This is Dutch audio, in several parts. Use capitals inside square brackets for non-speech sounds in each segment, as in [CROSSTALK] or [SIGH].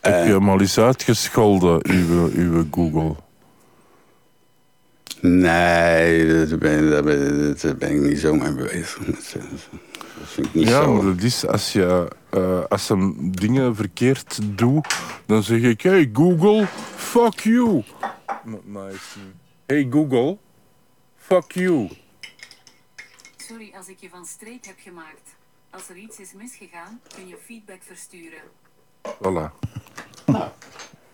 Heb je hem al eens uitgescholden, uw, uw Google? Nee, daar ben, daar, ben, daar ben ik niet zo mee bezig. Dat vind ik niet Ja, zo. maar dat is als je eh, als hem dingen verkeerd doet, dan zeg ik: Hey Google, fuck you. Niet. Hey Google, fuck you. Sorry als ik je van streek heb gemaakt. Als er iets is misgegaan, kun je feedback versturen. Voilà.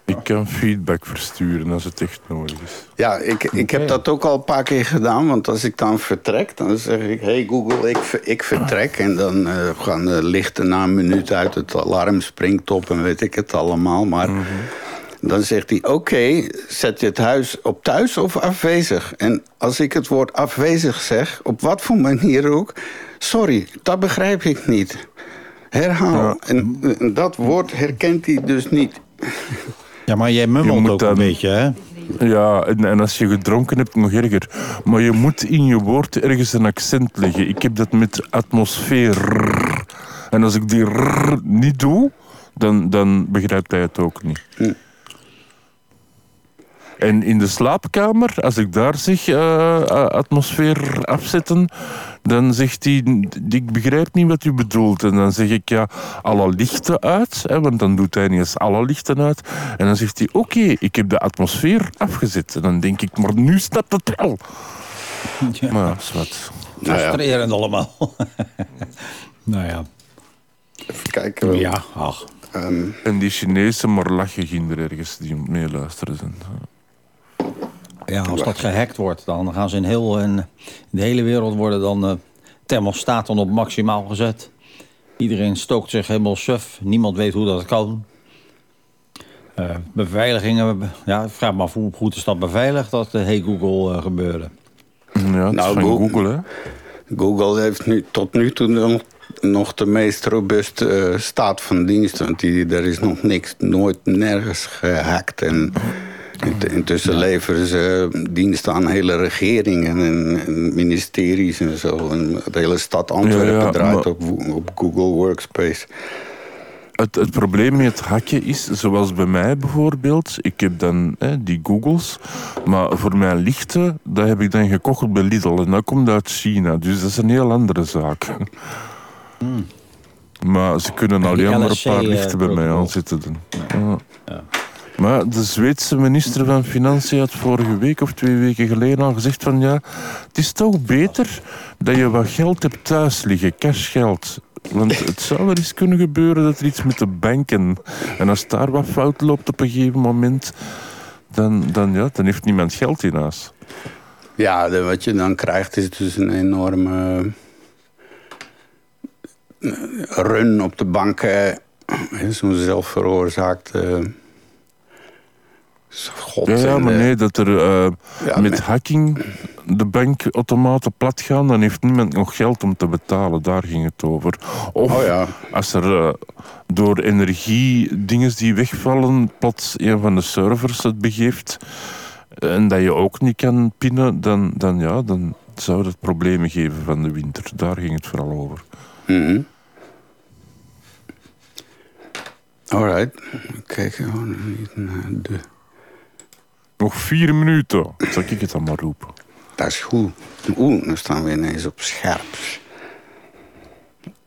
Ik kan feedback versturen als het echt nodig is. Ja, ik, ik heb dat ook al een paar keer gedaan. Want als ik dan vertrek, dan zeg ik... Hey Google, ik, ik vertrek. En dan eh, gaan de lichten na een minuut uit. Het alarm springt op en weet ik het allemaal. Maar dan zegt hij... Oké, zet je het huis op thuis of afwezig? En als ik het woord afwezig zeg, op wat voor manier ook... Sorry, dat begrijp ik niet. Herhaal. En, en dat woord herkent hij dus niet. Ja, maar jij mummelt moet ook dan- een beetje, hè? Ja, en, en als je gedronken hebt, nog erger. Maar je moet in je woord ergens een accent leggen. Ik heb dat met atmosfeer. En als ik die rrr niet doe, dan, dan begrijpt hij het ook niet. En in de slaapkamer, als ik daar zeg eh, eh, atmosfeer afzetten, dan zegt hij, ik begrijp niet wat u bedoelt. En dan zeg ik, ja, alle lichten uit, hè, want dan doet hij niet eens alle lichten uit. En dan zegt hij, oké, ik heb de atmosfeer afgezet. En dan denk ik, maar nu snapt het wel. [LAUGHS] Ja. Maar ja, wat. Nou ja, Frustrerend allemaal. [LAUGHS] nou ja. even kijken. Ja, ach. Ehm, En die Chinese maar lachen ginder ergens die meeluisteren zijn. Ja, als dat gehackt wordt, dan gaan ze in, heel, in de hele wereld worden dan eh thermostaten op maximaal gezet. Iedereen stookt zich helemaal suf. Niemand weet hoe dat kan. Eh, beveiligingen, ja, ik vraag me af hoe goed is dat beveiligd, dat de Hey Google eh, gebeurde. Ja, het Nou, is van Google- Google, hè. Google heeft nu, tot nu toe nog, nog de meest robuuste eh, staat van dienst. Want die, er is nog niks, nooit nergens gehackt. En intussen leveren ze diensten aan hele regeringen en, en ministeries en zo. En de hele stad Antwerpen Ja, ja, draait maar- op, op Google Workspace. Het, het probleem met hacken is, zoals bij mij bijvoorbeeld, ik heb dan hè, die Googles, maar voor mijn lichten, dat heb ik dan gekocht bij Lidl en dat komt uit China, dus dat is een heel andere zaak. Maar ze kunnen alleen maar een paar eh, lichten bij mij protocol. aanzetten. dan. Ja. Maar de Zweedse minister van Financiën had vorige week of twee weken geleden al gezegd van ja, het is toch beter dat je wat geld hebt thuis liggen, cashgeld. Want het zou wel eens kunnen gebeuren dat er iets met de banken... En als daar wat fout loopt op een gegeven moment... Dan, dan, ja, dan heeft niemand geld in huis. Ja, wat je dan krijgt is dus een enorme eh, run op de banken. Zo'n zelfveroorzaakte... God, Ja, maar nee, dat er eh, ja, met nee. hacking de bankautomaten plat gaan... dan heeft niemand nog geld om te betalen. Daar ging het over. Of Oh ja. als er eh, door energie dingen die wegvallen... plots een van de servers het begeeft... en dat je ook niet kan pinnen... dan, dan, ja, dan zou dat problemen geven van de winter. Daar ging het vooral over. Alright. Kijk gewoon niet naar de... Nog vier minuten. Zal ik het dan maar roepen? Dat is goed. Oeh, dan staan we ineens op scherp.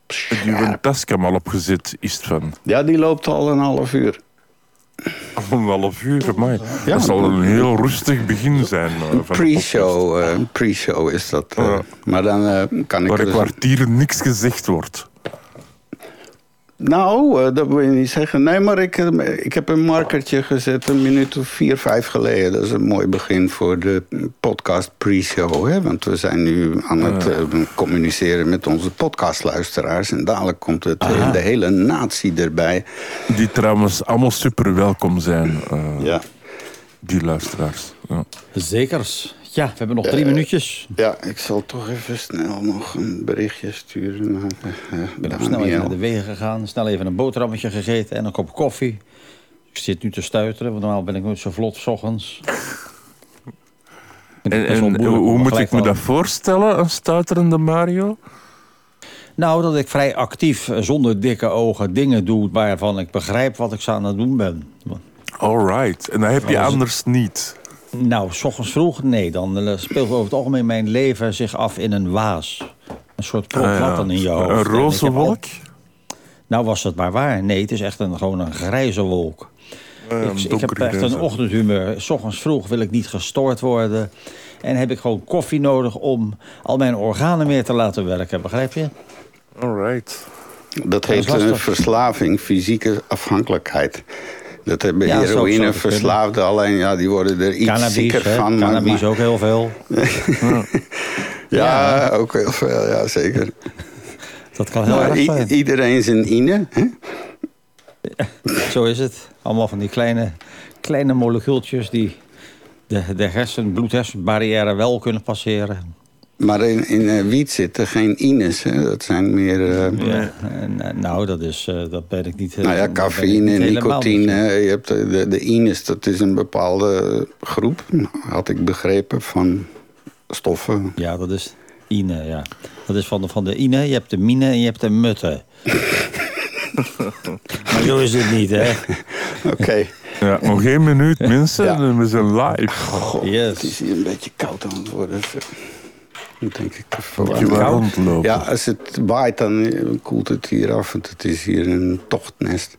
Heb je een tascam al opgezet, is het van? Ja, die loopt al een half uur. Een half uur, maar Ja, dat zal een heel rustig begin zijn. eh, van de Pre-show eh, pre-show is dat. eh. Ja. Maar dan eh, kan ik... Waar een dus- kwartier niks gezegd wordt. Nou, eh, dat wil je niet zeggen. Nee, maar ik, eh, ik heb een markertje gezet een minuut of vier, vijf geleden. Dat is een mooi begin voor de podcast pre-show. Hè? Want we zijn nu aan het eh, communiceren met onze podcastluisteraars. En dadelijk komt het, de hele natie erbij. Die trouwens allemaal super welkom zijn, eh, Ja, die luisteraars. Ja. Zekers. Ja, we hebben nog drie minuutjes. ja ik zal toch even snel nog een berichtje sturen naar eh, Ik ben ook snel even naar de wegen gegaan. Snel even een boterhammetje gegeten en een kop koffie. Ik zit nu te stuiteren, want normaal ben ik nooit zo vlot 's ochtends. En, en hoe, hoe moet ik me dat voorstellen, een stuiterende Mario? Nou, dat ik vrij actief, eh, zonder dikke ogen, dingen doe waarvan ik begrijp wat ik aan het doen ben. Alright. En dat heb je anders niet. Nou, s ochtends vroeg, nee. Dan eh, speelt over het algemeen mijn leven zich af in een waas. Een soort prop Ah, ja. dan in je hoofd. Een roze al- wolk? Nou was het maar waar. Nee, het is echt een, gewoon een grijze wolk. Eh, ik, ik heb echt een ochtendhumeur. S ochtends vroeg wil ik niet gestoord worden. En heb ik gewoon koffie nodig om al mijn organen meer te laten werken. Begrijp je? Alright. Dat is heet een lastig. verslaving, fysieke afhankelijkheid. Dat hebben Ja, het heroïneverslaafden, alleen ja, die worden er iets Cannabis, zieker hè? van. Cannabis maar- ook heel veel. [LAUGHS] ja, ook heel veel, ja zeker. Dat kan heel Maar erg zijn. iedereen zijn ine. Hè? Zo is het. Allemaal van die kleine, kleine molecuultjes die de, de hersen, bloed-hersenbarrière wel kunnen passeren. Maar in, in eh, wiet zitten geen ines. Hè? Dat zijn meer... eh, Ja, eh, nou, dat, is, eh, dat ben ik niet... Nou ja, cafeïne, nicotine. Je hebt de, de, ines, dat is een bepaalde groep, had ik begrepen, van stoffen. Ja, dat is ine, ja. Dat is van de, van de ine, je hebt de mine en je hebt de mutte. [LAUGHS] maar zo is het niet, hè? Oké. Ja, nog één minuut, mensen. Ja. En we zijn live. Het Yes. is hier een beetje koud aan het worden. Denk ik Moet je wel rondlopen. Ja, als het waait, dan koelt het hier af. Want het is hier een tochtnest.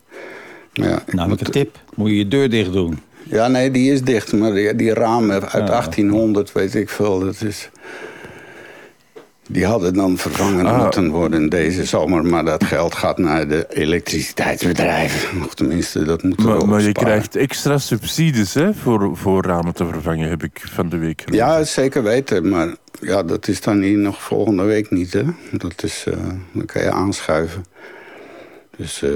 Maar ja, Nou, moet- een tip. Moet je je deur dicht doen. ja, nee, die is dicht. Maar die, die ramen uit Ja. 1800, weet ik veel. Dat is... Die hadden dan vervangen Ah. moeten worden deze zomer. Maar dat geld gaat naar de elektriciteitsbedrijven. Of tenminste, dat moeten we Maar, maar je krijgt extra subsidies hè, voor, voor ramen te vervangen, heb ik van de week gelezen. Ja, zeker weten. Maar ja, dat is dan hier nog volgende week niet, hè. Dat is, eh, dan kan je aanschuiven. Dus eh,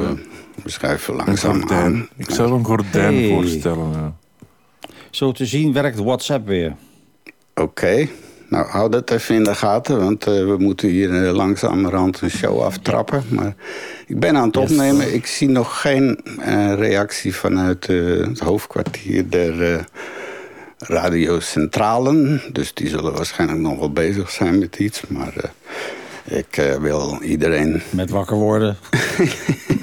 we schuiven Een langzaam gordijn. aan. Ik zou een gordijn Hey. voorstellen. ja. Zo te zien werkt WhatsApp weer. Oké. Nou, hou dat even in de gaten, want eh, we moeten hier eh, langzamerhand een show aftrappen. Maar ik ben aan het opnemen. Ik zie nog geen eh, reactie vanuit het hoofdkwartier der radiocentralen. Dus die zullen waarschijnlijk nog wel bezig zijn met iets. Maar ik wil iedereen Met wakker worden. [LAUGHS]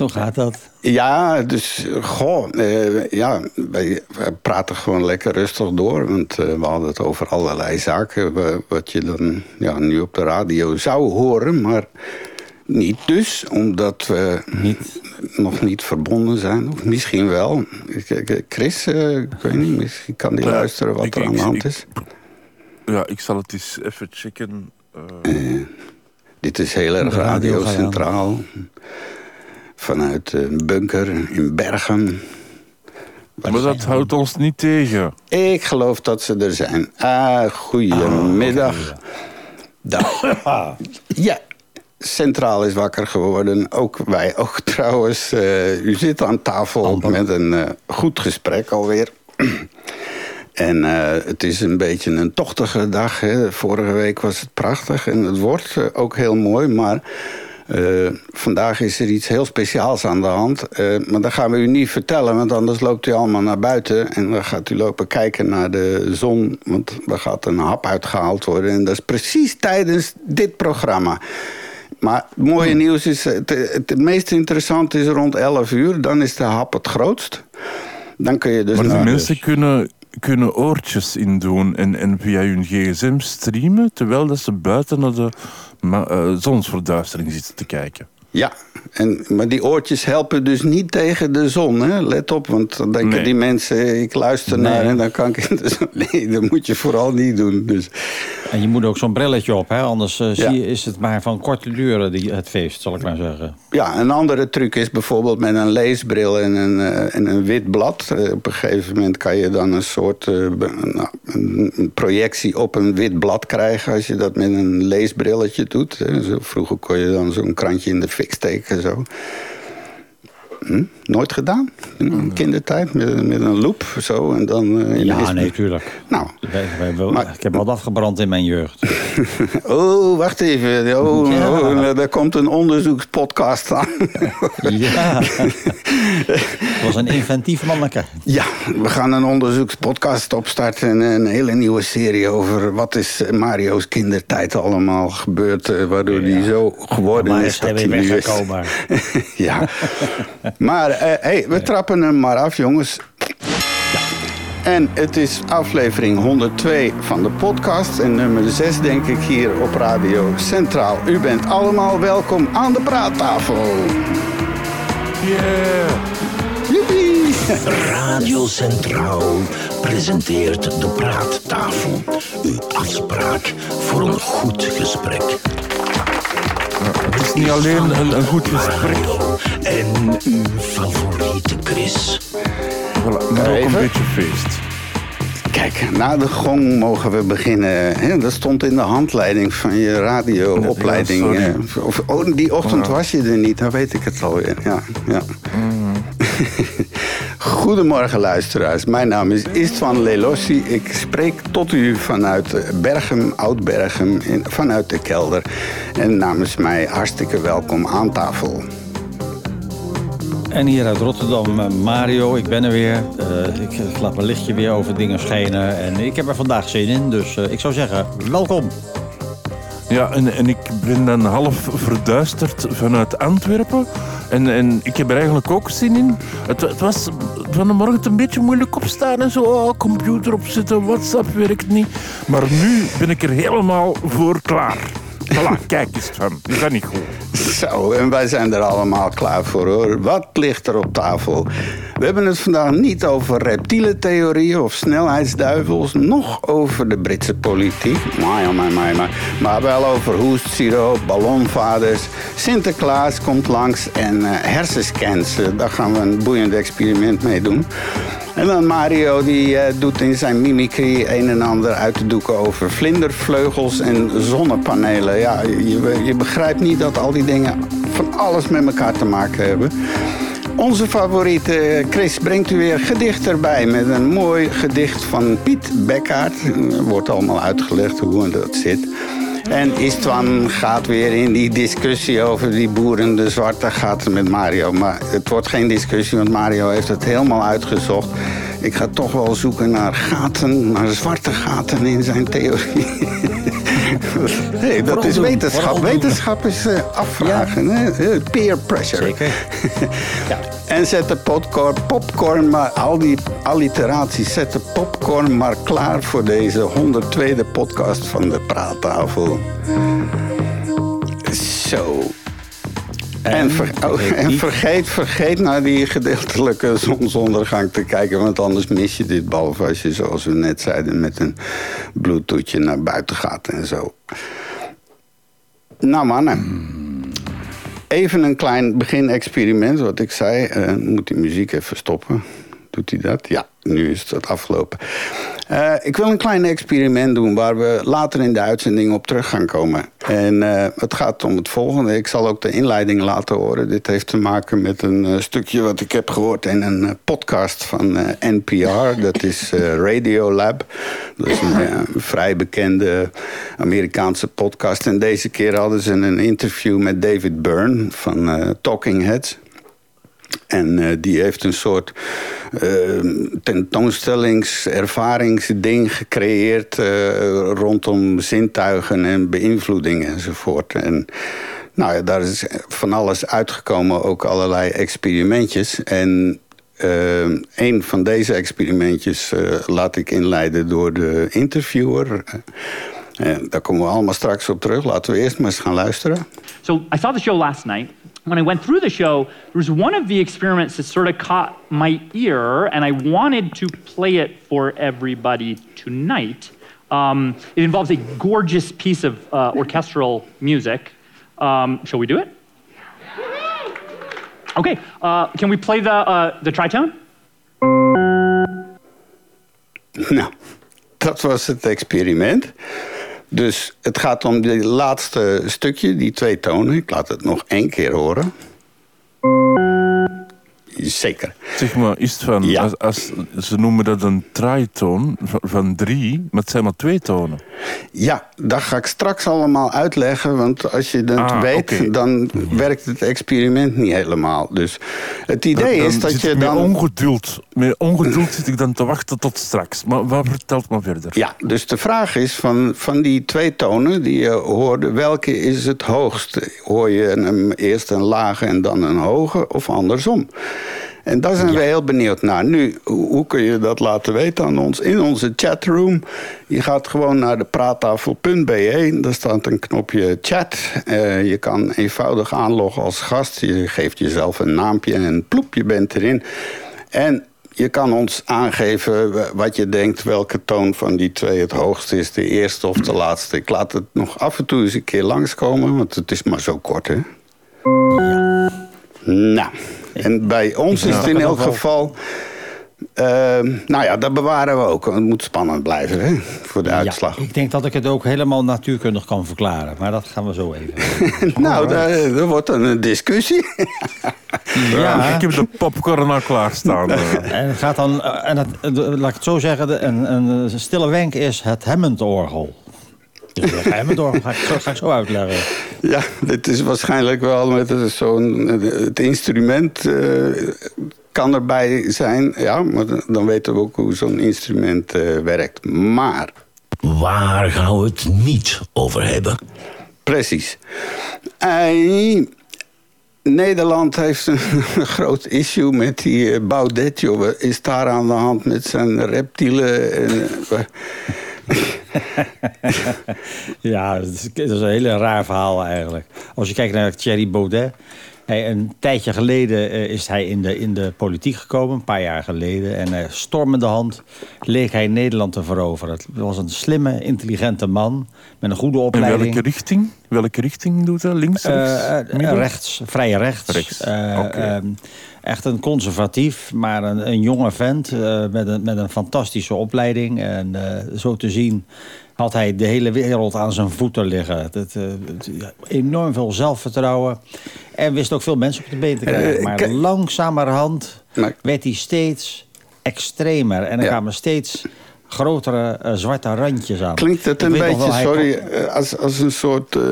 Zo gaat dat. Ja, dus goh, eh, ja, wij, wij praten gewoon lekker rustig door. Want eh, we hadden het over allerlei zaken. wa- Wat je dan ja, nu op de radio zou horen, maar niet dus. Omdat we Niet. nog niet verbonden zijn. Of misschien wel. Chris, eh, ik weet niet, misschien kan die Ja, luisteren wat ik- er aan de hand ik- is. Ja, ik zal het eens even checken. Eh, Dit is heel erg radio radiocentraal. Vanuit een bunker in Bergen. maar dat houdt ons niet tegen. Ik geloof dat ze er zijn. Ah, goedemiddag. Dag. [LAUGHS] Ja, Centraal is wakker geworden. Ook wij ook [LAUGHS] trouwens. Eh, u zit aan tafel met een eh, goed gesprek alweer. [CLEARS THROAT] En eh, het is een beetje een tochtige dag. Hè. Vorige week was het prachtig en het wordt ook heel mooi. Maar eh, vandaag is er iets heel speciaals aan de hand. Eh, maar dat gaan we u niet vertellen, want anders loopt u allemaal naar buiten. En dan gaat u lopen kijken naar de zon. Want er gaat een hap uitgehaald worden. En dat is precies tijdens dit programma. Maar het mooie nieuws is, het, het, meest interessante is rond 11 uur. Dan is de hap het grootst. Dan kun je dus Maar de naar... mensen kunnen, kunnen oortjes indoen en, en via hun gsm streamen... terwijl dat ze buiten naar de zonsverduistering zitten te kijken. Ja, en, maar die oortjes helpen dus niet tegen de zon. Hè? Let op, want dan denken Nee. die mensen... ik luister naar en dan kan ik in de zon... [LAUGHS] Nee, dat moet je vooral niet doen. Dus. En je moet ook zo'n brilletje op, hè? anders eh, Ja. zie je, is het maar van korte die, het feest, zal ik maar zeggen. Ja, een andere truc is bijvoorbeeld met een leesbril en een, eh, en een wit blad. Eh, op een gegeven moment kan je dan een soort nou, een een projectie op een wit blad krijgen... als je dat met een leesbrilletje doet. hè. Zo, vroeger kon je dan zo'n krantje in de fik. Zo. Hm? Nooit gedaan? In in kindertijd? Met, een- met een loop zo en dan... eh, Ja, nee, tuurlijk. Nou, Wij- wij- wij- Maar- ik heb wat afgebrand in mijn jeugd. [LAUGHS] oh, wacht even. Oh, Ja. oh, er komt een onderzoekspodcast aan. ja. [LAUGHS] Het was een inventief manneke. Ja, we gaan een onderzoekspodcast opstarten. En een hele nieuwe serie over wat is Mario's kindertijd allemaal gebeurd. eh, Waardoor hij zo geworden is dat hij nu is. [LAUGHS] ja. Maar eh, hey, we trappen hem maar af, jongens. En het is aflevering 102 van de podcast. En nummer 6, denk ik, hier op Radio Centraal. U bent allemaal welkom aan de praattafel. Yeah. Joepie! Radio Centraal presenteert de praattafel. Uw afspraak voor een goed gesprek. Het is niet alleen een, een goed gesprek, En uw favoriete Chris. voilà, maar ook een beetje feest. Kijk, na de gong mogen we beginnen. Hè, dat stond in de handleiding van je radioopleiding. Ja, of, oh, die ochtend was je er niet, dan weet ik het alweer. Ja, ja. [LAUGHS] Goedemorgen luisteraars, mijn naam is Istvan Lelossi. Ik spreek tot u vanuit Berghem, Oud-Berghem, in- vanuit de kelder. En namens mij hartstikke welkom aan tafel. En hier uit Rotterdam, eh, Mario, ik ben er weer. Eh, ik, ik laat mijn lichtje weer over dingen schijnen. En ik heb er vandaag zin in, dus eh, ik zou zeggen, welkom. Ja, en, en ik ben dan half verduisterd vanuit Antwerpen. En, en ik heb er eigenlijk ook zin in. Het, het was van de morgen een beetje moeilijk opstaan en zo. Oh, computer opzetten, WhatsApp werkt niet. Maar nu ben ik er helemaal voor klaar. Voilà, kijk eens. Dat gaat niet goed. Zo, en wij zijn er allemaal klaar voor hoor. Wat ligt er op tafel? We hebben het vandaag niet over reptiele theorieën of snelheidsduivels, nog over de Britse politiek, maar, ja, maar, maar, maar, maar wel over hoestsiroop, ballonvaders, Sinterklaas komt langs en eh, hersenscans. Daar gaan we een boeiend experiment mee doen. En dan Mario, die eh, doet in zijn mimicry een en ander uit te doeken over vlindervleugels en zonnepanelen. Ja, je, je begrijpt niet dat al die dingen van alles met elkaar te maken hebben. Onze favoriete eh, Chris brengt u weer gedicht erbij met een mooi gedicht van Piet Bekkaert. Er wordt allemaal uitgelegd hoe dat zit. En Istvan gaat weer in die discussie over die boeren, de zwarte gaten met Mario. Maar het wordt geen discussie, want Mario heeft het helemaal uitgezocht. Ik ga toch wel zoeken naar gaten, naar zwarte gaten in zijn theorie. [LAUGHS] [LAUGHS] hey, dat is wetenschap. Wetenschap is eh, afvragen. hè? Eh, Peer pressure. Zeker. [LAUGHS] Ja. En zet de popcorn, popcorn maar, al die alliteraties, zet de popcorn maar klaar voor deze 102e podcast van de Praattafel. Zo. En, ver- oh, vergeet en vergeet, vergeet naar die gedeeltelijke [LAUGHS] zonsondergang te kijken, want anders mis je dit. Behalve als je, zoals we net zeiden, met een bluetoothje naar buiten gaat en zo. Nou mannen, even een klein beginexperiment, wat ik zei. Eh, moet die muziek even stoppen? Doet hij dat? Ja, nu is het afgelopen. Eh, ik wil een klein experiment doen waar we later in de uitzending op terug gaan komen. En eh, het gaat om het volgende. Ik zal ook de inleiding laten horen. Dit heeft te maken met een eh, stukje wat ik heb gehoord in een podcast van NPR. Dat is Radio Lab. Dat is een vrij bekende Amerikaanse podcast. En deze keer hadden ze een interview met David Byrne van Talking Heads. En eh, die heeft een soort uh, tentoonstellingservaringsding gecreëerd eh, rondom zintuigen en beïnvloeding enzovoort. En nou ja, daar is van alles uitgekomen, ook allerlei experimentjes. En uh, een van deze experimentjes uh, laat ik inleiden door de interviewer. Daar komen we allemaal straks op terug. Laten we eerst maar eens gaan luisteren. So I saw the show last night. When I went through the show, there was one of the experiments that sort of caught my ear, and I wanted to play it for everybody tonight. Um, it involves a gorgeous piece of uh, orchestral music. Um, shall we do it? Okay, uh, can we play the, uh, the tritone? [LAUGHS] Nou, dat was het experiment. Dus het gaat om dit laatste stukje, die twee tonen. Ik laat het nog één keer horen. Zeker. Zeg maar, is het van, Ja. als, als, ze noemen dat een tritoon van, van drie, maar het zijn maar twee tonen. Ja, dat ga ik straks allemaal uitleggen. Want als je dat Ah, weet, dan werkt het experiment niet helemaal. Dus het idee Dan is dat je ik met dan... ongeduld, met ongeduld zit ik dan te wachten tot straks. Maar wat vertelt maar verder? Ja, dus de vraag is van, van die twee tonen die je hoorde, welke is het hoogste? Hoor je hem eerst een lage en dan een hoge of andersom? En daar zijn we heel benieuwd naar. Nu, hoe, kun je dat laten weten aan ons? In onze chatroom. Je gaat gewoon naar de praattafel.be. Daar staat een knopje chat. Eh, je kan eenvoudig aanloggen als gast. Je geeft jezelf een naampje en ploep, je bent erin. En je kan ons aangeven wat je denkt welke toon van die twee het hoogste is. De eerste of de laatste. Ik laat het nog af en toe eens een keer langskomen, want het is maar zo kort, hè? Nou, en bij ons is het in elk geval... ehm, nou ja, dat bewaren we ook. Het moet spannend blijven, hè? Voor de uitslag. Ja, ik denk dat ik het ook helemaal natuurkundig kan verklaren. Maar dat gaan we zo even. [LAUGHS] nou, daar, er wordt dan een discussie. [LAUGHS] Ja, ik heb de popcorn al klaarstaan. [LAUGHS] eh. En het gaat dan, eh, en het, eh, laat ik het zo zeggen, een, een stille wenk is het Hammond-orgel. Dus dat Hammond-orgel ga ik, ga ik zo uitleggen. Ja, dit is waarschijnlijk wel met zo'n... Het instrument eh, kan erbij zijn, ja, maar dan- weten we ook hoe zo'n instrument eh, werkt. Maar, Waar gaan we het niet over hebben? precies. Eh, Nederland heeft een [LAUGHS] groot issue met die eh, Baudet, joh. Wat Is daar aan de hand met zijn reptielen? En, eh, [LAUGHS] Ja, dat is, dat is een hele raar verhaal eigenlijk. Als je kijkt naar Thierry Baudet. Hij, een tijdje geleden eh, is hij in de, in de politiek gekomen, een paar jaar geleden. En uh, stormende hand leek hij Nederland te veroveren. Het was een slimme, intelligente man met een goede In opleiding. welke richting? Welke richting doet hij? Links, rechts? Eh, rechts, vrij rechts. Rechts, oké. ehm, echt een conservatief, maar een, een jonge vent eh, met, een, met een fantastische opleiding. En eh, zo te zien had hij de hele wereld aan zijn voeten liggen. Dat, eh, enorm veel zelfvertrouwen. En wist ook veel mensen op de been te krijgen. Maar langzamerhand werd hij steeds extremer. En er Ja. kwamen steeds grotere eh, zwarte randjes aan. klinkt het een beetje, sorry, kon- eh, als, als een soort eh,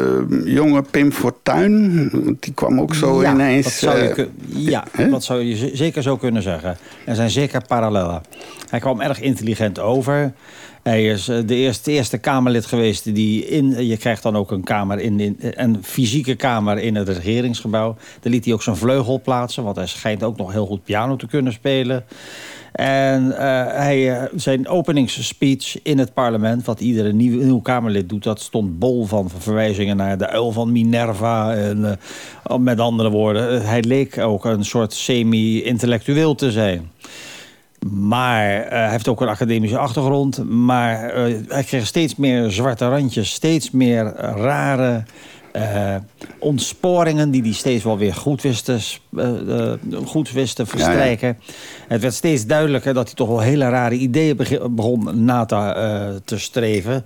jonge Pim Fortuyn? Want die kwam ook zo ja, ineens... Dat zou je kun- ja, dat zou je zeker zo kunnen zeggen. Er zijn zeker parallellen. Hij kwam erg intelligent over. Hij is de eerste, eerste Kamerlid geweest die in. Je krijgt dan ook een kamer in, in een fysieke kamer in het regeringsgebouw. Daar liet hij ook zijn vleugel plaatsen, want hij schijnt ook nog heel goed piano te kunnen spelen. En eh, hij, eh, zijn openingsspeech in het parlement, wat iedere nieuw, Kamerlid doet, dat stond bol van verwijzingen naar de uil van Minerva. En, eh, met andere woorden, hij leek ook een soort semi-intellectueel te zijn. Maar hij heeft ook een academische achtergrond. Maar hij kreeg steeds meer zwarte randjes, steeds meer rare eh, ontsporingen die hij steeds wel weer goed wist te, eh, eh, goed wist te verstrijken. Het werd steeds duidelijker dat hij toch wel hele rare ideeën beg- begon na te, eh, te streven.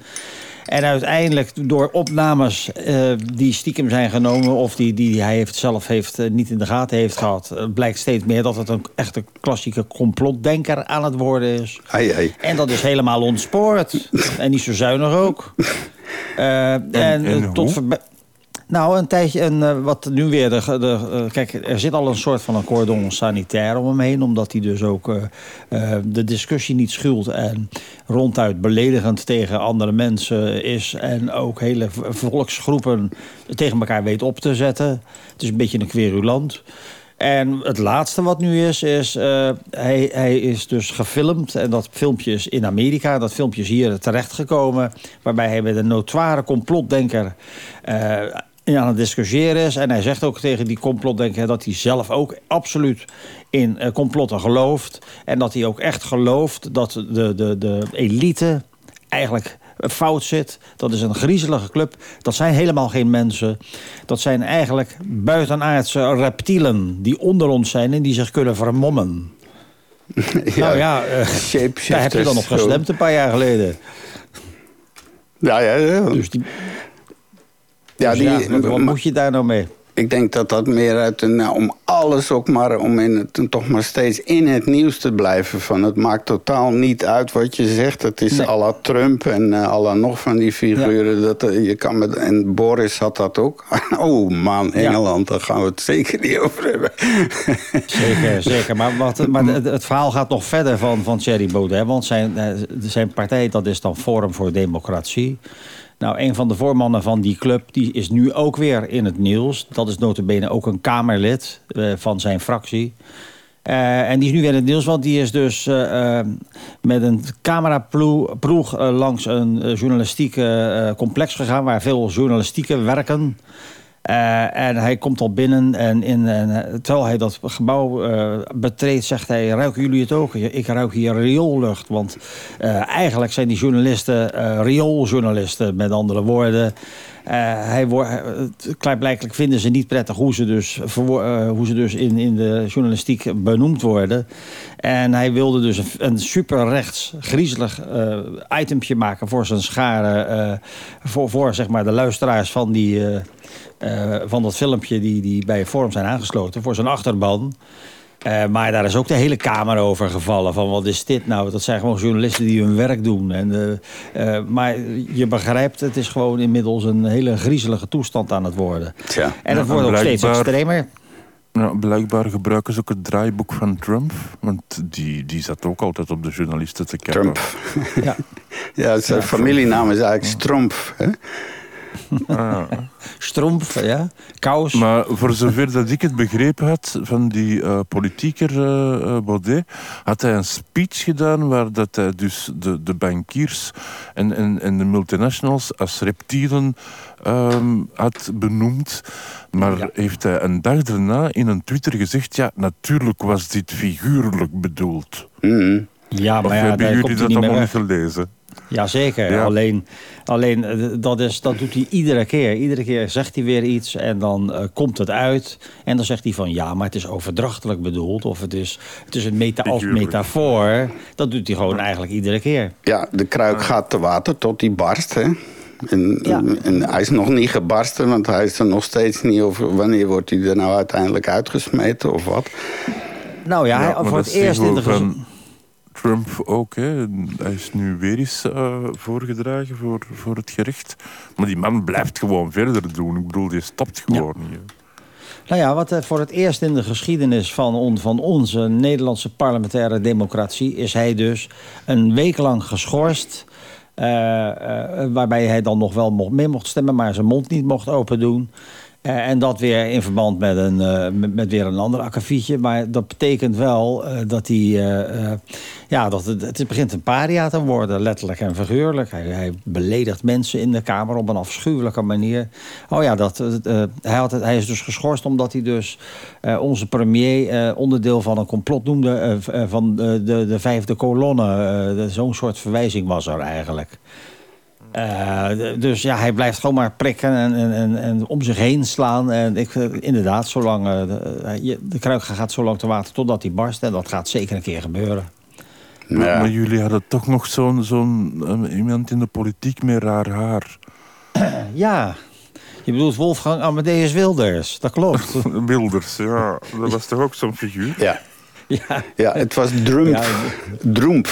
En uiteindelijk door opnames eh, die stiekem zijn genomen... of die, die hij heeft, zelf heeft, niet in de gaten heeft gehad... eh, blijkt steeds meer dat het een echte klassieke complotdenker aan het worden is. Ai, ai. En dat is helemaal ontspoord. en niet zo zuinig ook. [LAUGHS] Eh, en en tot nou, een tijdje, en eh, wat nu weer, de, de, eh, kijk, er zit al een soort van een cordon sanitair om hem heen, omdat hij dus ook eh, de discussie niet schuwt en ronduit beledigend tegen andere mensen is en ook hele volksgroepen tegen elkaar weet op te zetten. Het is een beetje een querulant. En het laatste wat nu is, is hij, hij is dus gefilmd. En dat filmpje is in Amerika. Dat filmpje is hier terechtgekomen. Waarbij hij met een notoire complotdenker aan het discussiëren is. En hij zegt ook tegen die complotdenker dat hij zelf ook absoluut in uh, complotten gelooft. En dat hij ook echt gelooft dat de, de, de elite eigenlijk fout zit. Dat is een griezelige club. Dat zijn helemaal geen mensen. Dat zijn eigenlijk buitenaardse reptielen die onder ons zijn en die zich kunnen vermommen. [LAUGHS] ja, nou ja, uh, daar heb je dan op gestemd een paar jaar geleden. Ja, ja, ja. Dus die, ja, dus die, ja, wat, wat moet je daar nou mee? ik denk dat dat meer uit een, nou, om alles ook maar, om in het, toch maar steeds in het nieuws te blijven. Van het maakt totaal niet uit wat je zegt. Het is Nee. à la Trump en uh, à la nog van die figuren. Dat, uh, je kan met, en Boris had dat ook. [LAUGHS] Oh man, Engeland, daar gaan we het zeker niet over hebben. [LAUGHS] Zeker, zeker. Maar, wat, maar het, het verhaal gaat nog verder van, van Thierry Baudet. Want zijn, eh, zijn partij, dat is dan Forum voor Democratie. Nou, een van de voormannen van die club die is nu ook weer in het nieuws. Dat is notabene ook een Kamerlid uh, van zijn fractie. Uh, en die is nu weer in het nieuws, want die is dus uh, met een cameraploeg langs een journalistieke complex gegaan... waar veel journalistieken werken... Uh, en hij komt al binnen en, in, en terwijl hij dat gebouw uh, betreedt, zegt hij... ruiken jullie het ook? Ik ruik hier rioollucht. Want eigenlijk zijn die journalisten riooljournalisten, met andere woorden. Hij klaarblijkelijk vinden ze niet prettig hoe ze dus, hoe ze dus in, in de journalistiek benoemd worden. En hij wilde dus een, een super rechts, griezelig itempje maken voor zijn scharen... voor, voor zeg maar, de luisteraars van die... Uh, van dat filmpje die, die bij Forum zijn aangesloten voor zijn achterban. Uh, maar daar is ook de hele Kamer over gevallen. Van wat is dit nou? Dat zijn gewoon journalisten die hun werk doen. En, uh, maar je begrijpt, het is gewoon inmiddels een hele griezelige toestand aan het worden. Tja. En dat wordt ook steeds extremer. Nou, blijkbaar gebruiken ze ook het draaiboek van Trump. Want die, die zat ook altijd op de journalisten te kijken. Trump. ja, [LAUGHS] ja zijn ja, familienaam is eigenlijk Stromp. Hè? Ah. Stromp, ja. Kous. Maar voor zover dat ik het begrepen had van die uh, politieker uh, Baudet, had hij een speech gedaan waar dat hij dus de, de bankiers en, en, en de multinationals als reptielen um, had benoemd. Maar ja. heeft hij een dag daarna in een Twitter gezegd, ja, natuurlijk was dit figuurlijk bedoeld. Mm -hmm. Ja, maar of ja, hebben jullie komt dat allemaal niet gelezen? Jazeker, Ja. alleen, alleen eh, dat, is, dat doet hij iedere keer. Iedere keer zegt hij weer iets en dan eh, komt het uit. En dan zegt hij van ja, maar het is overdrachtelijk bedoeld. Of het is, het is een meta als metafoor. Dat doet hij gewoon eigenlijk iedere keer. Ja, de kruik gaat te water tot die barst, hè? En, Ja. en hij is nog niet gebarsten, want hij is er nog steeds niet over... wanneer wordt hij er nou uiteindelijk uitgesmeten of wat. Nou ja, voor het eerst in de gewoon gez- van Trump ook. Hè. Hij is nu weer eens eh, voorgedragen voor, voor het gerecht. Maar die man blijft gewoon verder doen. Ik bedoel, die stopt gewoon niet. hè. Nou ja, wat eh, voor het eerst in de geschiedenis van, on- van onze Nederlandse parlementaire democratie... is hij dus een week lang geschorst... eh, waarbij hij dan nog wel mocht, mee mocht stemmen... maar zijn mond niet mocht open doen. Eh, en dat weer in verband met, een, eh, met, weer een ander akkefietje. Maar dat betekent wel eh, dat hij... ja, dat het, het begint een paria te worden, letterlijk en figuurlijk. Hij, hij beledigt mensen in de Kamer op een afschuwelijke manier. Oh ja, dat, hij, had hij is dus geschorst omdat hij dus onze premier onderdeel van een complot noemde... van de, de, de vijfde kolonne. Zo'n soort verwijzing was er eigenlijk. Eh, dus ja, hij blijft gewoon maar prikken en, en, en, en om zich heen slaan. En ik, eh, inderdaad, zolang, eh, de, de kruik gaat zo lang te water totdat hij barst. En dat gaat zeker een keer gebeuren. Maar, Ja. maar jullie hadden toch nog zo'n zo'n iemand in de politiek met raar haar. [CLEARS THROAT] Ja, je bedoelt Wolfgang Amadeus Wilders. Dat klopt. [LAUGHS] Wilders, ja. Dat was toch ook zo'n figuur? Ja, ja. ja het was Drump. Ja, Droemp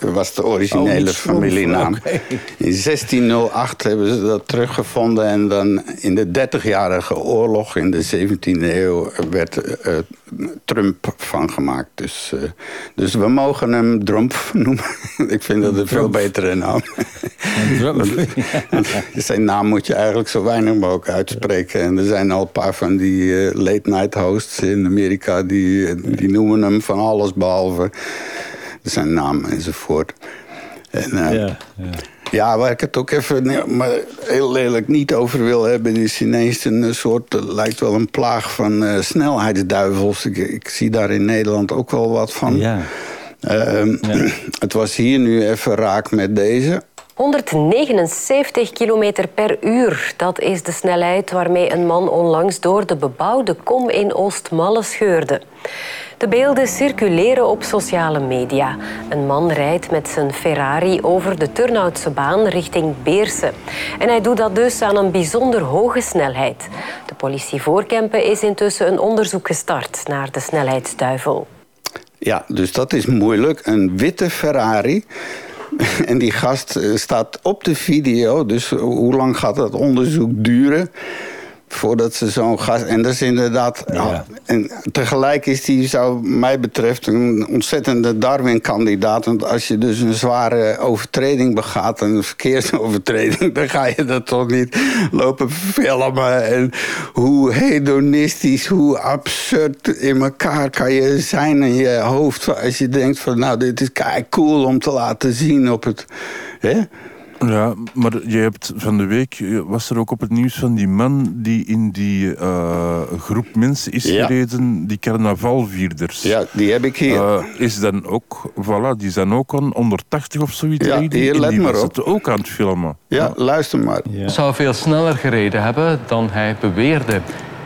was de Oh, originele Stroomp, familienaam. In 1608 hebben ze dat teruggevonden. En dan in de 30-jarige oorlog in de 17e eeuw werd eh, eh, Trump van gemaakt. Dus, eh, dus we mogen hem Drump noemen. [LAUGHS] Ik vind dat een veel betere naam. En Trump. [LAUGHS] Zijn naam moet je eigenlijk zo weinig mogelijk uitspreken. En er zijn al een paar van die late night hosts in Amerika... die, die noemen hem van alles behalve zijn naam enzovoort. En, eh, Ja, ja. ja, waar ik het ook even maar heel lelijk niet over wil hebben... is ineens een eh, soort, eh, lijkt wel een plaag van eh, snelheidsduivels. Ik, ik zie daar in Nederland ook wel wat van. ja. Ehm, [CLEARS THROAT] Het was hier nu even raak met deze. 179 km per uur. Dat is de snelheid waarmee een man onlangs door de bebouwde kom in Oostmalle scheurde. De beelden circuleren op sociale media. Een man rijdt met zijn Ferrari over de Turnhoutse baan richting Beersen. En hij doet dat dus aan een bijzonder hoge snelheid. De politie Voorkempen is intussen een onderzoek gestart naar de snelheidsduivel. Ja, dus dat is moeilijk. Een witte Ferrari. [LAUGHS] En die gast eh, staat op de video. Dus hoe lang gaat dat onderzoek duren? Voordat ze zo'n gast... En dat is inderdaad... Ja. en tegelijk is die, zou mij betreft, een ontzettende Darwin-kandidaat. Want als je dus een zware overtreding begaat, een verkeersovertreding... [LAUGHS] dan ga je dat toch niet lopen filmen. En hoe hedonistisch, hoe absurd in elkaar kan je zijn in je hoofd... als je denkt van, nou, dit is kei cool om te laten zien op het... Hè? Ja, maar je hebt van de week was er ook op het nieuws van die man die in die uh, groep mensen is gereden, die carnavalvierders. Ja, die heb ik hier. Uh, is dan ook, voilà, die zijn ook aan 180 of zoiets ja, gereden. Hier, let die maar was op. het ook aan het filmen. Ja, luister maar. Zou veel sneller gereden hebben dan hij beweerde.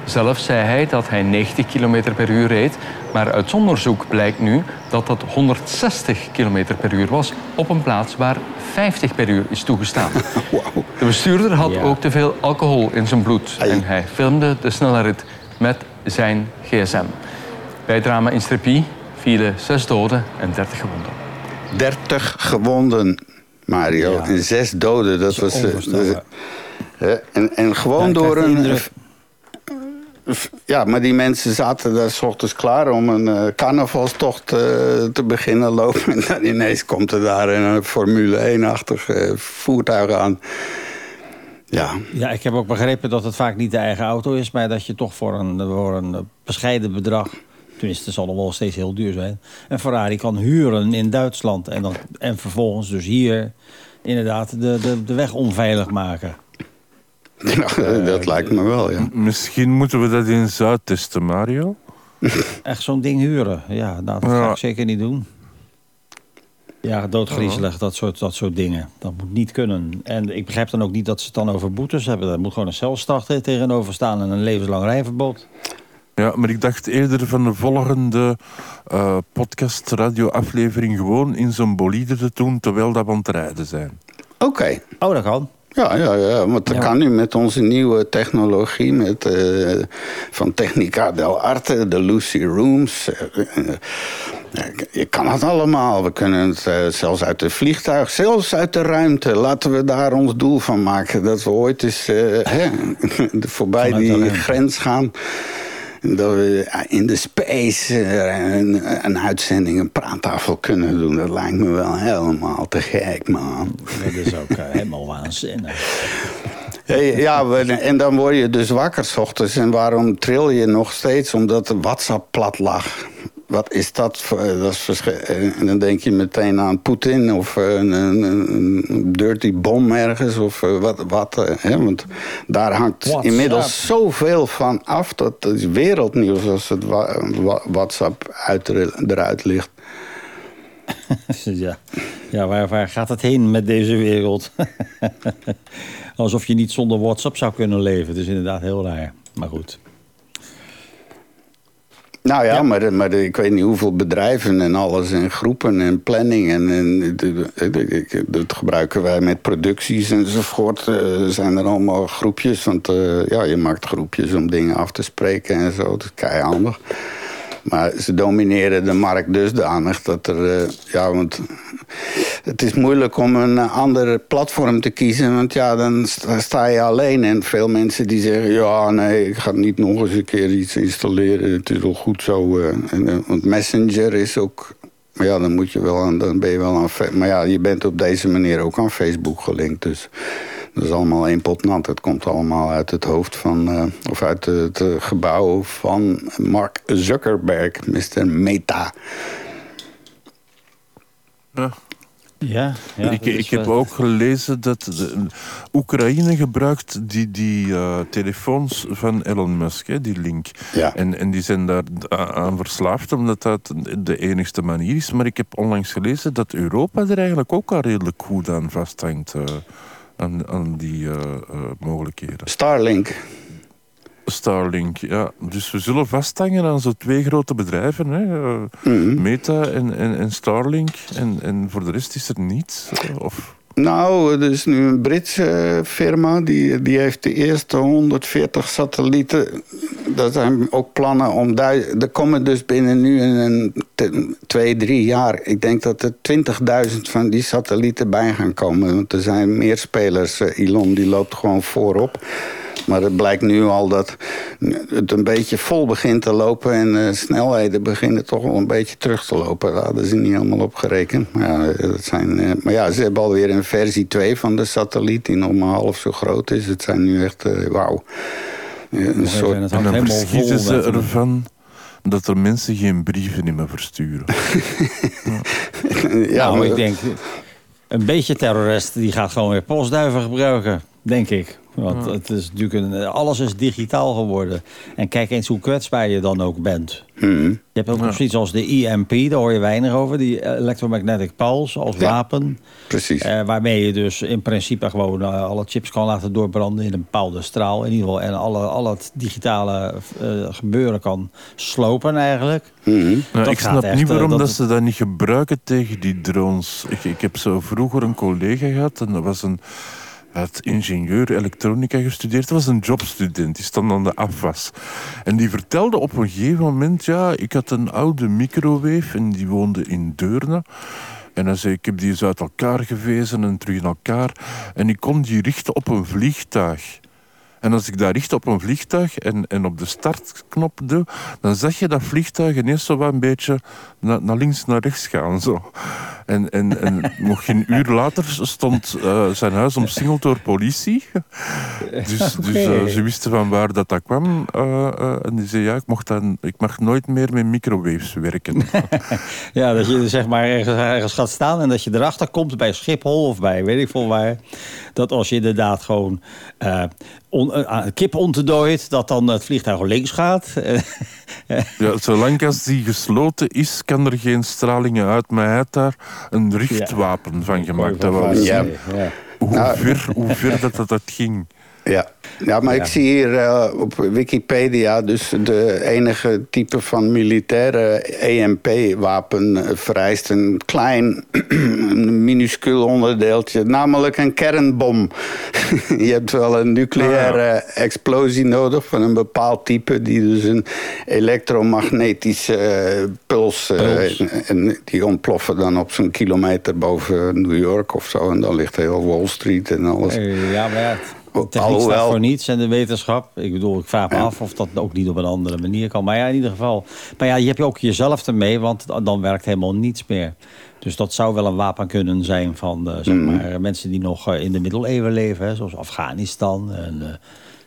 Zelf zei hij dat hij 90 km per uur reed, maar uit onderzoek blijkt nu dat dat 160 km per uur was op een plaats waar 50 per uur is toegestaan. [LAUGHS] De bestuurder had ook te veel alcohol in zijn bloed en hij filmde de snelle rit met zijn gsm. Bij het drama in Strepie vielen zes doden en 30 gewonden. 30 gewonden, Mario. En zes doden, dat, was... Uh, en, en gewoon door een ja, maar die mensen zaten daar s ochtends klaar om een uh, carnavalstocht uh, te beginnen lopen. [LAUGHS] En ineens komt er daar een Formule 1-achtig uh, voertuig aan. Ja. ja, ik heb ook begrepen dat het vaak niet de eigen auto is... maar dat je toch voor een, voor een bescheiden bedrag... tenminste, zal nog wel steeds heel duur zijn... een Ferrari kan huren in Duitsland. En, dan, en vervolgens dus hier inderdaad de, de, de weg onveilig maken. [LAUGHS] Ja, dat lijkt me wel, ja. Misschien moeten we dat in Zuid testen, Mario. [LAUGHS] Echt zo'n ding huren? Ja, nou, dat ga ik zeker niet doen. Ja, doodgriezelig, dat soort, dat soort dingen. Dat moet niet kunnen. En ik begrijp dan ook niet dat ze het dan over boetes hebben. Daar moet gewoon een celstraf tegenover staan en een levenslang rijverbod. Ja, maar ik dacht eerder van de volgende uh, podcast radioaflevering gewoon in zo'n bolide te doen terwijl dat we aan het rijden zijn. Oké. Oh, dat kan. Ja, ja, ja, want dat kan nu met onze nieuwe technologie, met, uh, van Technica del Arte, de Lucy Rooms. Uh, je kan het allemaal. We kunnen het uh, zelfs uit het vliegtuig, zelfs uit de ruimte. Laten we daar ons doel van maken. Dat we ooit eens hè, [LAUGHS] voorbij die grens gaan. Dat we in de space een, een uitzending, een praattafel kunnen doen. Dat lijkt me wel helemaal te gek, man. Dat is ook uh, helemaal waanzinnig. Ja, en dan word je dus wakker s ochtends. En waarom tril je nog steeds? Omdat de WhatsApp plat lag wat is dat voor... Dat is en dan denk je meteen aan Poetin of een, een, een dirty bom ergens of wat. wat hè? Want daar hangt WhatsApp. inmiddels zoveel van af. Dat is wereldnieuws als het WhatsApp uit, eruit ligt. [LAUGHS] ja, ja waar, waar gaat het heen met deze wereld? [LAUGHS] Alsof je niet zonder WhatsApp zou kunnen leven. Het is inderdaad heel raar. Maar goed. Nou ja, Maar, maar ik weet niet hoeveel bedrijven en alles en groepen en planning. En, en dat gebruiken wij met producties enzovoort. Uh, zijn er allemaal groepjes. Want uh, ja, je maakt groepjes om dingen af te spreken en zo. Dat is keihandig. Maar ze domineren de markt dusdanig dat er... Uh, ja, want het is moeilijk om een ander platform te kiezen. Want ja, dan sta je alleen. En veel mensen die zeggen... ja, nee, ik ga niet nog eens een keer iets installeren. Het is wel goed zo. Uh, en, want Messenger is ook... Ja, dan moet je wel aan, dan ben je wel aan. Maar ja, je bent op deze manier ook aan Facebook gelinkt. Dus dat is allemaal één pot nat. Het komt allemaal uit het hoofd van, uh, of uit het uh, gebouw van Mark Zuckerberg, Mr. Meta. Ja. Ja, ja ik, ik heb ook gelezen dat de, Oekraïne gebruikt die, die uh, telefoons van Elon Musk, hè, die link. Ja. En, en die zijn daar aan verslaafd, omdat dat de enigste manier is. Maar ik heb onlangs gelezen dat Europa er eigenlijk ook al redelijk goed aan vasthangt. Uh, aan, aan die uh, mogelijkheden. Starlink. Starlink, ja. Dus we zullen vasthangen aan zo'n twee grote bedrijven. Hè. Mm -hmm. Meta en, en, en Starlink. En, en voor de rest is er niets. Of... Nou, er is nu een Britse firma. Die, die heeft de eerste 140 satellieten. Dat zijn ook plannen om... Duizend, er komen dus binnen nu een, een twee, drie jaar... Ik denk dat er 20.000 van die satellieten bij gaan komen. Want er zijn meer spelers. Elon die loopt gewoon voorop. Maar het blijkt nu al dat het een beetje vol begint te lopen... en de snelheden beginnen toch wel een beetje terug te lopen. Daar hadden ze niet allemaal op gerekend. Maar ja, dat zijn, maar ja, ze hebben alweer een versie 2 van de satelliet... die nog maar half zo groot is. Het zijn nu echt, uh, wauw. Een soort... En dan verschieten ze ervan dat er mensen geen brieven meer versturen. [LAUGHS] ja, nou, maar ik denk... Een beetje terrorist die gaat gewoon weer postduiven gebruiken, denk ik. Want het is natuurlijk een, alles is digitaal geworden. En kijk eens hoe kwetsbaar je dan ook bent. Mm. Je hebt ook nog zoiets als de EMP, daar hoor je weinig over. Die electromagnetic pulse als Ja, wapen. Precies. Eh, waarmee je dus in principe gewoon eh, alle chips kan laten doorbranden in een bepaalde straal. In ieder geval. En alle, al het digitale eh, gebeuren kan slopen eigenlijk. Mhm. Nou, Dat ik snap echt, niet eh, waarom dat ze dat niet gebruiken tegen die drones. Ik, ik heb zo vroeger een collega gehad en dat was een had ingenieur elektronica gestudeerd. Was een jobstudent, die stond aan de afwas. En die vertelde op een gegeven moment... ja, ik had een oude microwave en die woonde in Deurne. En hij zei, ik heb die eens uit elkaar gewezen en terug in elkaar. En ik kon die richten op een vliegtuig. En als ik daar richt op een vliegtuig en, en op de startknop doe, dan zag je dat vliegtuig ineens zo wat een beetje naar links, naar rechts gaan. Zo. En, en, en nog geen uur later stond eh, zijn huis omsingeld door politie. Dus, [LAUGHS] dus eh, ze wisten van waar dat, dat kwam. eh, en die zei, ja, ik, mocht dan, ik mag nooit meer met microwaves werken. [LAUGHS] Ja, dat je zeg maar ergens, ergens gaat staan en dat je erachter komt bij Schiphol of bij weet ik veel waar. Dat als je inderdaad gewoon on, kip ontdooit, dat dan het vliegtuig links gaat. [LAUGHS] Ja, zolang als die gesloten is, kan er geen stralingen uit. Maar hij had daar een richtwapen van gemaakt. Dat was, Ja. ja. hoe, Nou. ver, hoe ver dat, dat, dat ging. Ja, ja maar ik zie hier eh, op Wikipedia dus de enige type van militaire EMP-wapen eh, vereist een klein, [CLEARS THROAT] een minuscuul onderdeeltje, namelijk een kernbom. [LAUGHS] Je hebt wel een nucleaire explosie nodig van een bepaald type die dus een elektromagnetische eh, puls, en, en die ontploffen dan op zo'n kilometer boven New York of zo en dan ligt heel Wall Street en alles. Ja, maar ja, Techniek staat voor niets en de wetenschap. Ik bedoel, ik vraag me af of dat ook niet op een andere manier kan. Maar ja, in ieder geval. Maar ja, je hebt ook jezelf ermee, want dan werkt helemaal niets meer. Dus dat zou wel een wapen kunnen zijn van eh, zeg Mhm. maar, mensen die nog eh, in de middeleeuwen leven. Hè, zoals Afghanistan en eh,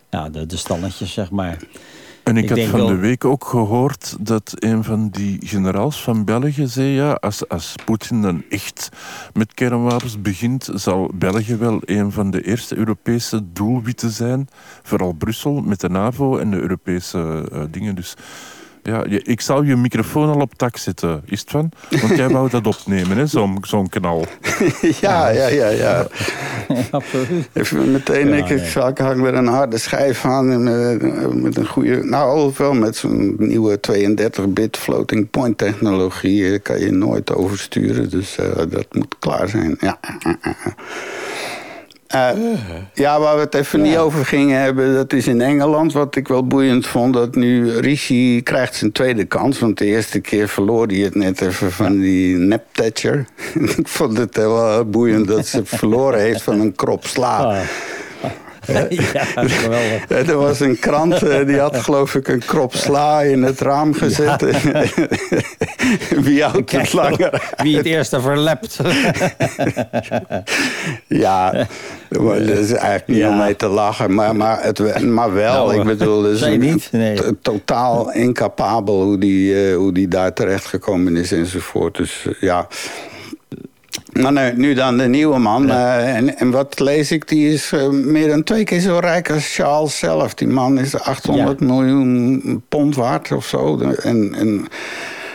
ja, de, de stannetjes, zeg maar. En ik, Ik had van wel- de week ook gehoord dat een van die generaals van België zei... ja, als, als Poetin dan echt met kernwapens begint... zal België wel een van de eerste Europese doelwitten zijn. Vooral Brussel met de NAVO en de Europese eh, dingen. Dus ja, ik zal je microfoon al op tak zetten. Is het van? Want jij wou dat opnemen, hè, zo'n zo'n knal. [LAUGHS] Ja, ja, ja, ja. Absoluut. [LAUGHS] Even meteen Ja, denk ik, nee. zal ik hang weer een harde schijf aan en, eh, met een goede... Nou, wel met zo'n nieuwe 32-bit floating point technologie eh, kan je nooit oversturen. Dus eh, dat moet klaar zijn. Ja. Eh, ja, waar we het even niet over gingen hebben, dat is in Engeland. Wat ik wel boeiend vond, dat nu Rishi krijgt zijn tweede kans. Want de eerste keer verloor hij het net even van die nep Thatcher. [LAUGHS] ik vond het wel boeiend dat ze verloren heeft van een krop sla. Ah. [LAUGHS] ja, [LAUGHS] geweldig. Er was een krant, eh, die had [LAUGHS] geloof ik een krop sla in het raam gezet. Wie houdt het langer? Wie het eerste verlept. Ja, dat is eigenlijk niet Ja. om mee te lachen. Maar, maar, het, maar wel, Nou, ik bedoel, een- niet? Nee. totaal incapabel hoe die, eh, hoe die daar terecht gekomen is enzovoort. Dus eh, ja. Maar nee, nu dan de nieuwe man. eh, en, en wat lees ik? Die is eh, meer dan twee keer zo rijk als Charles zelf. Die man is 800 miljoen pond waard of zo. En, en,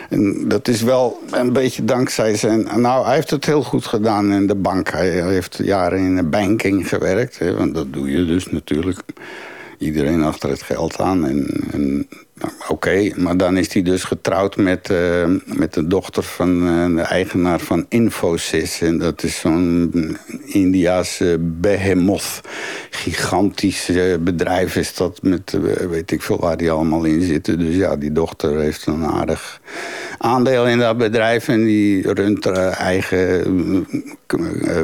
en dat is wel een beetje dankzij zijn... Nou, hij heeft het heel goed gedaan in de bank. Hij heeft jaren in de banking gewerkt. Hè, want dat doe je dus natuurlijk. Iedereen achter het geld aan. En, nou, Oké, maar dan is hij dus getrouwd met, eh, met de dochter van eh, de eigenaar van Infosys. En dat is zo'n Indiaanse behemoth. Gigantisch bedrijf is dat met eh, weet ik veel waar die allemaal in zitten. Dus ja, die dochter heeft een aardig aandeel in dat bedrijf. En die runt er eigen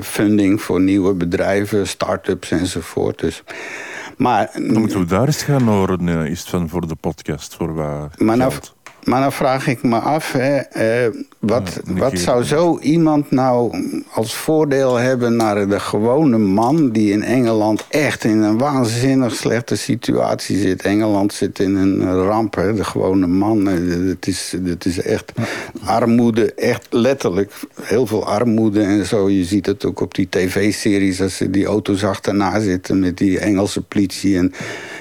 funding voor nieuwe bedrijven, start-ups enzovoort. Dus... Maar, Dan moeten we daar eens gaan horen, eh, is het van voor de podcast. Voor wat Maar nou. Maar nou vraag ik me af, hè, eh, wat, Ja, wat zou zo iemand nou als voordeel hebben naar de gewone man die in Engeland echt in een waanzinnig slechte situatie zit. Engeland zit in een ramp, hè, de gewone man. eh, Het is, het is echt armoede, echt letterlijk heel veel armoede en zo. Je ziet het ook op die tv-series als ze die auto's achterna zitten met die Engelse politie. En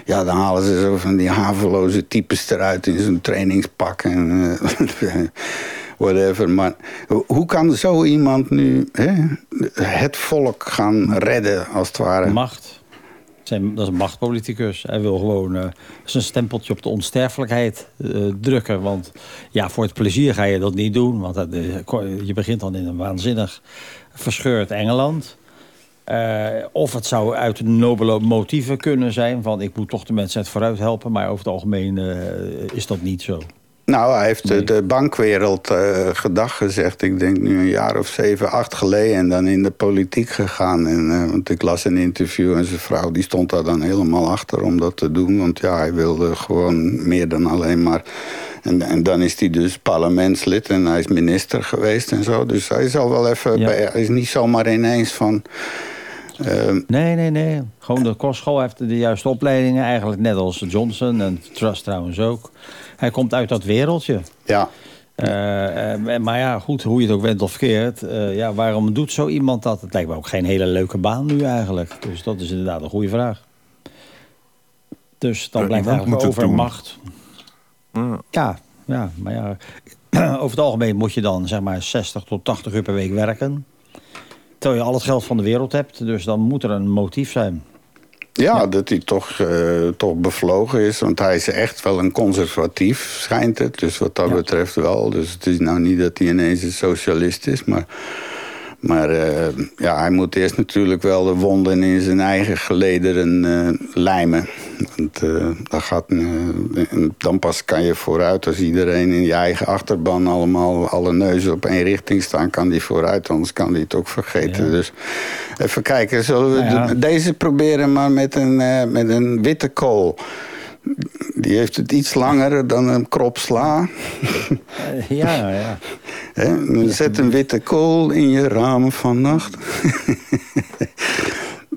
ja, dan halen ze zo van die haveloze types eruit in zo'n trainingspak eh, [LAUGHS] whatever. Maar hoe kan zo iemand nu hè, het volk gaan redden, als het ware? Macht. Zijn, dat is een machtpoliticus. Hij wil gewoon eh, zijn stempeltje op de onsterfelijkheid eh, drukken. Want ja, voor het plezier ga je dat niet doen. Want dat, je begint dan in een waanzinnig verscheurd Engeland. Of het zou uit nobele motieven kunnen zijn. Van ik moet toch de mensen het vooruit helpen. Maar over het algemeen is dat niet zo. Nou, hij heeft de- de bankwereld eh, gedag gezegd. Ik denk nu een jaar of zeven, acht geleden. En dan in de politiek gegaan. En, eh, want ik las een interview en zijn vrouw die stond daar dan helemaal achter om dat te doen. Want ja, hij wilde gewoon meer dan alleen maar... En, en dan is hij dus parlementslid en hij is minister geweest en zo. Dus hij zal wel even... Ja. bij- hij is niet zomaar ineens van... eh, Nee, nee, nee. Gewoon de kostschool heeft de juiste opleidingen. Eigenlijk net als Johnson en Trust trouwens ook. Hij komt uit dat wereldje. ja, Eh, eh, maar ja, goed, hoe je het ook went of keert. eh, ja, waarom doet zo iemand dat? Het lijkt me ook geen hele leuke baan nu eigenlijk. Dus dat is inderdaad een goede vraag. Dus dan blijft iemand eigenlijk over macht. Ja, ja, maar ja. [CLEARS THROAT] Over het algemeen moet je dan zeg maar 60 tot 80 uur per week werken. Terwijl je al het geld van de wereld hebt. Dus dan moet er een motief zijn. Ja, dat hij toch, eh, toch bevlogen is. Want hij is echt wel een conservatief, schijnt het. Dus wat dat Ja. betreft wel. Dus het is nou niet dat hij ineens een socialist is. Maar, maar eh, ja, hij moet eerst natuurlijk wel de wonden in zijn eigen gelederen eh, lijmen. Want eh, dat gaat, dan pas kan je vooruit. Als iedereen in je eigen achterban allemaal alle neuzen op één richting staan... kan die vooruit, anders kan hij het ook vergeten. Ja. Dus even kijken, zullen we Nou ja. deze proberen maar met een, met een witte kool. Die heeft het iets langer dan een krop sla. Eh, ja, ja. [LAUGHS] Hè? Zet een witte kool in je ramen vannacht. [LAUGHS]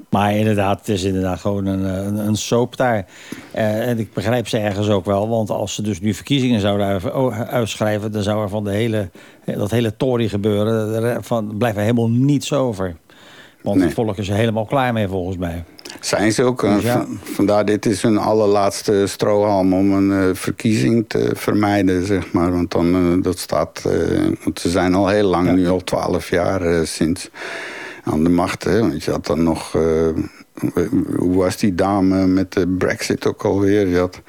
Maar inderdaad, het is inderdaad gewoon een, eh, een, een soap daar. Eh, en ik begrijp ze ergens ook wel. Want als ze dus nu verkiezingen zouden oh, uitschrijven... dan zou er van de hele, dat hele Tory gebeuren... van, blijft er helemaal niets over. Want Nee. het volk is er helemaal klaar mee volgens mij. Zijn ze ook. eh, Dus ja. Vandaar, dit is hun allerlaatste strohalm om een eh, verkiezing te vermijden, zeg maar. Want dan, eh, dat staat... want ze zijn al heel lang, Ja. nu al twaalf jaar sinds aan de macht. Hè? Want je had dan nog... hoe was die dame met de brexit ook alweer? Je had,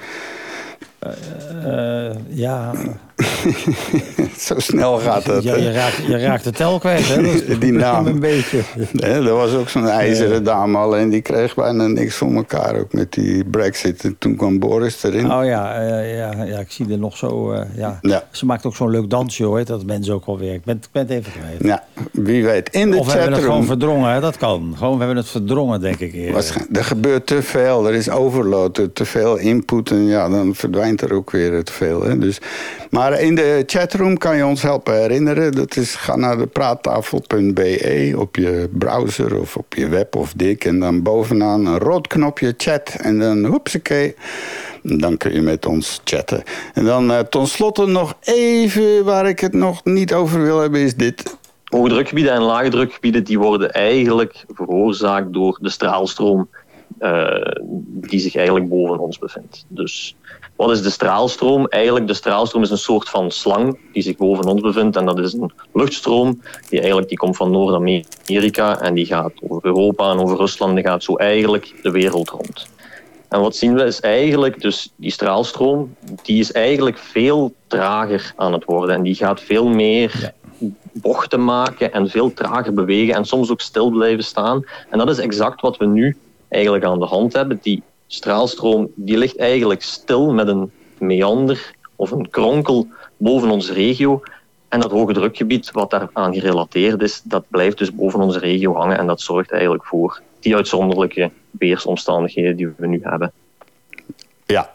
ja, [LAUGHS] zo snel gaat het. je, hè? je, raakt, je raakt de tel kwijt, hè? Dat [LAUGHS] Die naam. Een beetje. [LAUGHS] Hè, er was ook zo'n ijzeren dame alleen die kreeg bijna niks voor elkaar ook met die brexit. En toen kwam Boris erin. Oh ja, eh, ja, ja, ik zie er nog zo... eh, ja. Ja. Ze maakt ook zo'n leuk dansje, hoor. Dat mensen ook wel weer. Ik ben, ik ben het even kwijt. Ja, wie weet. In de Of we hebben het gewoon chatroom. verdrongen, hè? dat kan. Gewoon, we hebben het verdrongen, denk ik. eerder. Er gebeurt te veel, er is overload, er te veel input en ja, dan verdwijnt er ook weer te veel. Hè? Dus, maar in de chatroom kan je ons helpen herinneren. Dat is, ga naar de praattafel.be op je browser of op je web of dik. En dan bovenaan een rood knopje chat en dan hoepsakee. Dan kun je met ons chatten. En dan eh slotte nog even waar ik het nog niet over wil hebben, is dit. hoge drukgebieden en lage drukgebieden die worden eigenlijk veroorzaakt door de straalstroom uh, die zich eigenlijk boven ons bevindt. Dus wat is de straalstroom? Eigenlijk de straalstroom is een soort van slang die zich boven ons bevindt en dat is een luchtstroom die eigenlijk die komt van Noord-Amerika en die gaat over Europa en over Rusland en die gaat zo eigenlijk de wereld rond. En wat zien we is eigenlijk, dus die straalstroom, die is eigenlijk veel trager aan het worden en die gaat veel meer bochten maken en veel trager bewegen en soms ook stil blijven staan. En dat is exact wat we nu eigenlijk aan de hand hebben. Die straalstroom die ligt eigenlijk stil met een meander of een kronkel boven onze regio. En dat hoge drukgebied wat daaraan gerelateerd is, dat blijft dus boven onze regio hangen. En dat zorgt eigenlijk voor die uitzonderlijke weersomstandigheden die we nu hebben. Ja.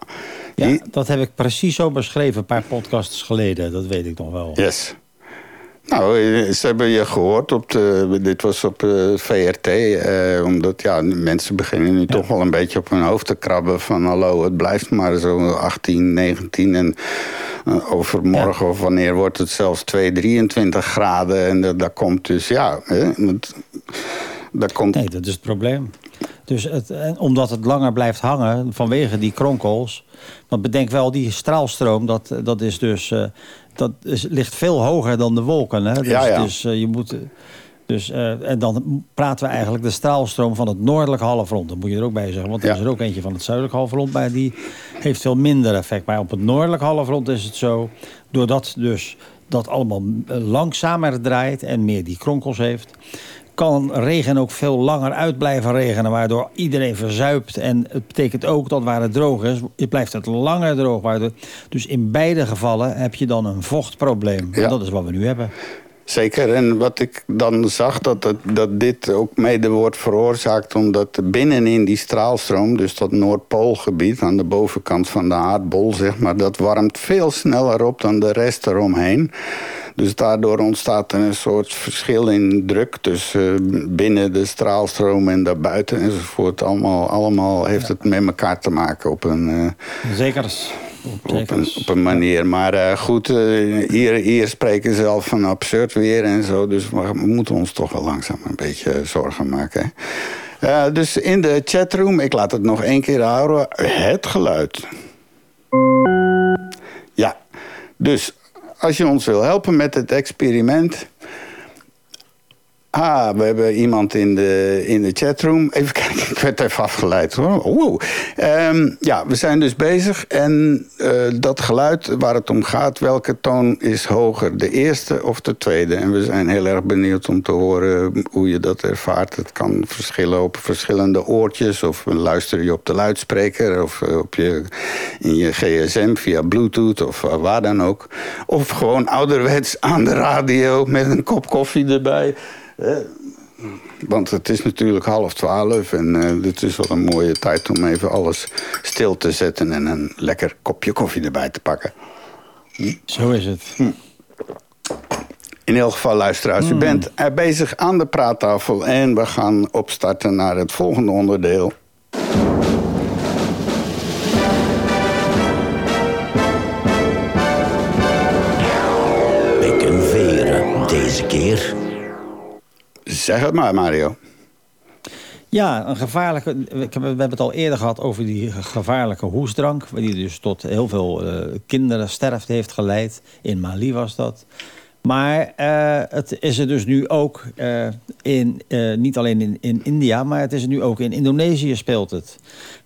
ja dat heb ik precies zo beschreven een paar podcasts geleden. Dat weet ik nog wel. Yes. Nou, eh, ze hebben je gehoord. Op de, dit was op eh, VRT. Eh, omdat ja, mensen beginnen nu toch wel een beetje op hun hoofd te krabben. Van hallo, het blijft maar zo 18, 19. En uh, overmorgen of wanneer wordt het zelfs 2, 23 graden. En daar komt dus, ja... Hè, dat komt... Nee, dat is het probleem. Dus het, omdat het langer blijft hangen vanwege die kronkels... Want bedenk wel, die straalstroom, dat, dat is dus dat is, ligt veel hoger dan de wolken. Hè? Dus, ja, ja. dus uh, je moet... Dus, uh, en dan praten we eigenlijk de straalstroom van het noordelijke halfrond. Dat moet je er ook bij zeggen. Want er is er ook eentje van het zuidelijke halfrond bij. Die heeft veel minder effect. Maar op het noordelijke halfrond is het zo... doordat dus dat allemaal eh, langzamer draait... en meer die kronkels heeft kan regen ook veel langer uit blijven regenen... waardoor iedereen verzuipt. En het betekent ook dat waar het droog is, het blijft het langer droog. Waardoor, dus in beide gevallen heb je dan een vochtprobleem. Ja. En dat is wat we nu hebben. Zeker, en wat ik dan zag, dat, het, dat dit ook mede wordt veroorzaakt... omdat binnenin die straalstroom, dus dat Noordpoolgebied... aan de bovenkant van de aardbol, zeg maar... dat warmt veel sneller op dan de rest eromheen. Dus daardoor ontstaat er een soort verschil in druk... tussen binnen de straalstroom en daarbuiten enzovoort. Allemaal, allemaal heeft het met elkaar te maken op een... Uh, Zeker. Op een, op een, manier. Maar uh, goed, uh, hier, hier spreken ze al van absurd weer en zo. Dus we moeten ons toch wel langzaam een beetje zorgen maken. Uh, dus in de chatroom, ik laat het nog één keer houden. Het geluid. Ja, dus als je ons wil helpen met het experiment... Ah, we hebben iemand in de, in de chatroom. Even kijken, [LAUGHS] ik werd even afgeleid. Wow. Um, ja, we zijn dus bezig. En uh, dat geluid waar het om gaat, welke toon is hoger? De eerste of de tweede? En we zijn heel erg benieuwd om te horen hoe je dat ervaart. Het kan verschillen op verschillende oortjes. Of luister je op de luidspreker. Of uh, op je, in je gsm via bluetooth of uh, waar dan ook. Of gewoon ouderwets aan de radio met een kop koffie erbij. Want het is natuurlijk half twaalf en uh, dit is wel een mooie tijd om even alles stil te zetten... en een lekker kopje koffie erbij te pakken. Hm? Zo is het. Hm. In elk geval, luisteraars, u hm. bent er bezig aan de praattafel... en we gaan opstarten naar het volgende onderdeel. Zeg het maar, Mario. Ja, een gevaarlijke. We hebben het al eerder gehad over die gevaarlijke hoesdrank. Die dus tot heel veel uh, kinderen sterfte heeft geleid. In Mali was dat. Maar uh, het is er dus nu ook uh, in, niet alleen in, in India, maar het is er nu ook in Indonesië speelt het.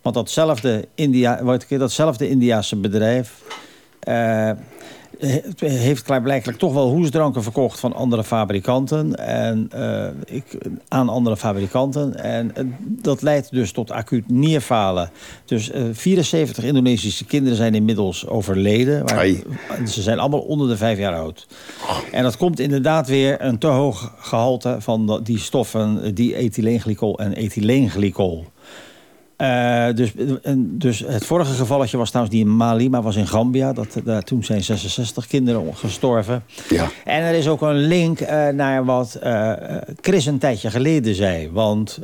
Want datzelfde, India, datzelfde Indiase bedrijf heeft klaarblijkelijk toch wel hoesdranken verkocht van andere fabrikanten. En, uh, ik, aan andere fabrikanten. En uh, dat leidt dus tot acuut nierfalen. Dus uh, eh, 74 Indonesische kinderen zijn inmiddels overleden. Maar ze zijn allemaal onder de vijf jaar oud. En dat komt inderdaad weer een te hoog gehalte van die stoffen... die ethyleenglycol en ethyleenglycol. Uh, dus, dus het vorige gevalletje was trouwens niet in Mali, maar was in Gambia. Dat, daar, toen zijn 66 kinderen gestorven. Ja. En er is ook een link uh, naar wat uh, Chris een tijdje geleden zei. Want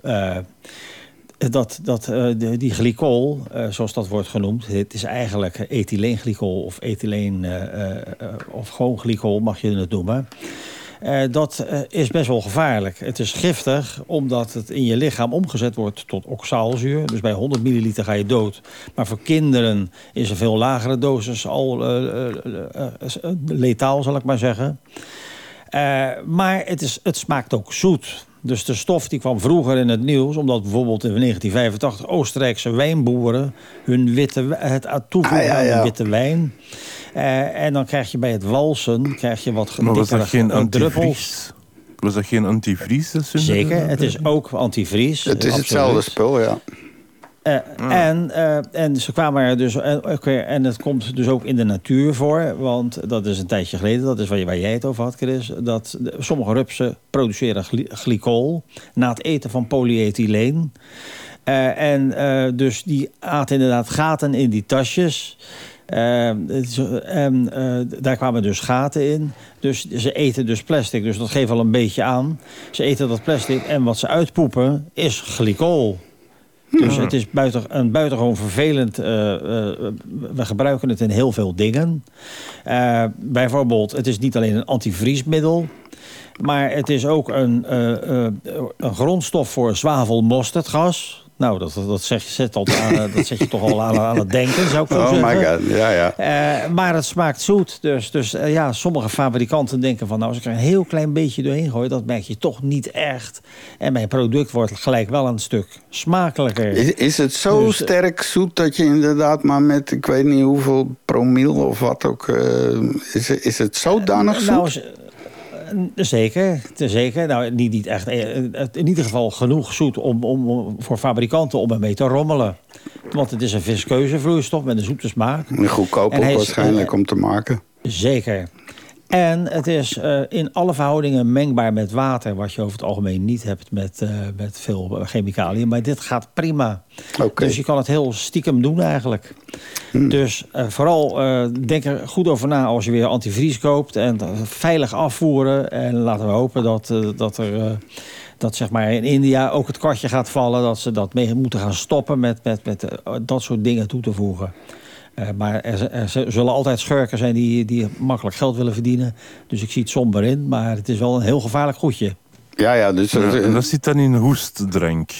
dat, dat, de, die glycol, zoals dat wordt genoemd... het is eigenlijk ethyleenglycol of ethyleen... of gewoon glycol, mag je het noemen... Eh, dat eh, is best wel gevaarlijk. Het is giftig omdat het in je lichaam omgezet wordt tot oxaalzuur. Dus bij 100 milliliter ga je dood. Maar voor kinderen is een veel lagere dosis al uh, letaal, zal ik maar zeggen. maar het, is, het smaakt ook zoet. Dus de stof die kwam vroeger in het nieuws... omdat bijvoorbeeld in 1985 Oostenrijkse wijnboeren... hun witte, het toevoegen ah, aan witte wijn... Uh, en dan krijg je bij het walsen krijg je wat maar was dat geen druppels. Was dat geen antivries? Zeker, het is ook antivries. Het is hetzelfde spul, ja. Uh, en, uh, en ze kwamen er dus. Uh, en het komt dus ook in de natuur voor. Want dat is een tijdje geleden, dat is waar, waar jij het over had, Chris. Dat sommige rupsen produceren gly glycol na het eten van polyethyleen. en dus die aten inderdaad gaten in die tasjes. en daar kwamen dus gaten in. Dus ze eten dus plastic. Dus dat geeft al een beetje aan. Ze eten dat plastic en wat ze uitpoepen is glycol. Dus het is buiten, een buitengewoon vervelend... Uh, we gebruiken het in heel veel dingen. Uh, bijvoorbeeld, het is niet alleen een antivriesmiddel... maar het is ook een, een grondstof voor zwavelmosterdgas... Nou, dat, dat, zeg, zet al aan, eh, dat zet je toch al aan, aan het denken, zou ik zo oh zeggen. My god, ja, ja. Uh, maar het smaakt zoet. Dus, dus uh, ja, sommige fabrikanten denken van... nou, als ik er een heel klein beetje doorheen gooi... dat merk je toch niet echt. En mijn product wordt gelijk wel een stuk smakelijker. Is, is het zo dus, sterk zoet dat je inderdaad maar met... ik weet niet hoeveel promil of wat ook... is, is het zodanig zoet? Nou, Zeker, zeker. Nou, niet, niet echt, eh, in ieder geval genoeg zoet om, om, voor fabrikanten om ermee te rommelen. Want het is een viskeuze vloeistof met een zoete smaak. Goedkoop ook waarschijnlijk uh, om te maken. Zeker. En het is uh, in alle verhoudingen mengbaar met water... wat je over het algemeen niet hebt met, uh, met veel chemicaliën. Maar dit gaat prima. Okay. Dus je kan het heel stiekem doen eigenlijk. Hmm. Dus uh, vooral denk er goed over na als je weer antivries koopt... en veilig afvoeren. En laten we hopen dat, dat er... dat zeg maar in India ook het kwartje gaat vallen... dat ze dat mee moeten gaan stoppen met, met, met dat soort dingen toe te voegen. Uh, maar er, er, zullen altijd schurken zijn die, die makkelijk geld willen verdienen. Dus ik zie het somber in, maar het is wel een heel gevaarlijk goedje. Ja, ja. Dus, ja, en dat zit dan in hoestdrank?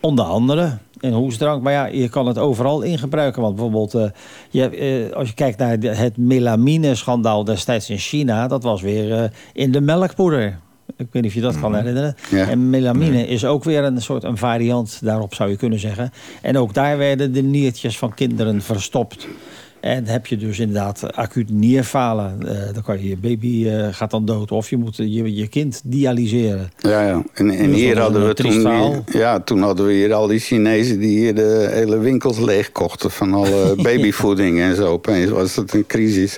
Onder andere in hoestdrank. Maar ja, je kan het overal in gebruiken. Want bijvoorbeeld, uh, je, uh, als je kijkt naar de, het melamine-schandaal destijds in China... dat was weer in de melkpoeder. Ik weet niet of je dat kan Mhm. herinneren. En melamine is ook weer een soort een variant daarop, zou je kunnen zeggen. En ook daar werden de niertjes van kinderen verstopt. En heb je dus inderdaad acuut nierfalen. Uh, dan kan je je baby uh, gaat dan dood. Of je moet je, je kind dialyseren. Ja, ja. En, en dus hier hadden we toen, hier, ja, toen hadden we hier al die Chinezen die hier de hele winkels leegkochten van alle [LAUGHS] babyvoeding en zo. Opeens was het een crisis.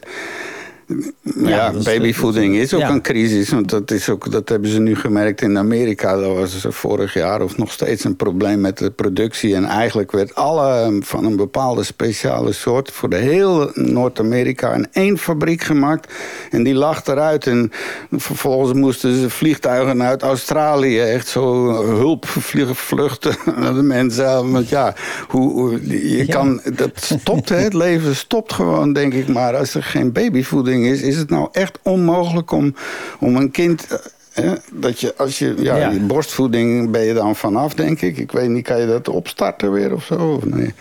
Ja, ja babyvoeding is ook ja. een crisis. Want dat, is ook, dat hebben ze nu gemerkt in Amerika. Dat was vorig jaar of nog steeds een probleem met de productie. En eigenlijk werd alle van een bepaalde speciale soort... voor de hele Noord-Amerika in één fabriek gemaakt. En die lag eruit. En vervolgens moesten ze vliegtuigen uit Australië... echt zo hulp vluchten [LAUGHS] naar de mensen. Want ja, hoe, je kan, dat stopt, hè, het leven stopt gewoon, denk ik maar... als er geen babyvoeding is, is het nou echt onmogelijk om, om een kind... Eh, dat je, als je, ja, ja. borstvoeding ben je dan vanaf, denk ik. Ik weet niet, kan je dat opstarten weer of zo? Of nee?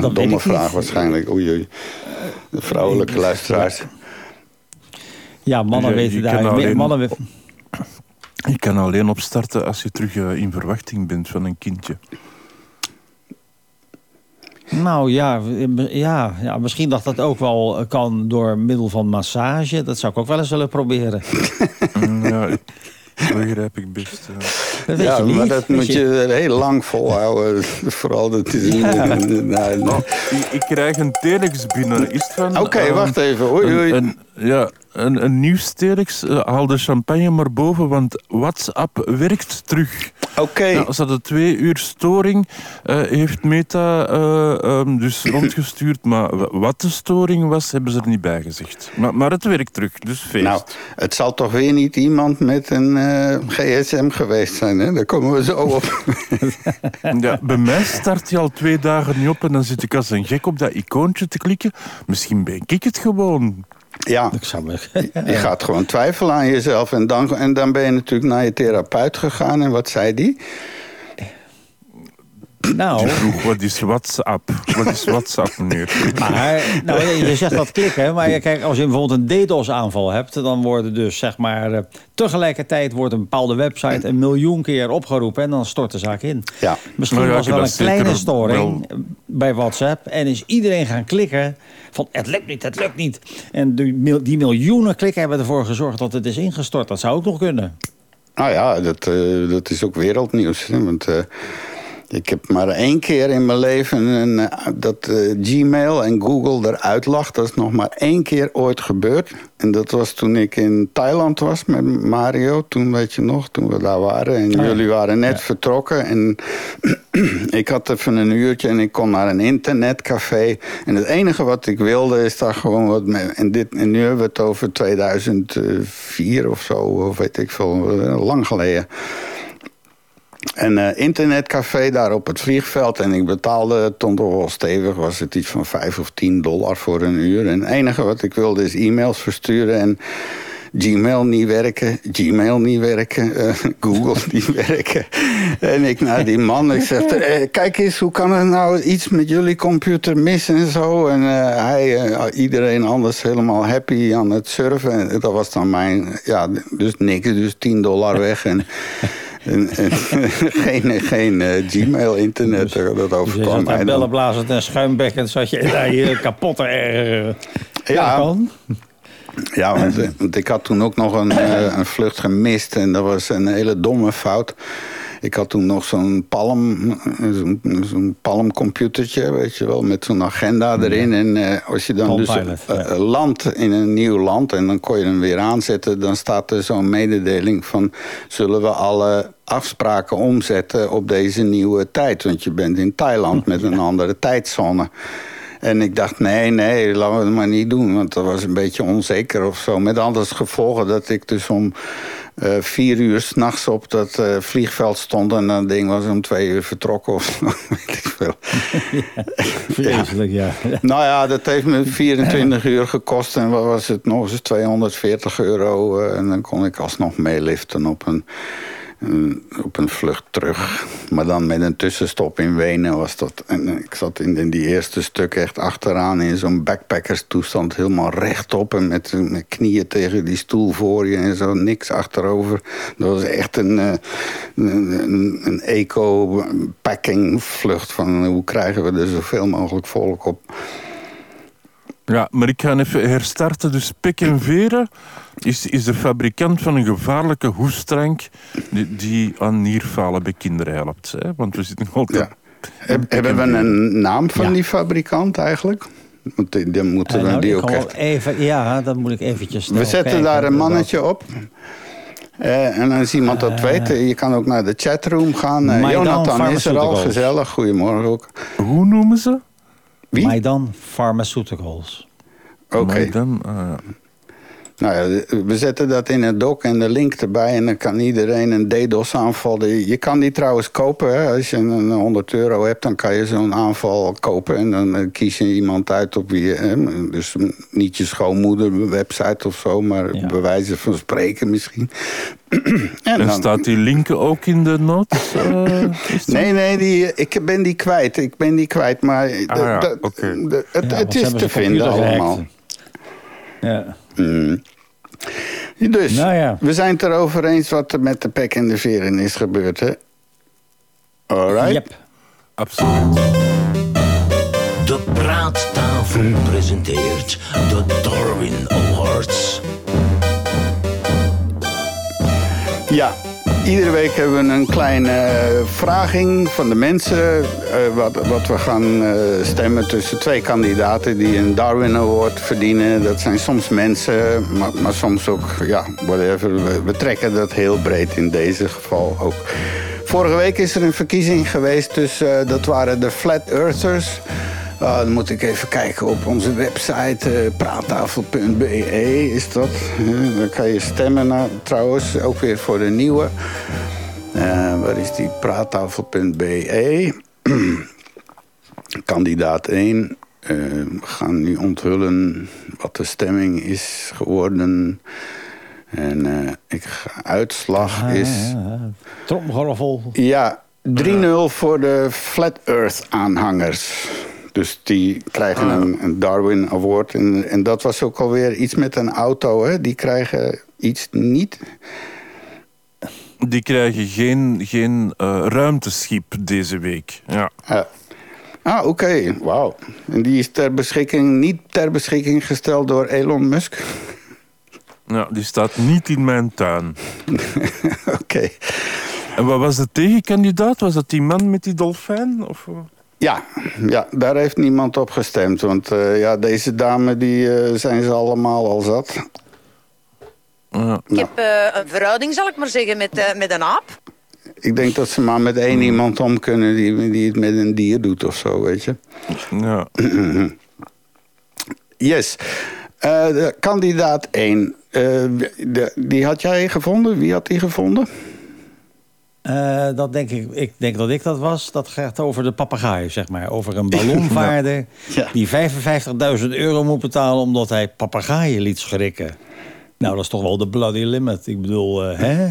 Dat domme vraag waarschijnlijk. Oei, oei. De vrouwelijke ik, luisteraars. Ja, mannen je, weten je daar... Alleen, mannen weten... Je kan alleen opstarten als je terug uh, in verwachting bent van een kindje. Nou ja, ja, ja, misschien dat dat ook wel kan door middel van massage. Dat zou ik ook wel eens willen proberen. [LAUGHS] ja, dat begrijp ik best. Dat ja, niet. maar dat moet je heel lang volhouden. [LAUGHS] Vooral dat is... Ja. Nou, Nou, ik, ik krijg een telex binnen. Is het van... Oké, ehm, wacht even. Oei, oei. Een, een, ja, een, een nieuws telex. Uh, haal de champagne maar boven, want WhatsApp werkt terug. Oké. Ja, ze hadden twee uur storing, uh, heeft Meta uh, um, dus [COUGHS] rondgestuurd. Maar wat de storing was, hebben ze er niet bij gezegd. Maar, maar het werkt terug, dus feest. Nou, het zal toch weer niet iemand met een gsm geweest zijn, hè? Daar komen we zo op. [LAUGHS] ja, bij mij start hij al twee dagen niet op en dan zit ik als een gek op dat icoontje te klikken. Misschien ben ik het gewoon. Ja, Ik zou me... je gaat gewoon twijfelen aan jezelf. En dan, en dan ben je natuurlijk naar je therapeut gegaan. En wat zei die? Nou, Vroeg, wat is WhatsApp? Wat is WhatsApp, meneer? maar nou, je zegt dat klikken, maar je, kijk, als je bijvoorbeeld een DDoS-aanval hebt... dan worden dus, zeg maar, eh, tegelijkertijd wordt een bepaalde website... een miljoen keer opgeroepen en dan stort de zaak in. Ja. Misschien Nou ja, was er heb wel een kleine storing wel- bij WhatsApp... en is iedereen gaan klikken van het lukt niet, het lukt niet. En die, die miljoenen klikken hebben ervoor gezorgd dat het is ingestort. Dat zou ook nog kunnen. Nou ja, dat, eh, dat is ook wereldnieuws. Hè? Want eh, ik heb maar één keer in mijn leven een, eh, dat eh, Gmail en Google eruit lag. Dat is nog maar één keer ooit gebeurd. En dat was toen ik in Thailand was met Mario. Toen weet je nog, toen we daar waren. En ja. jullie waren net vertrokken. En [CLEARS THROAT] ik had even een uurtje en ik kon naar een internetcafé. En het enige wat ik wilde is daar gewoon wat mee. En, dit, en nu hebben we het over 2004 of zo, of weet ik veel, eh, lang geleden. Een eh, internetcafé daar op het vliegveld. En ik betaalde, toen toch wel stevig, was het iets van 5 of 10 dollar voor een uur. En het enige wat ik wilde is e-mails versturen. En Gmail niet werken, Gmail niet werken, eh, [LAUGHS] Google [LAUGHS] niet werken. En ik naar die man, ik zeg, eh, kijk eens, hoe kan er nou iets met jullie computer mis en zo? En eh, hij, iedereen anders helemaal happy aan het surfen. En dat was dan mijn, ja, dus niks, dus 10 dollar weg. En, [LAUGHS] en, en [LAUGHS] geen, geen eh, Gmail-internet, dat Dus je overkwam zat mij daar dan. bellenblazend en schuimbekkend... zat je [LAUGHS] daar hier kapot ergeren. Ja. kan. Ja, want, eh, want ik had toen ook nog een, eh, een vlucht gemist en dat was een hele domme fout. Ik had toen nog zo'n palm, eh, zo'n zo'n palmcomputertje, weet je wel, met zo'n agenda erin. En eh, als je dan Palm dus Pilot, ja. eh, landt in een nieuw land en dan kon je hem weer aanzetten, dan staat er zo'n mededeling van zullen we alle afspraken omzetten op deze nieuwe tijd. Want je bent in Thailand [LAUGHS] met een andere tijdzone. En ik dacht, nee, nee, laten we het maar niet doen. Want dat was een beetje onzeker of zo. Met anders gevolgen dat ik dus om eh, vier uur s'nachts op dat eh, vliegveld stond... en dat ding was om twee uur vertrokken of zo, [LAUGHS] weet ik veel. [LAUGHS] Vreselijk, ja. Nou ja, dat heeft me 24 [LAUGHS] uur gekost. En wat was het nog eens 240 euro. eh, en dan kon ik alsnog meeliften op een- op een vlucht terug. Maar dan met een tussenstop in Wenen was dat... En eh, ik zat in, die eerste stuk echt achteraan in zo'n backpackerstoestand. Helemaal rechtop en met mijn knieën tegen die stoel voor je en zo. Niks achterover. Dat was echt een, eh, een, een, een eco-packing vlucht van hoe krijgen we er zoveel mogelijk volk op. Ja, maar ik ga even herstarten. Dus Pek en Veren is, is de fabrikant van een gevaarlijke hoestdrank die, die aan nierfalen bij kinderen helpt. Hè? Want we zitten nog altijd... Ja. Heb- hebben we een naam van Ja. die fabrikant eigenlijk? Want die- dan moeten we nou, die ook echt... even, ja, dat moet ik eventjes We zetten kijken. daar een mannetje op. Eh, en als iemand dat weet, eh, je kan ook naar de chatroom gaan. Jonathan is er al, gezellig. Goedemorgen ook. Hoe noemen ze? Wie? Maidan Pharmaceuticals. Oké. Maar dan, ah, ja. Nou ja, we zetten dat in het doc en de link erbij. En dan kan iedereen een DDoS-aanval. Je kan die trouwens kopen. Hè. Als je een 100 euro hebt, dan kan je zo'n aanval kopen. En dan eh, kies je iemand uit op wie je... hè, Dus niet je schoonmoeder website of zo, maar Ja. bij wijze van spreken misschien. [CLEARS THROAT] en En dan- staat die link ook in de notes? eh? Nee, nee, die, ik ben die kwijt. Ik ben die kwijt, maar Ah ja, het, Ja, is te vinden allemaal. Ja. Mm. Dus, Nou ja. we zijn het erover eens wat er met de pek en de veren is gebeurd, hè? Alright. Yep. Absoluut. De Praattafel presenteert de Darwin Awards. Ja, iedere week hebben we een kleine eh, vraging van de mensen. eh, wat, wat we gaan eh, stemmen tussen twee kandidaten die een Darwin Award verdienen. Dat zijn soms mensen, maar, maar soms ook, ja, whatever. We, we trekken dat heel breed in deze geval ook. Vorige week is er een verkiezing geweest, eh, dat waren de Flat Earthers. Dan moet ik even kijken op onze website, eh, praattafel.be is dat. Eh, daar kan je stemmen naar, trouwens, ook weer voor de nieuwe. Eh, waar is die? Praattafel.be. [CLEARS THROAT] Kandidaat 1. we gaan nu onthullen wat de stemming is geworden. En ik ga, uitslag ah, is... Tromgeroffel. Ja, 3-0 voor de Flat Earth aanhangers. Dus die krijgen ah. een, een, Darwin Award. En, en dat was ook alweer iets met een auto. Hè? Die krijgen iets niet... Die krijgen geen, geen uh, ruimteschip deze week. Ja. Uh, ah, oké. Wauw. En die is ter beschikking, niet ter beschikking gesteld door Elon Musk? Ja, die staat niet in mijn tuin. [LAUGHS] oké. En wat was de tegenkandidaat? Was dat die man met die dolfijn? Of... Ja, ja, daar heeft niemand op gestemd. Want uh, ja, deze dame die, uh, zijn ze allemaal al zat. Ja. Ik heb uh, een verhouding, zal ik maar zeggen, met, met een aap. Ik denk dat ze maar met één iemand om kunnen die, die het met een dier doet of zo, weet je. Ja. [CLEARS THROAT] yes. kandidaat 1. De, die had jij gevonden? Wie had die gevonden? Uh, dat denk ik, ik denk dat ik dat was. Dat gaat over de papegaai, zeg maar. Over een ballonvaarder [LAUGHS] ja. die 55.000 euro moet betalen... omdat hij papegaaien liet schrikken. Nou, dat is toch wel de bloody limit. Ik bedoel, uh, hè?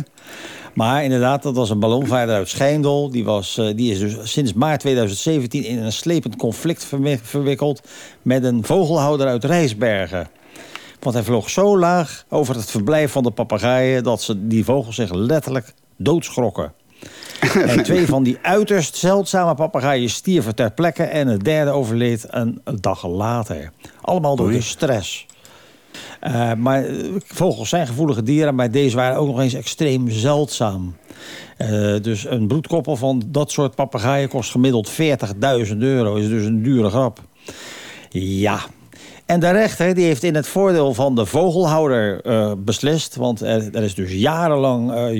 Maar inderdaad, dat was een ballonvaarder uit Schijndel. Die, was, uh, die is dus sinds maart 2017 in een slepend conflict verwikkeld... met een vogelhouder uit Rijsbergen. Want hij vloog zo laag over het verblijf van de papegaaien... dat ze die vogels zich letterlijk doodschrokken. [LAUGHS] En twee van die uiterst zeldzame papegaaien stierven ter plekke... en het derde overleed een dag later. Allemaal door de stress. Uh, maar eh, vogels zijn gevoelige dieren, maar deze waren ook nog eens extreem zeldzaam. Uh, dus een broedkoppel van dat soort papegaaien kost gemiddeld 40.000 euro. Is dus een dure grap. Ja, en de rechter die heeft in het voordeel van de vogelhouder uh, beslist. Want er, er, is dus jarenlang uh,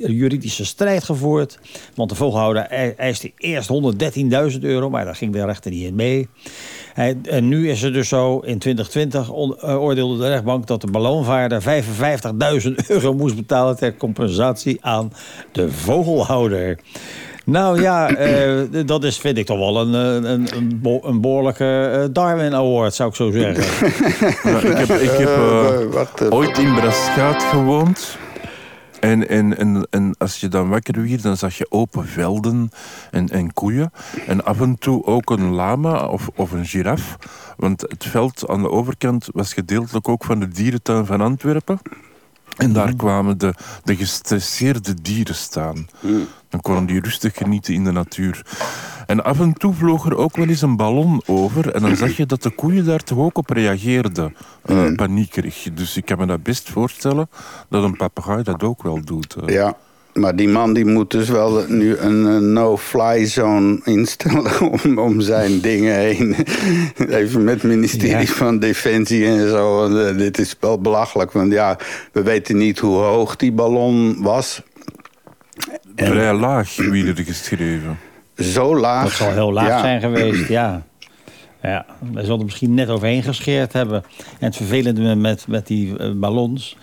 juridische, strijd gevoerd. Want de vogelhouder eiste eerst 113.000 euro, maar daar ging de rechter niet in mee. En nu is het dus zo, in 2020 on, uh, oordeelde de rechtbank... dat de ballonvaarder 55.000 euro moest betalen... ter compensatie aan de vogelhouder. Nou ja, uh, dat is, vind ik toch wel een, een, een, een behoorlijke eh, Darwin Award, zou ik zo zeggen. ik heb, ik heb uh, ooit in Braschaat gewoond. En, en, en, en als je dan wakker werd, dan zag je open velden en, en koeien. En af en toe ook een lama of, of een giraf. Want het veld aan de overkant was gedeeltelijk ook van de dierentuin van Antwerpen. En daar mhm. kwamen de, de gestresseerde dieren staan. Dan konden die rustig genieten in de natuur. En af en toe vloog er ook wel eens een ballon over. En dan zag je dat de koeien daar toch ook op reageerden. Uh, paniekerig. Dus ik kan me dat best voorstellen dat een papegaai dat ook wel doet. Uh. Ja, maar die man die moet dus wel nu een no-fly zone instellen [LAUGHS] om, om zijn dingen heen. [LAUGHS] Even met het ministerie van Defensie en zo. Uh, dit is wel belachelijk, want ja, we weten niet hoe hoog die ballon was. Vrij laag, wie er geschreven. Zo laag. Dat zal heel laag zijn geweest, ja. Ja, we zullen er misschien net overheen gescheerd hebben. En het vervelende met, met die uh, ballons...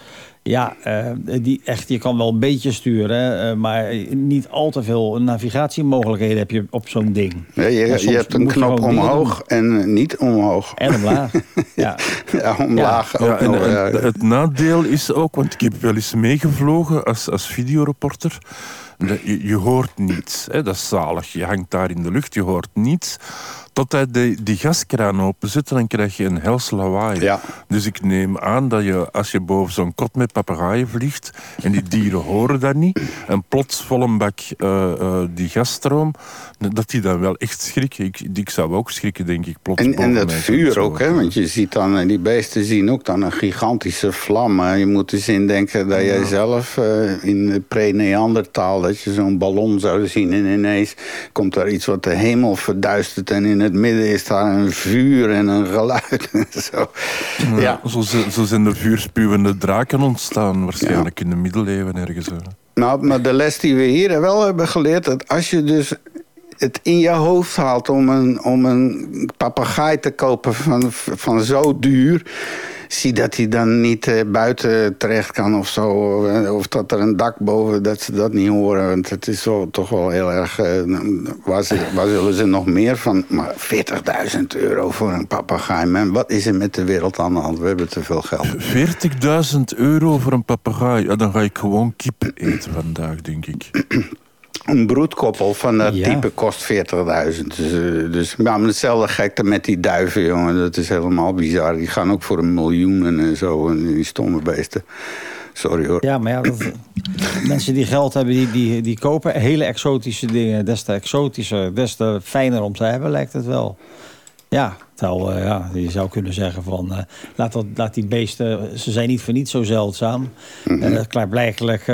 Ja, uh, die echt, je kan wel een beetje sturen, uh, maar niet al te veel navigatiemogelijkheden heb je op zo'n ding. Nee, je, je hebt een knop omhoog en niet omhoog. En omlaag, [LAUGHS] ja. ja, omlaag ja. Ook nog, en, Het nadeel is ook, want ik heb wel eens meegevlogen als, als videoreporter... Je, je hoort niets. Hè? Dat is zalig. Je hangt daar in de lucht, je hoort niets. Tot hij de, die gaskraan openzet, dan krijg je een hels lawaai. Ja. Dus ik neem aan dat je, als je boven zo'n kot met papegaaien vliegt... en die dieren horen dat niet... en plots vol een bak uh, uh, die gasstroom... dat die dan wel echt schrikken. Ik, ik zou ook schrikken, denk ik, plots En, en dat vuur ook, hè? Want je ziet dan... en die beesten zien ook dan een gigantische vlam. Je moet dus indenken dat jij zelf uh, in pre-Neandertaal... dat je zo'n ballon zou zien en ineens komt er iets wat de hemel verduistert... en in het midden is daar een vuur en een geluid. [LAUGHS] zo. Ja, ja. Zo, zo, zijn de vuurspuwende draken ontstaan, waarschijnlijk in de middeleeuwen ergens. Nou, maar de les die we hier wel hebben geleerd... dat als je dus het in je hoofd haalt om een, om een papegaai te kopen van, van zo duur zie dat hij dan niet eh, buiten terecht kan of zo. Of dat er een dak boven, dat ze dat niet horen. Want het is toch wel heel erg... waar, ze, waar zullen ze nog meer van? Maar 40.000 euro voor een papegaai, man. Wat is er met de wereld aan de hand? We hebben te veel geld. 40.000 euro voor een papegaai? Ja, dan ga ik gewoon kip eten vandaag, denk ik. [CLEARS THROAT] Een broedkoppel van dat type kost 40.000. Dus, uh, dus maar hetzelfde gekte met die duiven, jongen. Dat is helemaal bizar. Die gaan ook voor een miljoen en zo. En die stomme beesten. Sorry hoor. Ja, maar ja, dat, [CLEARS THROAT] mensen die geld hebben, die, die, die kopen hele exotische dingen. Des te exotischer, des te fijner om te hebben, lijkt het wel. Ja, uh, ja, je zou kunnen zeggen van... Uh, laat, dat, laat die beesten... Ze zijn niet voor niet zo zeldzaam. Mm -hmm. uh, klaarblijkelijk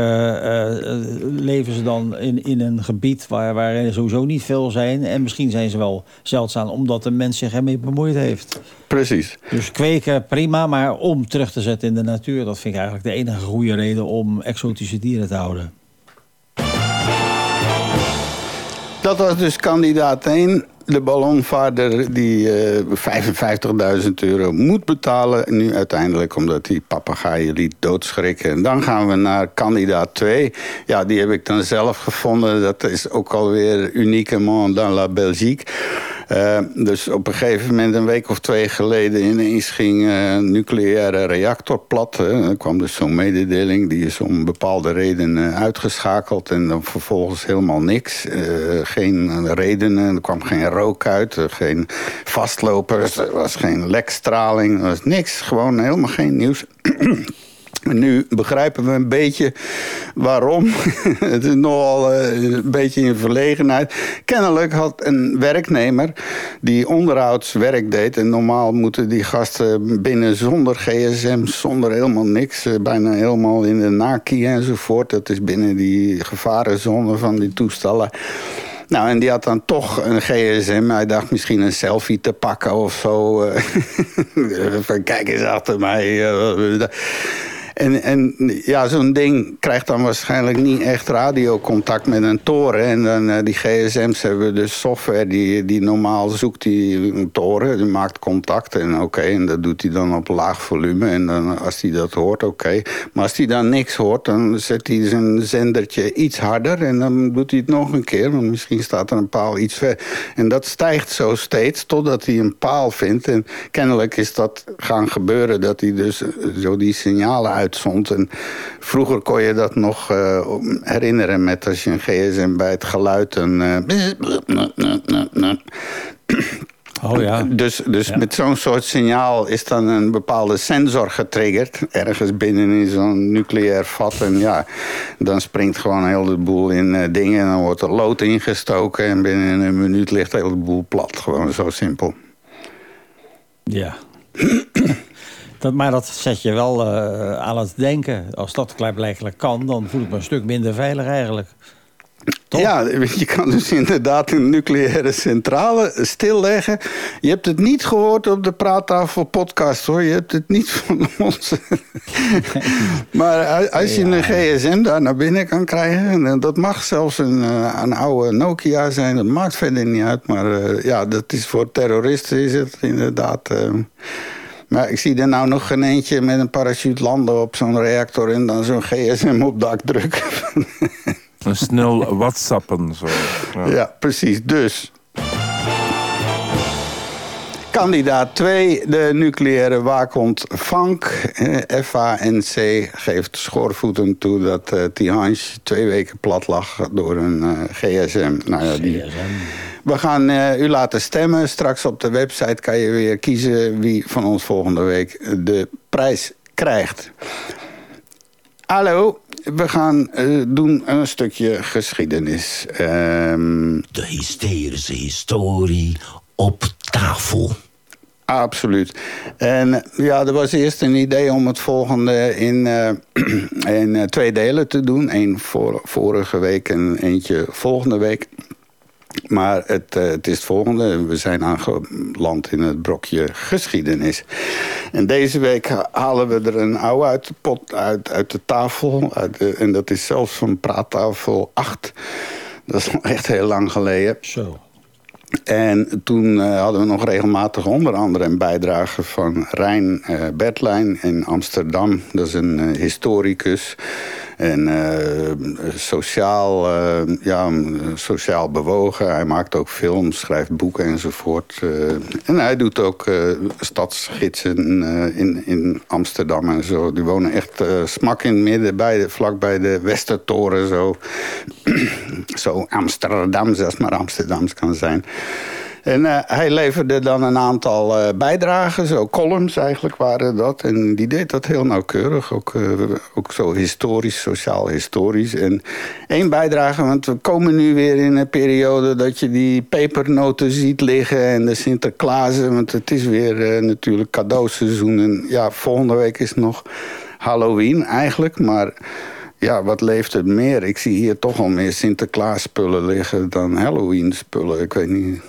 leven ze dan in, in een gebied... Waar, waar er sowieso niet veel zijn. En misschien zijn ze wel zeldzaam... omdat de mens zich ermee bemoeid heeft. Precies. Dus kweken prima, maar om terug te zetten in de natuur... dat vind ik eigenlijk de enige goede reden... om exotische dieren te houden. Dat was dus kandidaat 1 de ballonvaarder die uh, 55.000 euro moet betalen. Nu uiteindelijk omdat hij papegaaien liet doodschrikken. En dan gaan we naar kandidaat 2. Ja, die heb ik dan zelf gevonden. Dat is ook alweer uniquement dans la Belgique. Uh, dus op een gegeven moment, een week of twee geleden... ineens ging een nucleaire reactor plat. Er kwam dus zo'n mededeling. Die is om bepaalde redenen uitgeschakeld. En dan vervolgens helemaal niks. Geen redenen, er kwam geen rook uit. geen vastlopers, er was geen lekstraling. Er was niks, gewoon helemaal geen nieuws. [CLEARS THROAT] Nu begrijpen we een beetje waarom. [LAUGHS] het is nogal uh, een beetje in verlegenheid. Kennelijk had een werknemer die onderhoudswerk deed... en normaal moeten die gasten binnen zonder gsm, zonder helemaal niks... Uh, bijna helemaal in de naki enzovoort. Dat is binnen die gevarenzone van die toestellen... Nou, en die had dan toch een gsm. Hij dacht misschien een selfie te pakken of zo. [LAUGHS] Van kijk eens achter mij. En, en ja, zo'n ding krijgt dan waarschijnlijk niet echt radiocontact met een toren. En dan, uh, die gsm's hebben dus software die, die normaal zoekt die toren. Die maakt contact en oké, en dat doet hij dan op laag volume. En dan, als hij dat hoort, oké. Maar als hij dan niks hoort, dan zet hij zijn zendertje iets harder. En dan doet hij het nog een keer, want misschien staat er een paal iets ver. En dat stijgt zo steeds totdat hij een paal vindt. En kennelijk is dat gaan gebeuren, dat hij dus zo die signalen uit uitzond. En vroeger kon je dat nog uh, herinneren met als je een gsm bij het geluid een... Uh, Oh ja. Dus, dus ja. met zo'n soort signaal is dan een bepaalde sensor getriggerd. Ergens binnen in zo'n nucleair vat. En ja, dan springt gewoon heel de boel in uh, dingen. En dan wordt er lood ingestoken. En binnen een minuut ligt de hele boel plat. Gewoon zo simpel. Ja. Dat, maar dat zet je wel uh, aan het denken. Als dat klaarblijkelijk kan, dan voel ik me een stuk minder veilig eigenlijk. Ja, je kan dus inderdaad een nucleaire centrale stilleggen. Je hebt het niet gehoord op de Praattafel podcast hoor. Je hebt het niet van ons. [LAUGHS] maar als je een gsm daar naar binnen kan krijgen... en dat mag zelfs een, een oude Nokia zijn, dat maakt verder niet uit. Maar uh, ja, dat is voor terroristen is het inderdaad... Uh, maar ik zie er nou nog geen eentje met een parachute landen op zo'n reactor... en dan zo'n gsm op dak drukken. Snel [LAUGHS] whatsappen. Zo. Ja. ja, precies. Dus... Kandidaat 2, de nucleaire waakhond Vank. FANC geeft schoorvoeten toe dat uh, Tihange twee weken plat lag door een uh, gsm. Nou ja, die... We gaan uh, u laten stemmen. Straks op de website kan je weer kiezen wie van ons volgende week de prijs krijgt. Hallo, we gaan uh, doen een stukje geschiedenis. Um... De hysterische historie op tafel. Absoluut. En ja, er was eerst een idee om het volgende in, uh, [CLEARS THROAT] in uh, twee delen te doen. Eén voor, vorige week en eentje volgende week. Maar het, uh, het is het volgende. We zijn aangeland in het brokje geschiedenis. En deze week halen we er een oude uit de pot, uit, uit de tafel. En dat is zelfs van praattafel 8. Dat is [LAUGHS] echt heel lang geleden. Zo. En toen uh, hadden we nog regelmatig onder andere een bijdrage van Rijn uh, Bertlijn in Amsterdam. Dat is een uh, historicus. En sociaal, ja, sociaal bewogen. Hij maakt ook films, schrijft boeken enzovoort. en hij doet ook stadsgidsen in, in Amsterdam en zo. Die wonen echt smak in het midden, bij de, vlak bij de Westertoren. Zo, [CLEARS THROAT] zo Amsterdam, als maar Amsterdams kan zijn. En uh, hij leverde dan een aantal uh, bijdragen, zo columns eigenlijk waren dat. En die deed dat heel nauwkeurig, ook, uh, ook zo historisch, sociaal-historisch. En één bijdrage, want we komen nu weer in een periode... dat je die pepernoten ziet liggen en de Sinterklaas... want het is weer natuurlijk cadeauseizoen. En ja, volgende week is nog Halloween eigenlijk, maar ja, wat leeft het meer? Ik zie hier toch al meer Sinterklaas spullen liggen dan Halloween spullen. Ik weet niet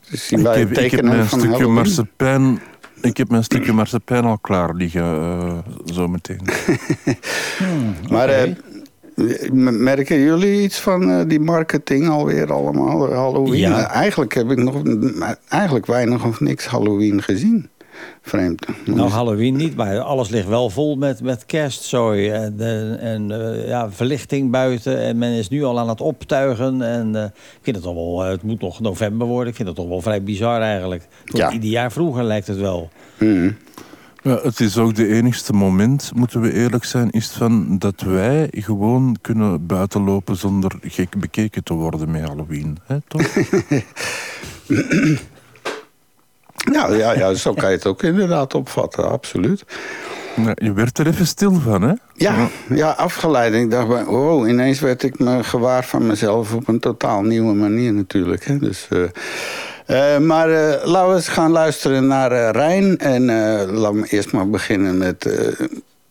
Zien wij ik, heb, ik heb mijn stukje marsepein ik heb mijn stukje marsepein al klaar liggen, uh, zo meteen. [LAUGHS] hmm, maar okay. uh, merken jullie iets van uh, die marketing alweer allemaal? Halloween? Ja. eigenlijk heb ik nog eigenlijk weinig of niks Halloween gezien vreemd. Nou, Halloween niet, maar alles ligt wel vol met, met kerstzooi en, en uh, ja, verlichting buiten. En men is nu al aan het optuigen. En uh, ik vind het toch wel, uh, het moet nog november worden. Ik vind het toch wel vrij bizar eigenlijk. Ja. Ieder jaar vroeger lijkt het wel. Mm. Ja, het is ook de enigste moment, moeten we eerlijk zijn, is van dat wij gewoon kunnen buitenlopen zonder gek bekeken te worden met Halloween. Hè, toch? [LAUGHS] Nou ja, ja, zo kan je het ook inderdaad opvatten, absoluut. je werd er even stil van, hè? Ja, ja afgeleid. Ik dacht, wow, ineens werd ik me gewaar van mezelf op een totaal nieuwe manier natuurlijk. Hè? Dus, uh, uh, maar uh, laten we eens gaan luisteren naar Rijn. En laten we eerst maar beginnen met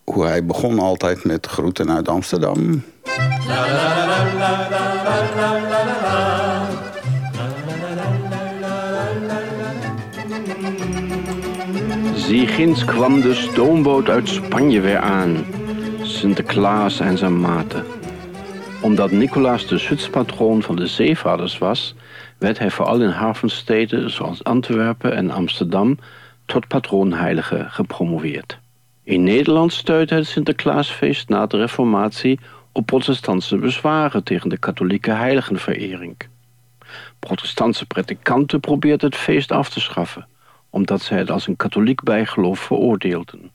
hoe hij begon altijd met groeten uit Amsterdam. La, la, la, Zie ginds kwam de stoomboot uit Spanje weer aan. Sinterklaas en zijn maten. Omdat Nicolaas de schutspatroon van de zeevaarders was... werd hij vooral in havensteden zoals Antwerpen en Amsterdam... tot patroonheilige gepromoveerd. In Nederland stuitte het Sinterklaasfeest na de reformatie... op protestantse bezwaren tegen de katholieke heiligenverering. Protestantse predikanten probeerden het feest af te schaffen omdat zij het als een katholiek bijgeloof veroordeelden.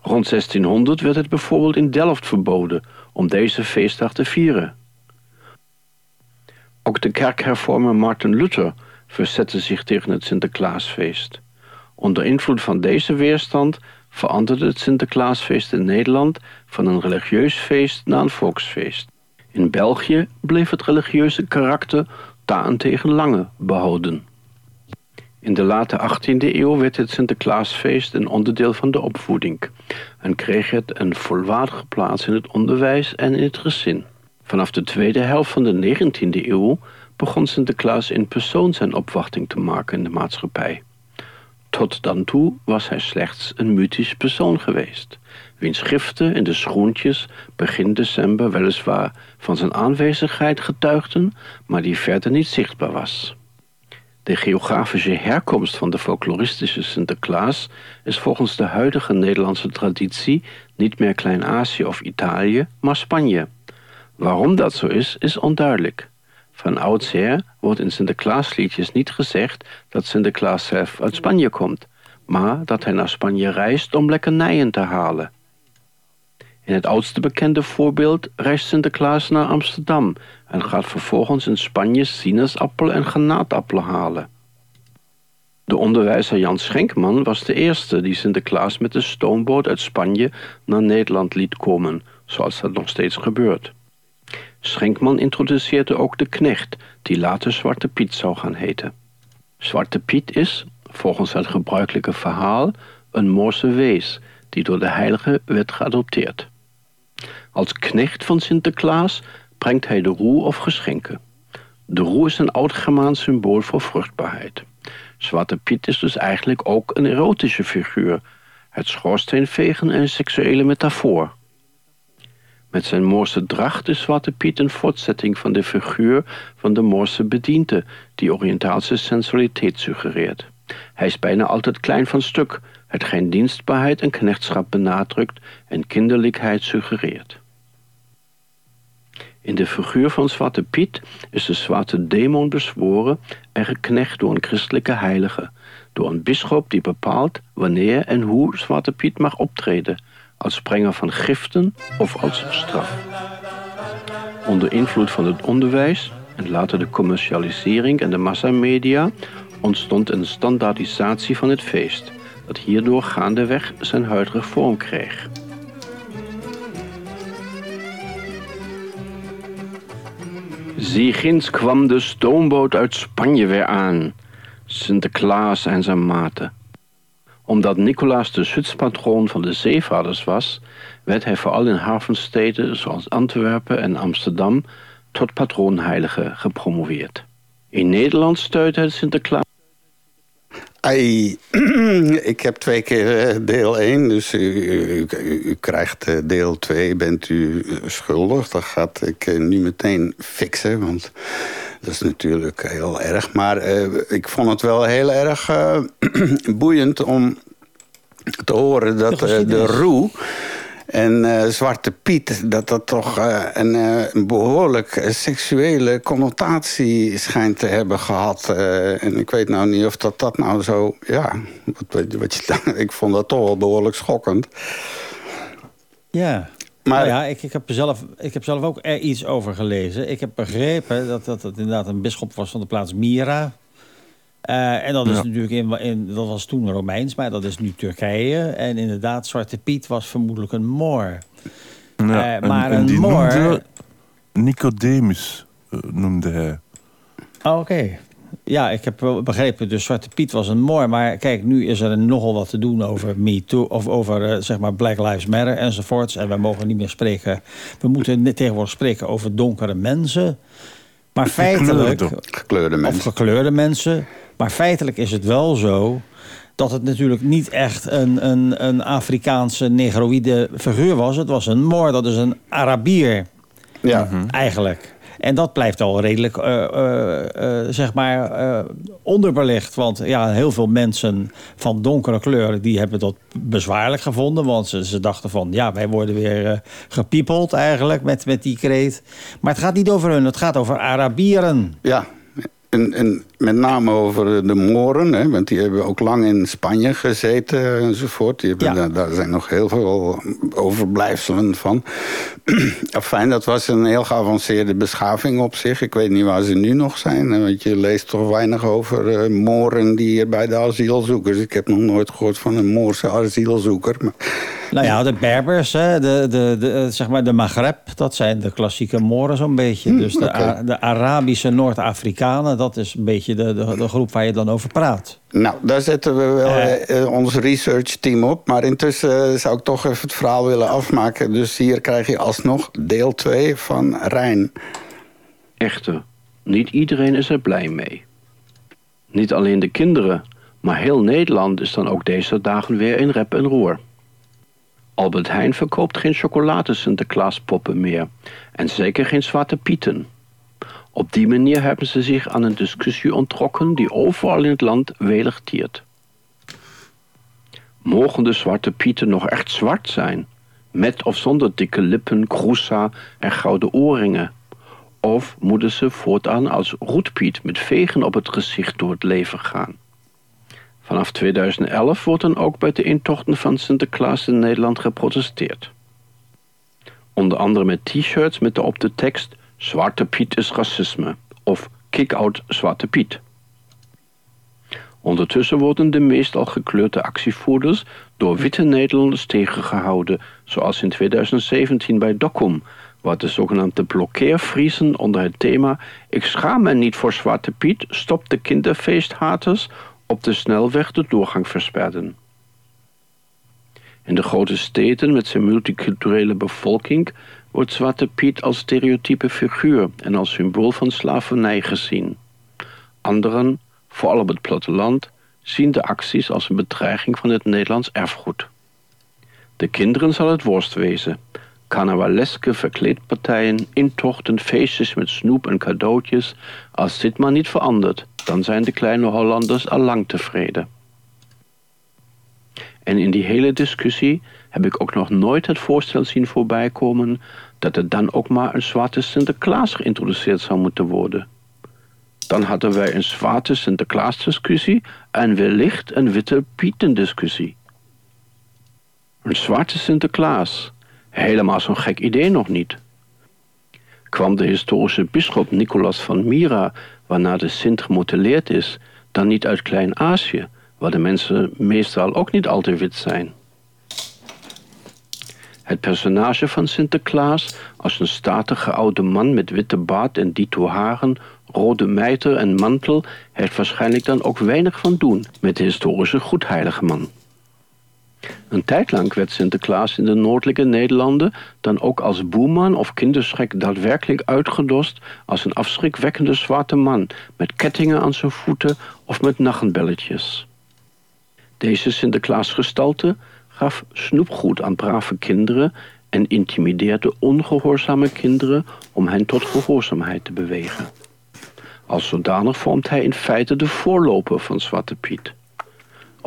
Rond 1600 werd het bijvoorbeeld in Delft verboden om deze feestdag te vieren. Ook de kerkhervormer Martin Luther verzette zich tegen het Sinterklaasfeest. Onder invloed van deze weerstand veranderde het Sinterklaasfeest in Nederland van een religieus feest naar een volksfeest. In België bleef het religieuze karakter daarentegen lange behouden. In de late 18e eeuw werd het Sinterklaasfeest een onderdeel van de opvoeding en kreeg het een volwaardige plaats in het onderwijs en in het gezin. Vanaf de tweede helft van de 19e eeuw begon Sinterklaas in persoon zijn opwachting te maken in de maatschappij. Tot dan toe was hij slechts een mythisch persoon geweest, wiens schriften in de schoentjes begin december weliswaar van zijn aanwezigheid getuigden, maar die verder niet zichtbaar was. De geografische herkomst van de folkloristische Sinterklaas is volgens de huidige Nederlandse traditie niet meer Klein-Azië of Italië, maar Spanje. Waarom dat zo is, is onduidelijk. Van oudsher wordt in Sinterklaasliedjes niet gezegd dat Sinterklaas zelf uit Spanje komt, maar dat hij naar Spanje reist om lekkernijen te halen. In het oudste bekende voorbeeld reist Sinterklaas naar Amsterdam en gaat vervolgens in Spanje sinaasappelen en granaatappelen halen. De onderwijzer Jan Schenkman was de eerste die Sinterklaas met de stoomboot uit Spanje naar Nederland liet komen, zoals dat nog steeds gebeurt. Schenkman introduceerde ook de knecht, die later Zwarte Piet zou gaan heten. Zwarte Piet is, volgens het gebruikelijke verhaal, een Moorse wees die door de heilige werd geadopteerd. Als knecht van Sinterklaas brengt hij de roe of geschenken. De roe is een oud-Germaans symbool voor vruchtbaarheid. Zwarte Piet is dus eigenlijk ook een erotische figuur. Het schoorsteenvegen en een seksuele metafoor. Met zijn Moorse dracht is Zwarte Piet een voortzetting van de figuur van de Moorse bediende, die Oriëntaalse sensualiteit suggereert. Hij is bijna altijd klein van stuk, hetgeen dienstbaarheid en knechtschap benadrukt en kinderlijkheid suggereert. In de figuur van Zwarte Piet is de zwarte demon bezworen en geknecht door een christelijke heilige, door een bisschop die bepaalt wanneer en hoe Zwarte Piet mag optreden, als sprenger van giften of als straf. Onder invloed van het onderwijs en later de commercialisering en de massamedia ontstond een standaardisatie van het feest, dat hierdoor gaandeweg zijn huidige vorm kreeg. Zie ginds kwam de stoomboot uit Spanje weer aan, Sinterklaas en zijn maten. Omdat Nicolaas de schutspatroon van de zeevaarders was, werd hij vooral in havensteden zoals Antwerpen en Amsterdam tot patroonheilige gepromoveerd. In Nederland steunt het Sinterklaas Ai, [CLEARS THROAT] ik heb twee keer eh, deel 1, dus u, u, u, krijgt eh, deel 2, bent u eh, schuldig. Dat gaat ik nu meteen fixen, want dat is natuurlijk heel erg. Maar uh, ik vond het wel heel erg uh, [CLEARS THROAT] boeiend om te horen dat uh, de roe en uh, Zwarte Piet, dat dat toch uh, een, uh, een, behoorlijk seksuele connotatie schijnt te hebben gehad. en ik weet nou niet of dat, dat nou zo... Ja, wat, wat je, [LAUGHS] ik vond dat toch wel behoorlijk schokkend. Ja, maar nou ja, ik, ik, heb zelf, ik heb zelf ook er iets over gelezen. Ik heb begrepen dat, dat het inderdaad een bisschop was van de plaats Mira... Uh, en dat, is natuurlijk in, in, dat was toen Romeins, maar dat is nu Turkije. En inderdaad, Zwarte Piet was vermoedelijk een Moor. Ja, uh, maar en, en een Moor... Nicodemus uh, noemde hij. Oh, Oké. Okay. Ja, ik heb begrepen, dus Zwarte Piet was een Moor. Maar kijk, nu is er nogal wat te doen over Me Too... of over zeg maar Black Lives Matter enzovoorts. En we mogen niet meer spreken... We moeten tegenwoordig spreken over donkere mensen... Maar feitelijk... Gekleurde mensen. Of gekleurde mensen. Maar feitelijk is het wel zo dat het natuurlijk niet echt een, een, een Afrikaanse negroïde figuur was. Het was een Moor, dat is een Arabier. Ja. Eigenlijk. En dat blijft al redelijk, uh, uh, uh, zeg maar, onderbelicht. Want ja, heel veel mensen van donkere kleuren... die hebben dat bezwaarlijk gevonden. Want ze, ze dachten van, ja, wij worden weer gepiepeld eigenlijk met, met die kreet. Maar het gaat niet over hun, het gaat over Arabieren. Ja, en, en, met name over de Moren, hè, want die hebben ook lang in Spanje gezeten enzovoort. Die hebben, ja. daar, zijn nog heel veel overblijfselen van. [CLEARS THROAT] Fijn, dat was een heel geavanceerde beschaving op zich. Ik weet niet waar ze nu nog zijn, want je leest toch weinig over uh, Moren die hier bij de asielzoekers. Ik heb nog nooit gehoord van een Moorse asielzoeker. Maar... Nou ja, de Berbers, hè, de, de, de, zeg maar de Maghreb, dat zijn de klassieke Moren zo'n beetje. Hm, dus de, okay. de Arabische Noord-Afrikanen, dat is een beetje de, de, de, groep waar je dan over praat. Nou, daar zetten we wel uh, uh, ons research-team op. Maar intussen zou ik toch even het verhaal willen afmaken. Dus hier krijg je alsnog deel 2 van Rijn. Echter, niet iedereen is er blij mee. Niet alleen de kinderen, maar heel Nederland is dan ook deze dagen weer in rep en roer. Albert Heijn verkoopt geen chocolade Sinterklaaspoppen meer. En zeker geen zwarte pieten. Op die manier hebben ze zich aan een discussie onttrokken die overal in het land welig tiert. Mogen de zwarte pieten nog echt zwart zijn? Met of zonder dikke lippen, kroesa en gouden oorringen? Of moeten ze voortaan als roetpiet met vegen op het gezicht door het leven gaan? Vanaf 2011 wordt dan ook bij de intochten van Sinterklaas in Nederland geprotesteerd. Onder andere met t-shirts met op de tekst Zwarte Piet is racisme of Kick-out Zwarte Piet. Ondertussen worden de meestal gekleurde actievoerders door witte Nederlanders tegengehouden, zoals in 2017 bij Dokkum, waar de zogenaamde blokkeervriezen onder het thema Ik schaam me niet voor Zwarte Piet, stop de kinderfeesthaters op de snelweg de doorgang versperden. In de grote steden met zijn multiculturele bevolking wordt Zwarte Piet als stereotype figuur en als symbool van slavernij gezien. Anderen, vooral op het platteland, zien de acties als een bedreiging van het Nederlands erfgoed. De kinderen zal het worst wezen. Carnavaleske verkleedpartijen, intochten, feestjes met snoep en cadeautjes. Als dit maar niet verandert, dan zijn de kleine Hollanders al lang tevreden. En in die hele discussie heb ik ook nog nooit het voorstel zien voorbijkomen dat er dan ook maar een zwarte Sinterklaas geïntroduceerd zou moeten worden. Dan hadden wij een zwarte Sinterklaas-discussie en wellicht een witte Pieten-discussie. Een zwarte Sinterklaas. Helemaal zo'n gek idee nog niet. Kwam de historische bisschop Nicolaas van Myra, waarna de Sint gemodelleerd is, dan niet uit Klein-Azië, waar de mensen meestal ook niet al te wit zijn? Het personage van Sinterklaas als een statige oude man met witte baard en dito haren, rode mijter en mantel heeft waarschijnlijk dan ook weinig van doen met de historische goedheilige man. Een tijd lang werd Sinterklaas in de noordelijke Nederlanden dan ook als boeman of kinderschrik daadwerkelijk uitgedost als een afschrikwekkende zwarte man met kettingen aan zijn voeten of met nachtbelletjes. Deze Sinterklaasgestalte gaf snoepgoed aan brave kinderen en intimideerde ongehoorzame kinderen om hen tot gehoorzaamheid te bewegen. Als zodanig vormt hij in feite de voorloper van Zwarte Piet.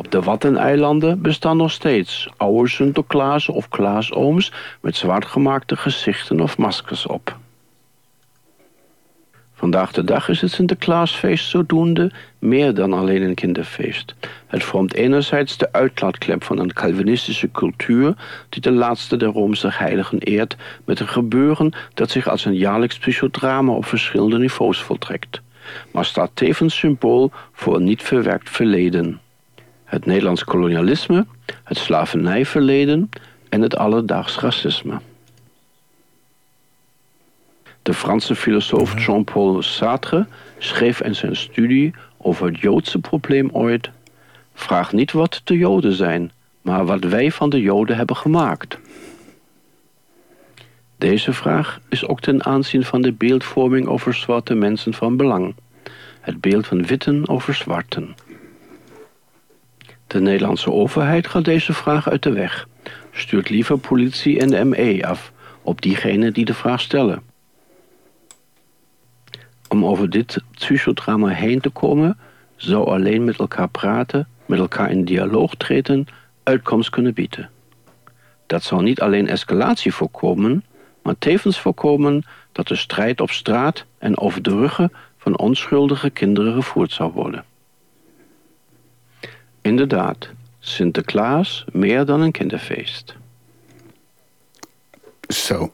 Op de Waddeneilanden bestaan nog steeds oude Sinterklaas of Klaasooms met zwartgemaakte gezichten of maskers op. Vandaag de dag is het Sinterklaasfeest zodoende meer dan alleen een kinderfeest. Het vormt enerzijds de uitlaatklep van een Calvinistische cultuur die de laatste der Roomse heiligen eert met een gebeuren dat zich als een jaarlijks psychodrama op verschillende niveaus voltrekt, maar staat tevens symbool voor een niet verwerkt verleden. Het Nederlands kolonialisme, het slavernijverleden en het alledaags racisme. De Franse filosoof Jean-Paul Sartre schreef in zijn studie over het Joodse probleem ooit: Vraag niet wat de Joden zijn, maar wat wij van de Joden hebben gemaakt. Deze vraag is ook ten aanzien van de beeldvorming over zwarte mensen van belang. Het beeld van witten over zwarten. De Nederlandse overheid gaat deze vraag uit de weg. Stuurt liever politie en de ME af op diegenen die de vraag stellen. Om over dit psychodrama heen te komen, zou alleen met elkaar praten, met elkaar in dialoog treden, uitkomst kunnen bieden. Dat zal niet alleen escalatie voorkomen, maar tevens voorkomen dat de strijd op straat en over de ruggen van onschuldige kinderen gevoerd zou worden. Inderdaad, Sinterklaas meer dan een kinderfeest. Zo.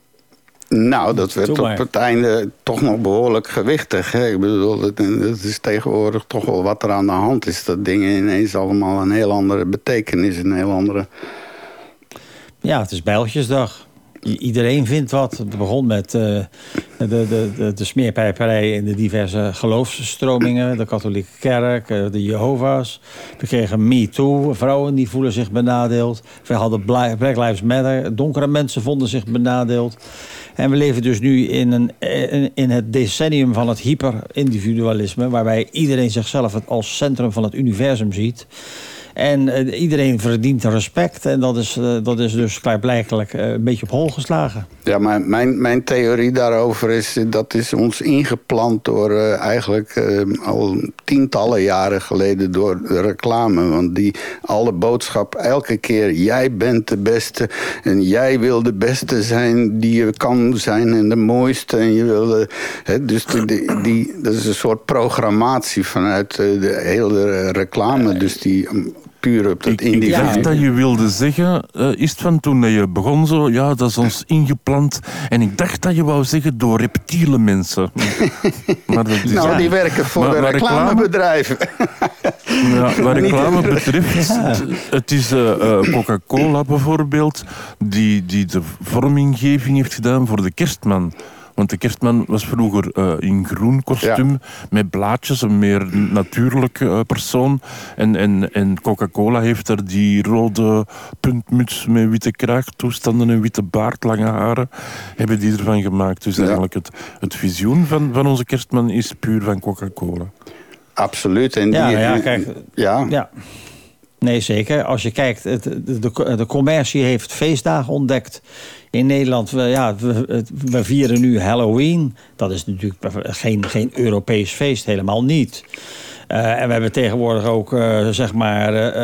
Nou, dat werd op het einde toch nog behoorlijk gewichtig. Hè? Ik bedoel, het, is tegenwoordig toch wel wat er aan de hand is. Dat dingen ineens allemaal een heel andere betekenis, een heel andere... Ja, het is Bijltjesdag iedereen vindt wat. Het begon met uh, de, de, de, in de diverse geloofsstromingen. De katholieke kerk, uh, de Jehovah's. We kregen Me Too. Vrouwen die voelen zich benadeeld. We hadden Black Lives Matter. Donkere mensen vonden zich benadeeld. En we leven dus nu in, een, in het decennium van het hyperindividualisme... waarbij iedereen zichzelf als centrum van het universum ziet... En uh, iedereen verdient respect. En dat is, uh, dat is dus klaarblijkelijk uh, een beetje op hol geslagen. Ja, maar mijn, mijn theorie daarover is... dat is ons ingeplant door eigenlijk al tientallen jaren geleden... door de reclame. Want die alle boodschap elke keer... jij bent de beste en jij wil de beste zijn die je kan zijn... en de mooiste. En je wil, dus die, die, dat is een soort programmatie vanuit de hele reclame. Dus die puur op dat individu. Ik dacht dat je wilde zeggen, uh, is het van toen je begon zo, ja, dat is ons ingeplant. En ik dacht dat je wou zeggen door reptiele mensen. [LAUGHS] maar dat is, nou, die werken voor de reclamebedrijven. ja, wat [LAUGHS] reclame betreft, het is uh, uh, Coca-Cola bijvoorbeeld, die, die de vorminggeving heeft gedaan voor de kerstman. Want de kerstman was vroeger uh, in groen kostuum met blaadjes, een meer natuurlijke uh, persoon. En, en, en Coca-Cola heeft er die rode puntmuts met witte kraagtoestanden en witte baard, lange haren, hebben die ervan gemaakt. Dus eigenlijk het, het visioen van, van onze kerstman is puur van Coca-Cola. Absoluut. En ja, die, ja, kijk, ja. ja. Nee, zeker. Als je kijkt, de, de, de commercie heeft feestdagen ontdekt. In Nederland, we, ja, we, we vieren nu Halloween. Dat is natuurlijk geen, geen Europees feest, helemaal niet. Uh, en we hebben tegenwoordig ook, uh, zeg maar,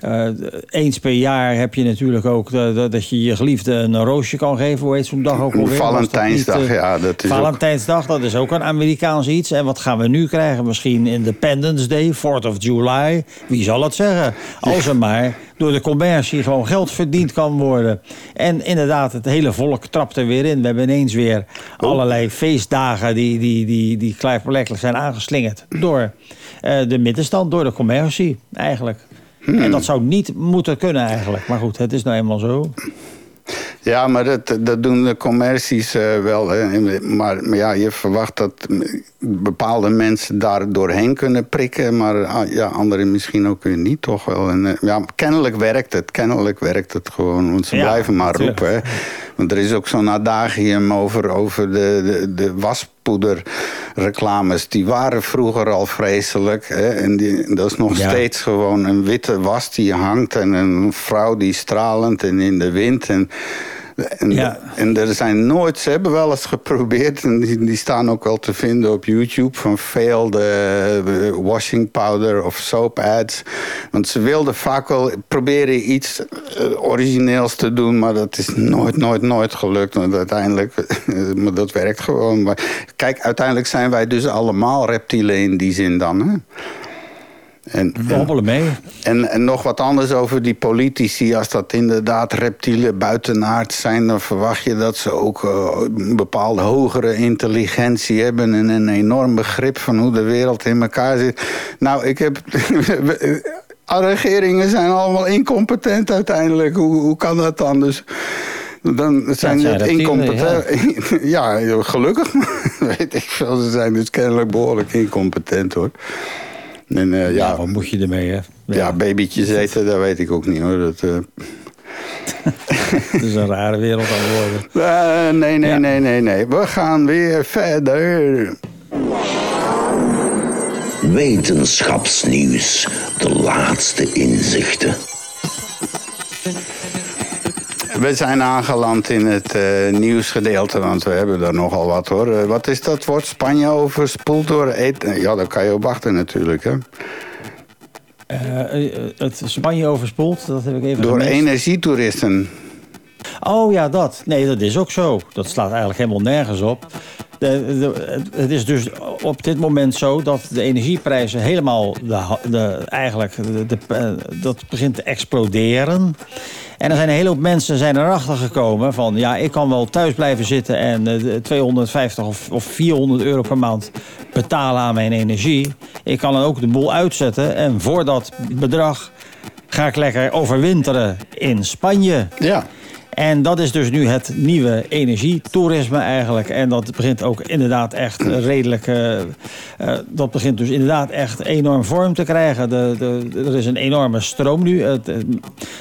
uh, eens per jaar heb je natuurlijk ook dat je je geliefde een roosje kan geven. Hoe heet zo'n dag ook alweer? Valentijnsdag, niet, ja. Dat is Valentijnsdag, ook... dat is ook een Amerikaans iets. En wat gaan we nu krijgen? Misschien Independence Day, 4th of July. Wie zal het zeggen? Als er maar door de commercie gewoon geld verdiend kan worden. En inderdaad, het hele volk trapt er weer in. We hebben ineens weer allerlei feestdagen die, die, die, die klaarblijkelijk zijn aangeslingerd door uh, de middenstand, door de commercie eigenlijk. Hmm. En dat zou niet moeten kunnen eigenlijk. Maar goed, het is nou eenmaal zo. Ja, maar dat, dat doen de commercies uh, wel. Hè. Maar, maar, ja, je verwacht dat bepaalde mensen daar doorheen kunnen prikken. Maar ah, ja, anderen misschien ook weer niet, toch wel. En, uh, ja, kennelijk werkt het. Kennelijk werkt het gewoon. Want ze ja, blijven maar natuurlijk. roepen. Hè. Want er is ook zo'n adagium over, over de, de, de waspoederreclames. Die waren vroeger al vreselijk. Hè? En die, dat is nog ja. steeds gewoon een witte was die hangt. En een vrouw die stralend en in de wind. En en, ja. en er zijn nooit, ze hebben wel eens geprobeerd, en die, die staan ook wel te vinden op YouTube, van failed uh, washing powder of soap ads. Want ze wilden vaak wel proberen iets uh, origineels te doen, maar dat is nooit, nooit, nooit gelukt. Want uiteindelijk, [LAUGHS] maar dat werkt gewoon. Maar kijk, uiteindelijk zijn wij dus allemaal reptielen in die zin dan. Hè? En, en, mee. En, en nog wat anders over die politici. Als dat inderdaad reptielen buitenaard zijn... dan verwacht je dat ze ook uh, een bepaalde hogere intelligentie hebben... en een enorm begrip van hoe de wereld in elkaar zit. Nou, ik heb... [LAUGHS] regeringen zijn allemaal incompetent uiteindelijk. Hoe, hoe kan dat dan? Dus dan zijn het incompetent. Ja. [LAUGHS] ja. gelukkig. [LAUGHS] Weet ik veel. Ze zijn dus kennelijk behoorlijk incompetent hoor. En, uh, ja, ja, wat moet je ermee, hè? Ja, ja babytjes eten, dat weet ik ook niet, hoor. Dat, [LAUGHS] uh... Het is een rare wereld aan het worden. Uh, nee, nee, ja. nee, nee, nee. We gaan weer verder. Wetenschapsnieuws. De laatste inzichten. We zijn aangeland in het uh, nieuwsgedeelte, want we hebben er nogal wat hoor. Uh, wat is dat woord? Spanje overspoeld door eten? Ja, daar kan je op wachten natuurlijk hè. Het Spanje overspoeld, dat heb ik even Door gemist. energietoeristen. Oh ja, dat. Nee, dat is ook zo. Dat slaat eigenlijk helemaal nergens op. De, het is dus op dit moment zo dat de energieprijzen helemaal de, eigenlijk de, dat begint te exploderen. En er zijn een hele hoop mensen zijn erachter gekomen van... ja, ik kan wel thuis blijven zitten en uh, 250 of, of 400 euro per maand betalen aan mijn energie. Ik kan dan ook de boel uitzetten en voor dat bedrag ga ik lekker overwinteren in Spanje. Ja. En dat is dus nu het nieuwe energietoerisme eigenlijk. En dat begint ook inderdaad echt redelijk... Uh, uh, dat begint dus inderdaad echt enorm vorm te krijgen. De, de, er is een enorme stroom nu. Het,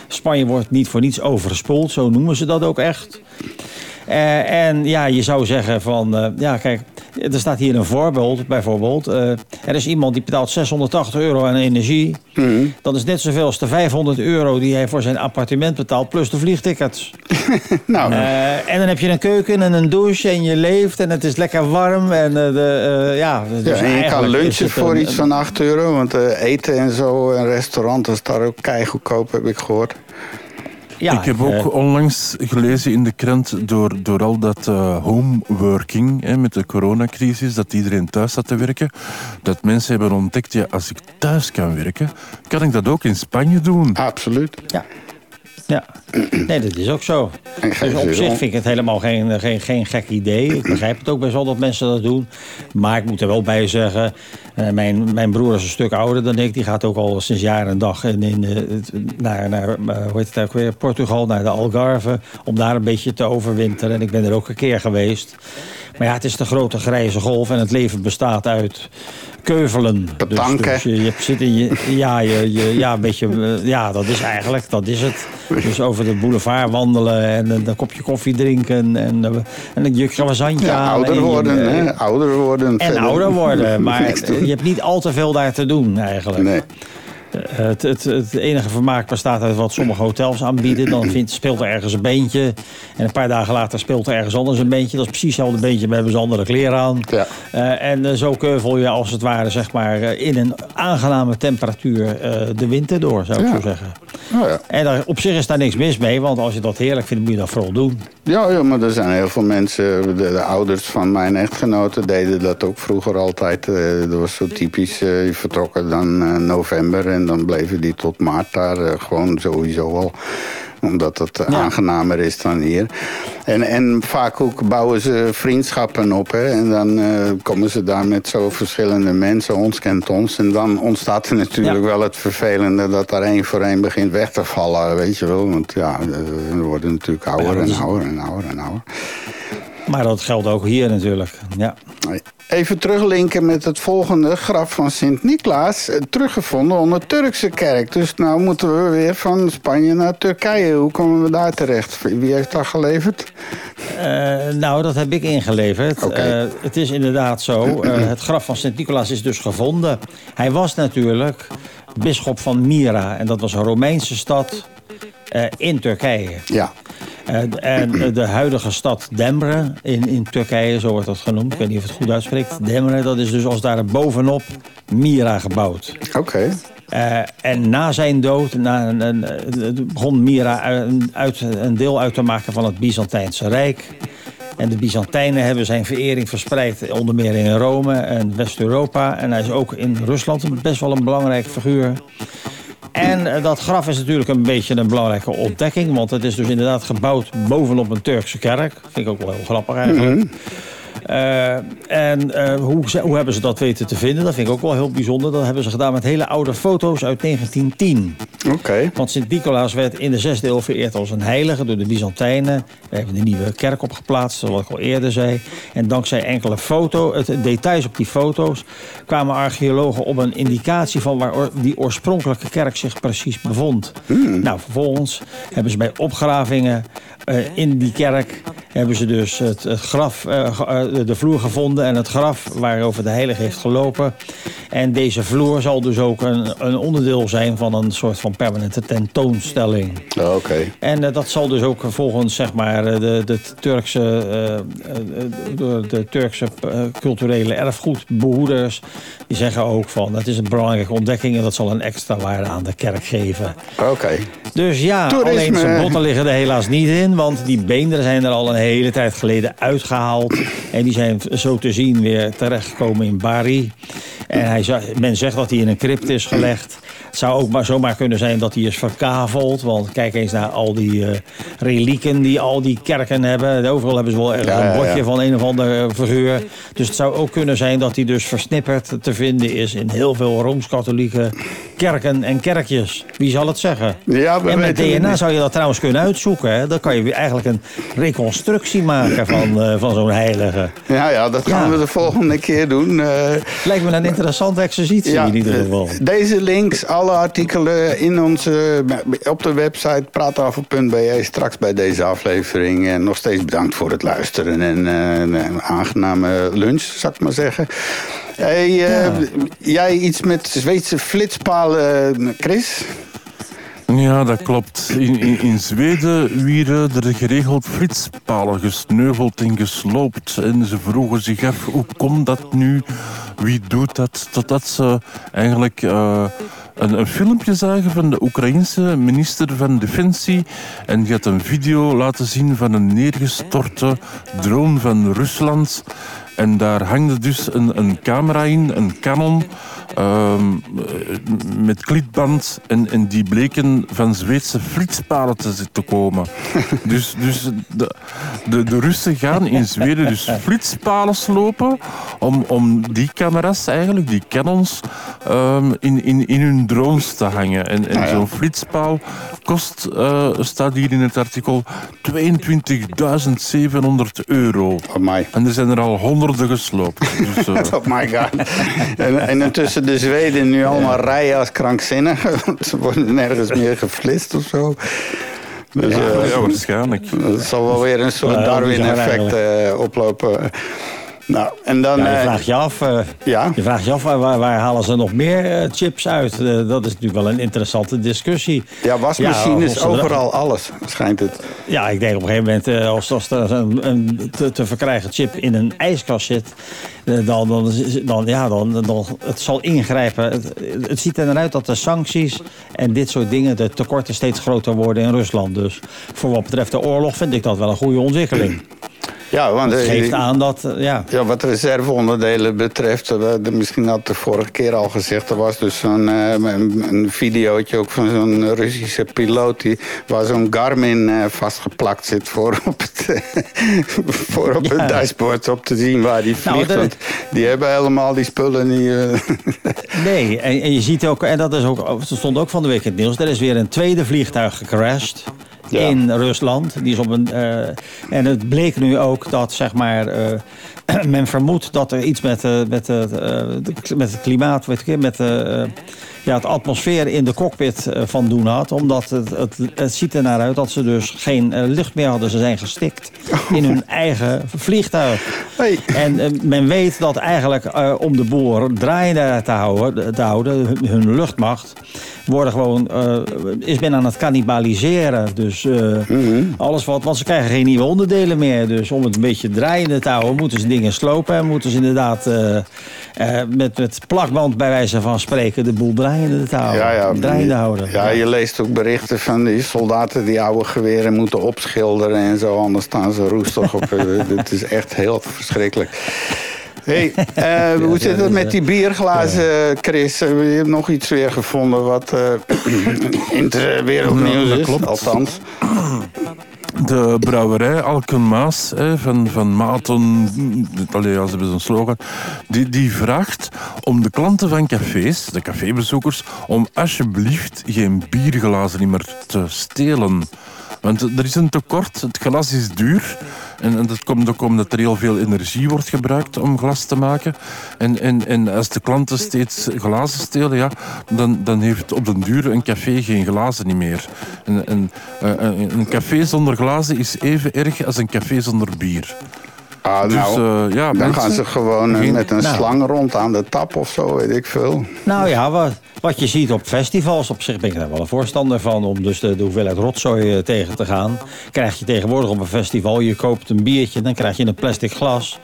Spanje wordt niet voor niets overspoeld, zo noemen ze dat ook echt. Uh, en ja, je zou zeggen van... ja, kijk, er staat hier een voorbeeld, bijvoorbeeld. Uh, er is iemand die betaalt 680 euro aan energie. Mm. Dat is net zoveel als de 500 euro die hij voor zijn appartement betaalt... plus de vliegtickets. [LAUGHS] nou. En dan heb je een keuken en een douche en je leeft en het is lekker warm. En, de, ja, dus ja, en je kan lunchen voor een, iets van 8 euro. Want eten en zo, en restaurant is daar ook keigoedkoop, heb ik gehoord. Ja, ik heb ook uh, onlangs gelezen in de krant door, door al dat uh, homeworking hè, met de coronacrisis, dat iedereen thuis zat te werken, dat mensen hebben ontdekt, ja, als ik thuis kan werken, kan ik dat ook in Spanje doen. Absoluut. Ja. Ja, nee, dat is ook zo. Dus op zich vind ik het helemaal geen, geen, geen gek idee. Ik begrijp het ook best wel dat mensen dat doen. Maar ik moet er wel bij zeggen... Uh, mijn, mijn broer is een stuk ouder dan ik. Die gaat ook al sinds jaar en dag in, in, uh, naar, naar hoe heet het ook weer, Portugal, naar de Algarve... om daar een beetje te overwinteren. En ik ben er ook een keer geweest. Maar ja, het is de grote grijze golf en het leven bestaat uit keuvelen. Dus, dus je, je, zit in je, ja, je, je, ja, een beetje, ja, dat is eigenlijk, dat is het. Dus over de boulevard wandelen en een kopje koffie drinken en, en een juk croissantje ja, ouder worden, je, hè? Ouder worden. En ouder worden, [LAUGHS] maar je hebt niet al te veel daar te doen eigenlijk. Nee. Het, het, het, enige vermaak bestaat uit wat sommige hotels aanbieden. Dan vindt, speelt er ergens een beentje. En een paar dagen later speelt er ergens anders een beentje. Dat is precies hetzelfde beentje, maar hebben ze andere kleren aan. Ja. Uh, en zo keuvel je als het ware zeg maar, in een aangename temperatuur de winter door, zou ik zo zeggen. Oh, ja. En daar, op zich is daar niks mis mee, want als je dat heerlijk vindt, moet je dat vooral doen. Ja, ja maar er zijn heel veel mensen, de, ouders van mijn echtgenoten deden dat ook vroeger altijd. dat was zo typisch, je vertrokken dan november en dan bleven die tot maart daar uh, gewoon sowieso al omdat het ja. aangenamer is dan hier. En, en vaak ook bouwen ze vriendschappen op. Hè? En dan uh, komen ze daar met zo verschillende mensen. Ons kent ons. En dan ontstaat er natuurlijk wel het vervelende... dat er één voor één begint weg te vallen. Weet je wel. Want ja, we worden natuurlijk ouder en ouder en ouder en ouder. Maar dat geldt ook hier natuurlijk. Ja. Even teruglinken met het volgende graf van Sint-Niklaas. Eh, teruggevonden onder Turkse kerk. Dus nou moeten we weer van Spanje naar Turkije. Hoe komen we daar terecht? Wie heeft dat geleverd? Uh, nou, dat heb ik ingeleverd. Okay. Uh, het is inderdaad zo. Uh, [CLEARS THROAT] het graf van Sint-Nicolaas is dus gevonden. Hij was natuurlijk bisschop van Myra. En dat was een Romeinse stad in Turkije. Ja. Uh, en de huidige stad Demre in, in Turkije, zo wordt dat genoemd. Ik weet niet of het goed uitspreekt. Demre, dat is dus als daar bovenop Mira gebouwd. Oké. Uh, en na zijn dood na, een, begon Mira uit, een deel uit te maken van het Byzantijnse Rijk. En de Byzantijnen hebben zijn verering verspreid, onder meer in Rome en West-Europa. En hij is ook in Rusland best wel een belangrijke figuur. En eh, dat graf is natuurlijk een beetje een belangrijke ontdekking. Want het is dus inderdaad gebouwd bovenop een Turkse kerk. Vind ik ook wel heel grappig eigenlijk. Mhm. En uh, hoe, hoe, hebben ze dat weten te vinden? Dat vind ik ook wel heel bijzonder. Dat hebben ze gedaan met hele oude foto's uit 1910. Oké. Want Sint-Nicolaas werd in de 6e eeuw vereerd als een heilige door de Byzantijnen. We hebben een nieuwe kerk opgeplaatst, zoals ik al eerder zei. En dankzij enkele foto's, details op die foto's... kwamen archeologen op een indicatie van waar die oorspronkelijke kerk zich precies bevond. Hmm. Nou, vervolgens hebben ze bij opgravingen uh, in die kerk hebben ze dus het, het graf, uh, de vloer gevonden en het graf waarover de heilige heeft gelopen. En deze vloer zal dus ook een, een onderdeel zijn van een soort van permanente tentoonstelling. Oh, Oké. En uh, dat zal dus ook volgens zeg maar, de, de Turkse, de, de, Turkse culturele erfgoedbehoeders... die zeggen ook van dat is een belangrijke ontdekking... en dat zal een extra waarde aan de kerk geven. Oké. Dus ja, Toerisme. alleen zijn botten liggen er helaas niet in... want die beenderen zijn er al een hele tijd geleden uitgehaald. En die zijn zo te zien weer terechtgekomen in Bari. En hij, men zegt dat hij in een crypt is gelegd. Het zou ook maar zomaar kunnen zijn dat hij is verkaveld. Want kijk eens naar al die uh, relieken die al die kerken hebben. Overal hebben ze wel een bordje van een of andere figuur. Dus het zou ook kunnen zijn dat hij dus versnipperd te vinden is... in heel veel Rooms-Katholieke kerken en kerkjes. Wie zal het zeggen? Ja, en met DNA zou je dat trouwens kunnen uitzoeken. Hè? Dan kan je eigenlijk een reconstructie maken van, uh, van zo'n heilige. Ja, ja, dat gaan we de volgende keer doen. Uh, Lijkt me een interessante exercitie ja, in ieder geval. Deze links, alle artikelen in onze, op de website praatafel.be straks bij deze aflevering. En nog steeds bedankt voor het luisteren en een aangename lunch, zou ik maar zeggen. Hey, Jij iets met Zweedse flitspalen, Chris? Ja, dat klopt. In, in, Zweden wieren er geregeld flitspalen gesneuveld en gesloopt. En ze vroegen zich af, hoe komt dat nu? Wie doet dat? Totdat ze eigenlijk... Uh, een, een, filmpje zagen van de Oekraïense minister van Defensie. En die had een video laten zien van een neergestorte drone van Rusland. En daar hangde dus een, een camera in, een Canon, uh, met klitband. En, en die bleken van Zweedse flitspalen te, te komen. [LAUGHS] dus dus de, de, de Russen gaan in Zweden dus flitspalen slopen om, om die camera's eigenlijk, die Canons, um, in, in, in hun drones te hangen. En, en ah, zo'n flitspaal kost, uh, staat hier in het artikel, 22.700 euro. Amai. En er zijn er al honderden gesloopt. Dus, uh... [LAUGHS] oh my god. En, en intussen de Zweden nu allemaal rijden als krankzinnigen. [LAUGHS] Ze worden nergens meer geflitst of zo. Dus, ja, uh, ja, waarschijnlijk. Dat zal wel weer een soort Darwin-effect uh, oplopen. Nou, en dan... Ja, je eh, vraagt je af, eh, ja? je vraagt je af waar, waar, waar halen ze nog meer eh, chips uit? Eh, dat is natuurlijk wel een interessante discussie. Ja, wasmachines, er- overal, alles, schijnt het. Ja, ik denk op een gegeven moment, als, als er een, een te, te verkrijgen chip in een ijskast zit, dan, dan, dan, ja, dan, dan het zal ingrijpen. Het, het ziet er naar uit dat de sancties en dit soort dingen, de tekorten steeds groter worden in Rusland. Dus voor wat betreft de oorlog vind ik dat wel een goede ontwikkeling. Ja, want eh, geeft aan dat, eh, ja. Ja, wat reserveonderdelen betreft, eh, misschien had de vorige keer al gezegd, er was dus zo'n een, een videootje ook van zo'n Russische piloot die, waar zo'n Garmin vastgeplakt zit voor [LAUGHS] op het, voor op het dashboard op te zien waar die Nou, vliegt. dat- want die hebben helemaal die spullen niet. [LAUGHS] Nee, en, en je ziet ook, en dat is ook, dat stond ook van de week in het nieuws, er is weer een tweede vliegtuig gecrashed. In Rusland. Die is op een, eh, en het bleek nu ook dat zeg maar, eh, [CLEARS THROAT] men vermoedt dat er iets met, eh, met, met het klimaat, weet ik, met ja, het atmosfeer in de cockpit van doen had. Omdat het, het, het ziet er naar uit dat ze dus geen lucht meer hadden. Ze zijn gestikt in hun [LAUGHS] eigen vliegtuig. En men weet dat eigenlijk om de boel draaiende te houden, te houden hun, hun luchtmacht, worden gewoon, eh, is men aan het cannibaliseren. Dus eh, alles wat, want ze krijgen geen nieuwe onderdelen meer. Dus om het een beetje draaiende te houden, moeten ze dingen slopen. En moeten ze inderdaad eh, met, met plakband bij wijze van spreken de boel draaiende te houden. Ja, ja. Draaiende houden. Ja, je leest ook berichten van die soldaten die oude geweren moeten opschilderen en zo, anders staan ze roestig op. [LAUGHS] Dit is echt heel verschrikkelijk. Hey, [LAUGHS] eh, hoe zit het met die bierglazen, Chris? Heb je nog iets weer gevonden wat eh, [CLEARS THROAT] in het wereldnieuws is? klopt. Althans. De brouwerij Alkenmaas van, van Maton, allee, ja, ze hebben zo'n slogan, die, die vraagt om de klanten van cafés, de cafébezoekers, om alsjeblieft geen bierglazen meer te stelen. Want er is een tekort, het glas is duur. En, en dat komt ook omdat er heel veel energie wordt gebruikt om glas te maken. En, en, en als de klanten steeds glazen stelen, ja, dan, dan heeft op den duur een café geen glazen meer. En, en, eh, een een café zonder glazen is even erg als een café zonder bier. Ah, Dus, nou, eh, ja, dan mensen- gaan ze gewoon eh, met een Nou. slang rond aan de tap of zo, weet ik veel. Nou ja, wat, wat je ziet op festivals, op zich ben ik daar wel een voorstander van... om dus de, de hoeveelheid rotzooi eh, tegen te gaan. Krijg je tegenwoordig op een festival, je koopt een biertje... dan krijg je een plastic glas.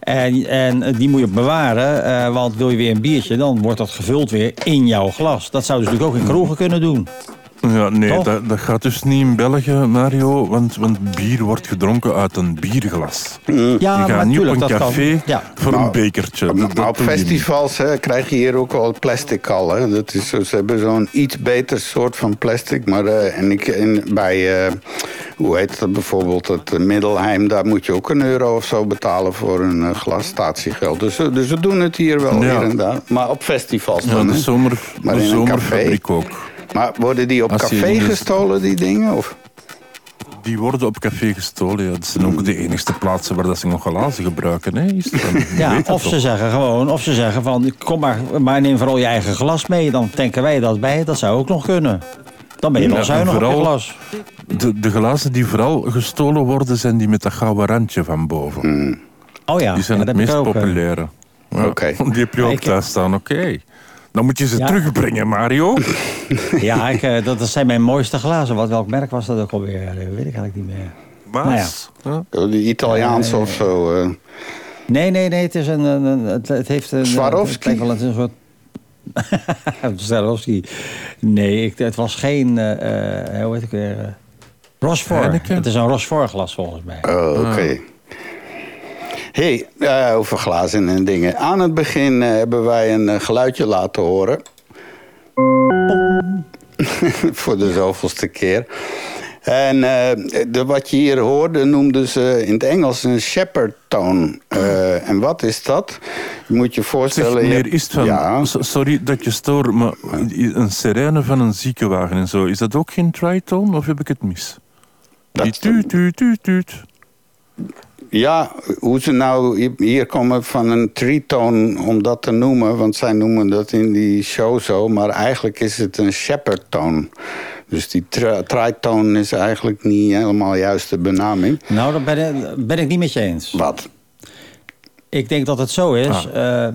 En, en die moet je bewaren, eh, want wil je weer een biertje... dan wordt dat gevuld weer in jouw glas. Dat zouden ze natuurlijk ook in kroegen kunnen doen. Ja, nee, dat, dat gaat dus niet in België, Mario. Want, want bier wordt gedronken uit een bierglas. Ja, je gaat niet op een café Ja. voor Nou, een bekertje. Dat- Maar dat op festivals hè, krijg je hier ook wel plastic al. Hè. Dat is, ze hebben zo'n iets beter soort van plastic. Maar eh, en ik, en bij, eh, hoe heet dat bijvoorbeeld, het Middelheim... daar moet je ook een euro of zo betalen voor een eh, glas statiegeld. Dus, dus we doen het hier wel Ja. hier en daar. Maar op festivals Ja, dan, de, zomer, Maar de in een café. zomerfabriek ook. Maar worden die op Als café gestolen, die dingen? Of? Die worden op café gestolen. Ja. Dat zijn ook de enigste plaatsen waar dat ze nog glazen gebruiken. Hè. [LAUGHS] Ja, of ze zeggen gewoon, of ze zeggen van, kom maar, maar neem vooral je eigen glas mee. Dan tanken wij dat bij, dat zou ook nog kunnen. Dan ben je wel Ja, zuinig op je glas. De, de glazen die vooral gestolen worden, zijn die met dat gouden randje van boven. Oh ja, Die zijn ja, het meest populaire. Ja, Oké. [LAUGHS] Die heb je ook Ik- thuis staan, oké. Dan moet je ze Ja. terugbrengen, Mario. [LAUGHS] Ja, ik, eh, dat, dat zijn mijn mooiste glazen. Wat, welk merk was dat ook alweer? Eh, weet ik eigenlijk niet meer. Maas. Ja. Oh, Die Italiaanse of zo? eh. Nee, nee, nee. Het, is een, een, een- het, het heeft een... Swarovski? Het wel een soort... [LAUGHS] Swarovski. Nee, ik, het was geen... eh, eh, hoe heet ik weer? eh. Heineken? Het is een Rochefort glas volgens mij. Oh, oké. Hey, eh, over glazen en dingen. Aan het begin eh, hebben wij een eh, geluidje laten horen. [LAUGHS] Voor de zoveelste keer. En de, wat je hier hoorde noemden ze in het Engels een shepherd tone. En wat is dat? Je moet je Zeg, voorstellen... je meneer Istvan, Ja, so- sorry dat je stoor, maar een sirene van een ziekenwagen en zo, is dat ook geen tritone of heb ik het mis? Die Dat- tuut, tuut, tuut, tuut. Ja, hoe ze nou hier- komen van een tritone om dat te noemen, want zij noemen dat in die show zo, maar eigenlijk is het een shepherd tone. Dus die tri- tritone is eigenlijk niet helemaal juist de benaming. Nou, daar ben ik, ben ik niet met je eens. Wat? Ik denk dat het zo is. Uh,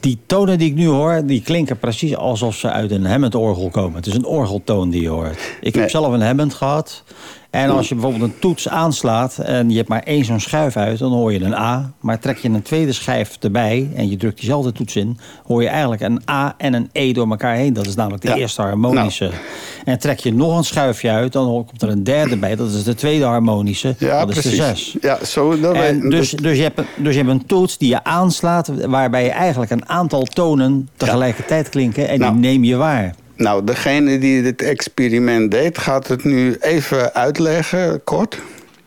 die tonen die ik nu hoor, die klinken precies alsof ze uit een Hammond-orgel komen. Het is een orgeltoon die je hoort. Ik heb zelf een Hammond gehad. En als je bijvoorbeeld een toets aanslaat en je hebt maar één zo'n schuif uit, dan hoor je een A. Maar trek je een tweede schijf erbij en je drukt diezelfde toets in, hoor je eigenlijk een A en een E door elkaar heen. Dat is namelijk de eerste harmonische. Nou. En trek je nog een schuifje uit, dan komt er een derde bij. Dat is de tweede harmonische. Ja, dat is de zes. Ja, zo, dat en dus, dus, je hebt, dus je hebt een toets die je aanslaat, waarbij je eigenlijk een aantal tonen tegelijkertijd klinken en die nou. neem je waar. Nou, degene die dit experiment deed, gaat het nu even uitleggen, kort.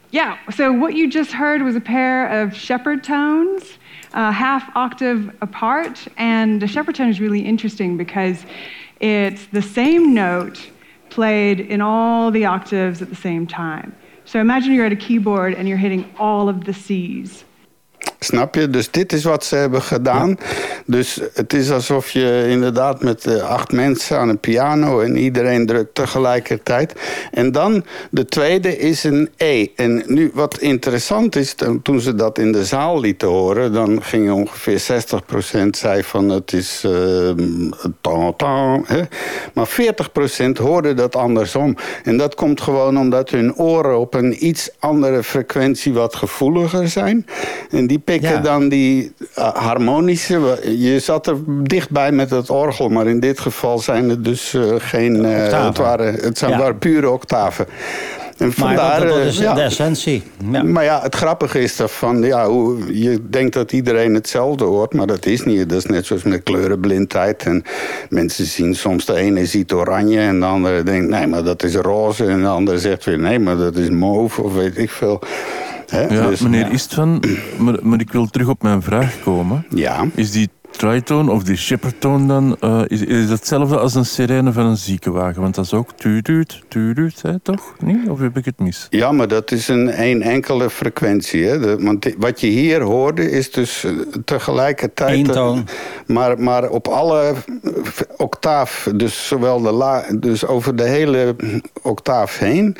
Yeah, so what you just heard was a pair of shepherd tones, uh, half octave apart. And the shepherd tone is really interesting because it's the same note played in all the octaves at the same time. So imagine you're at a keyboard and you're hitting all of the C's. Snap je? Dus dit is wat ze hebben gedaan. Dus het is alsof je inderdaad met uh, acht mensen aan een piano en iedereen drukt tegelijkertijd. En dan de tweede is een E. En nu wat interessant is, toen ze dat in de zaal lieten horen, dan ging ongeveer 60% zei van het is uh, tan, tan, hè? Maar 40% hoorde dat andersom. En dat komt gewoon omdat hun oren op een iets andere frequentie wat gevoeliger zijn. En die dan die uh, harmonische. Je zat er dichtbij met het orgel, maar in dit geval zijn het dus uh, geen. Uh, het, waren, het zijn, ja. waren pure octaven. En vandaar, maar dat, dat is ja. de essentie. Ja. Maar ja, het grappige is dat van, ja, hoe, je denkt dat iedereen hetzelfde hoort, maar dat is niet. Dat is net zoals met kleurenblindheid. En mensen zien soms, de ene ziet oranje en de andere denkt, nee, maar dat is roze. En de andere zegt weer, nee, maar dat is mauve of weet ik veel. Ja, dus, meneer Istvan, maar, maar ik wil terug op mijn vraag komen. Ja. Is die tritone of die shippertoon dan, uh, is, is hetzelfde als een sirene van een ziekenwagen? Want dat is ook tuutuut, hè, toch? Nee? Of heb ik het mis? Ja, maar dat is een één enkele frequentie. Hè? De, want wat je hier hoorde is dus eh, tegelijkertijd... Eén toon. Maar, maar op alle octaaf, dus zowel de la, dus over de hele octaaf heen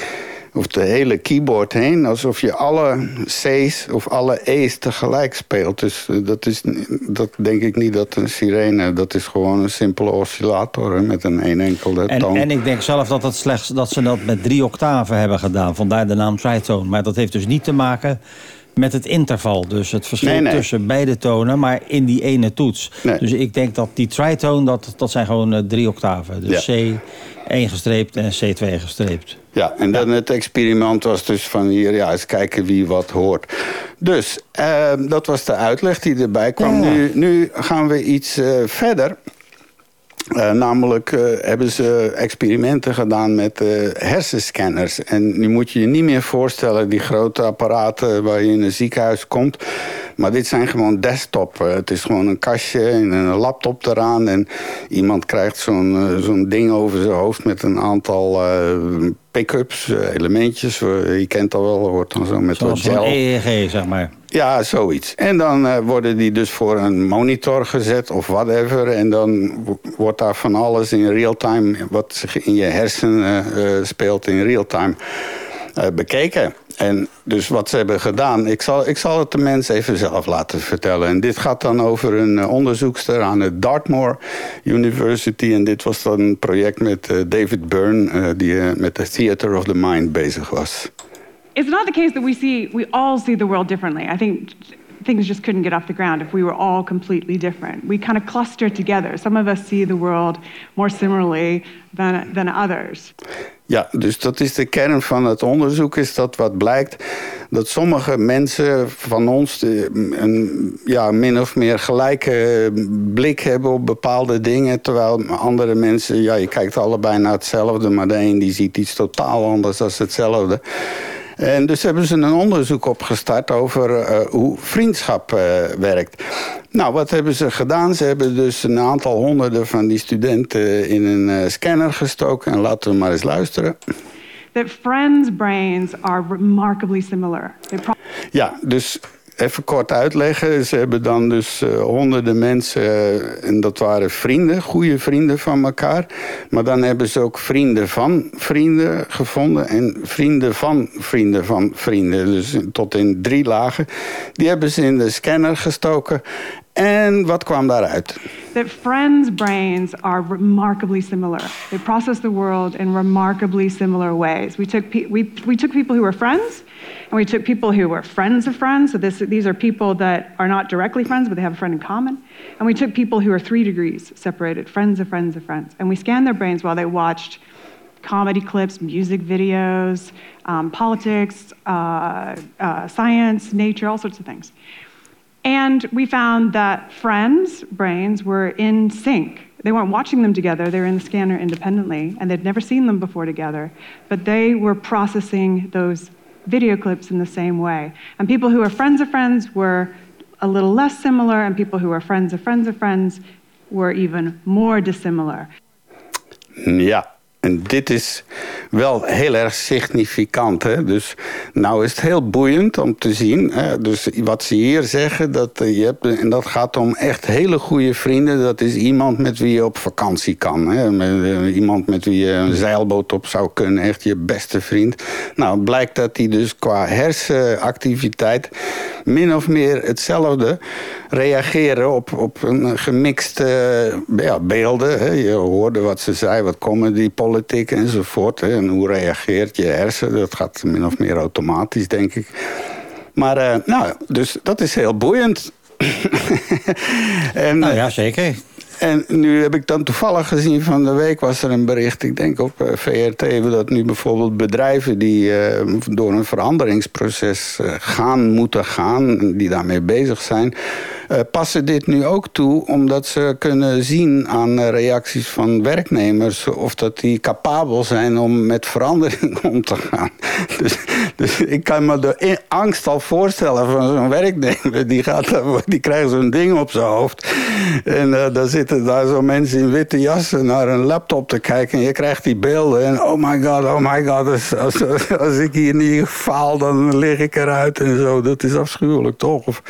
of de hele keyboard heen. Alsof je alle C's of alle E's tegelijk speelt. Dus eh, dat, is, dat denk ik niet dat een sirene... dat is gewoon een simpele oscillator met een één enkele toon. En, en ik denk zelf dat, het slechts, dat ze dat met drie octaven hebben gedaan. Vandaar de naam tritone. Maar dat heeft dus niet te maken met het interval. Dus het verschil tussen beide tonen, maar in die ene toets. Dus ik denk dat die tritone, dat, dat zijn gewoon uh, drie octaven. Dus C, 1 gestreept en C2 gestreept. Ja, en dan het experiment was dus van hier, ja, eens kijken wie wat hoort. Dus uh, dat was de uitleg die erbij kwam. Nu, nu gaan we iets uh, verder. Uh, namelijk uh, hebben ze experimenten gedaan met uh, hersenscanners. En nu moet je je niet meer voorstellen die grote apparaten waar je in een ziekenhuis komt. Maar dit zijn gewoon desktop. het is gewoon een kastje en een laptop eraan. En iemand krijgt zo'n zo'n ding over zijn hoofd met een aantal pick-ups, elementjes. je kent dat wel, wordt dan zo met Zoals wat gel. EEG, zeg maar. Ja, zoiets. En dan uh, worden die dus voor een monitor gezet of whatever. En dan wordt daar van alles in real time, wat zich in je hersenen uh, speelt in real time, uh, bekeken. En dus wat ze hebben gedaan, ik zal, ik zal het de mensen even zelf laten vertellen. En dit gaat dan over een onderzoekster aan het Dartmoor University. En dit was dan een project met David Byrne, die met de Theater of the Mind bezig was. it's not the case that we see we all see the world differently. I think things just couldn't get off the ground if we were all completely different. We kind of cluster together. Some of us see the world more similarly than, than others. Ja, dus dat is de kern van het onderzoek, is dat wat blijkt dat sommige mensen van ons een ja, min of meer gelijke blik hebben op bepaalde dingen, terwijl andere mensen, ja, je kijkt allebei naar hetzelfde, maar de een die ziet iets totaal anders dan hetzelfde. En dus hebben ze een onderzoek opgestart over uh, hoe vriendschap uh, werkt. Nou, wat hebben ze gedaan? Ze hebben dus een aantal honderden van die studenten in een scanner gestoken. En laten we maar eens luisteren. That friends' brains are remarkably similar. Ja, dus even kort uitleggen. Ze hebben dan dus uh, honderden mensen, uh, en dat waren vrienden, goede vrienden van elkaar. Maar dan hebben ze ook vrienden van vrienden gevonden en vrienden van vrienden van vrienden. Dus tot in drie lagen. Die hebben ze in de scanner gestoken. En wat kwam daaruit? That friends' brains are remarkably similar. They process the world in remarkably similar ways. We took, we, we took people who were friends, and we took people who were friends of friends. So this, these are people that are not directly friends, but they have a friend in common. And we took people who are three degrees separated, friends of friends of friends. And we scanned their brains while they watched comedy clips, music videos, um, politics, uh, uh, science, nature, all sorts of things. And we found that friends' brains were in sync. They weren't watching them together, they were in the scanner independently, and they'd never seen them before together, but they were processing those video clips in the same way. And people who are friends of friends were a little less similar, and people who are friends of friends of friends were even more dissimilar. Mm, ja, En dit is wel heel erg significant. Hè? Dus nou is het heel boeiend om te zien. Hè? Dus wat ze hier zeggen, dat, eh, je hebt, en dat gaat om echt hele goede vrienden. Dat is iemand met wie je op vakantie kan. Hè? Uh, iemand met wie je een zeilboot op zou kunnen. Echt je beste vriend. Nou, blijkt dat hij dus qua hersenactiviteit min of meer hetzelfde reageren op, op een gemixte ja, beelden. Hè. Je hoorde wat ze zei, wat comedy, politiek enzovoort. Hè. En hoe reageert je hersen? Dat gaat min of meer automatisch, denk ik. Maar uh, nou, dus dat is heel boeiend. [LAUGHS] en, nou ja, zeker. En nu heb ik dan toevallig gezien van de week was er een bericht, ik denk op eh, VRT, dat nu bijvoorbeeld bedrijven die uh, door een veranderingsproces uh, gaan, moeten gaan, die daarmee bezig zijn, passen dit nu ook toe omdat ze kunnen zien aan reacties van werknemers of dat die capabel zijn om met verandering [LAUGHS] om te gaan. [LAUGHS] Dus, dus ik kan me de angst al voorstellen van zo'n werknemer. Die, gaat, die krijgt zo'n ding op zijn hoofd. En uh, daar zitten daar zo mensen in witte jassen naar een laptop te kijken. En je krijgt die beelden. En oh my god, oh my god. Als, als, als ik hier niet faal, dan lig ik eruit en zo. Dat is afschuwelijk, toch? Of,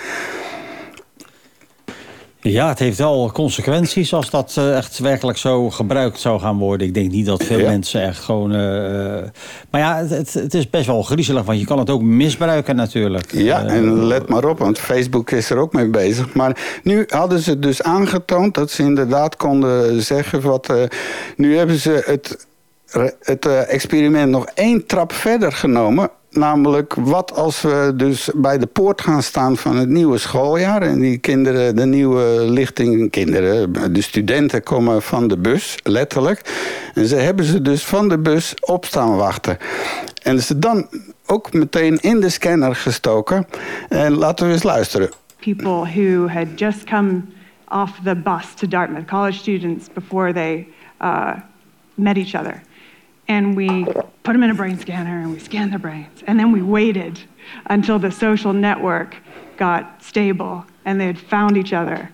ja, het heeft wel consequenties als dat uh, echt werkelijk zo gebruikt zou gaan worden. Ik denk niet dat veel ja. mensen echt gewoon... Uh, maar ja, het, het, is best wel griezelig, want je kan het ook misbruiken natuurlijk. Ja, uh, en let maar op, want Facebook is er ook mee bezig. Maar nu hadden ze dus aangetoond dat ze inderdaad konden zeggen... Wat, nu hebben ze het, het experiment nog één trap verder genomen Namelijk, wat als we dus bij de poort gaan staan van het nieuwe schooljaar... en die kinderen, de nieuwe lichting, kinderen, de studenten komen van de bus, letterlijk. En ze hebben ze dus van de bus op staan wachten. En ze dan ook meteen in de scanner gestoken. En laten we eens luisteren. People who had just come off the bus to Dartmouth, college students, before they uh, met each other... and we put them in a brain scanner and we scanned their brains. And then we waited until the social network got stable and they had found each other.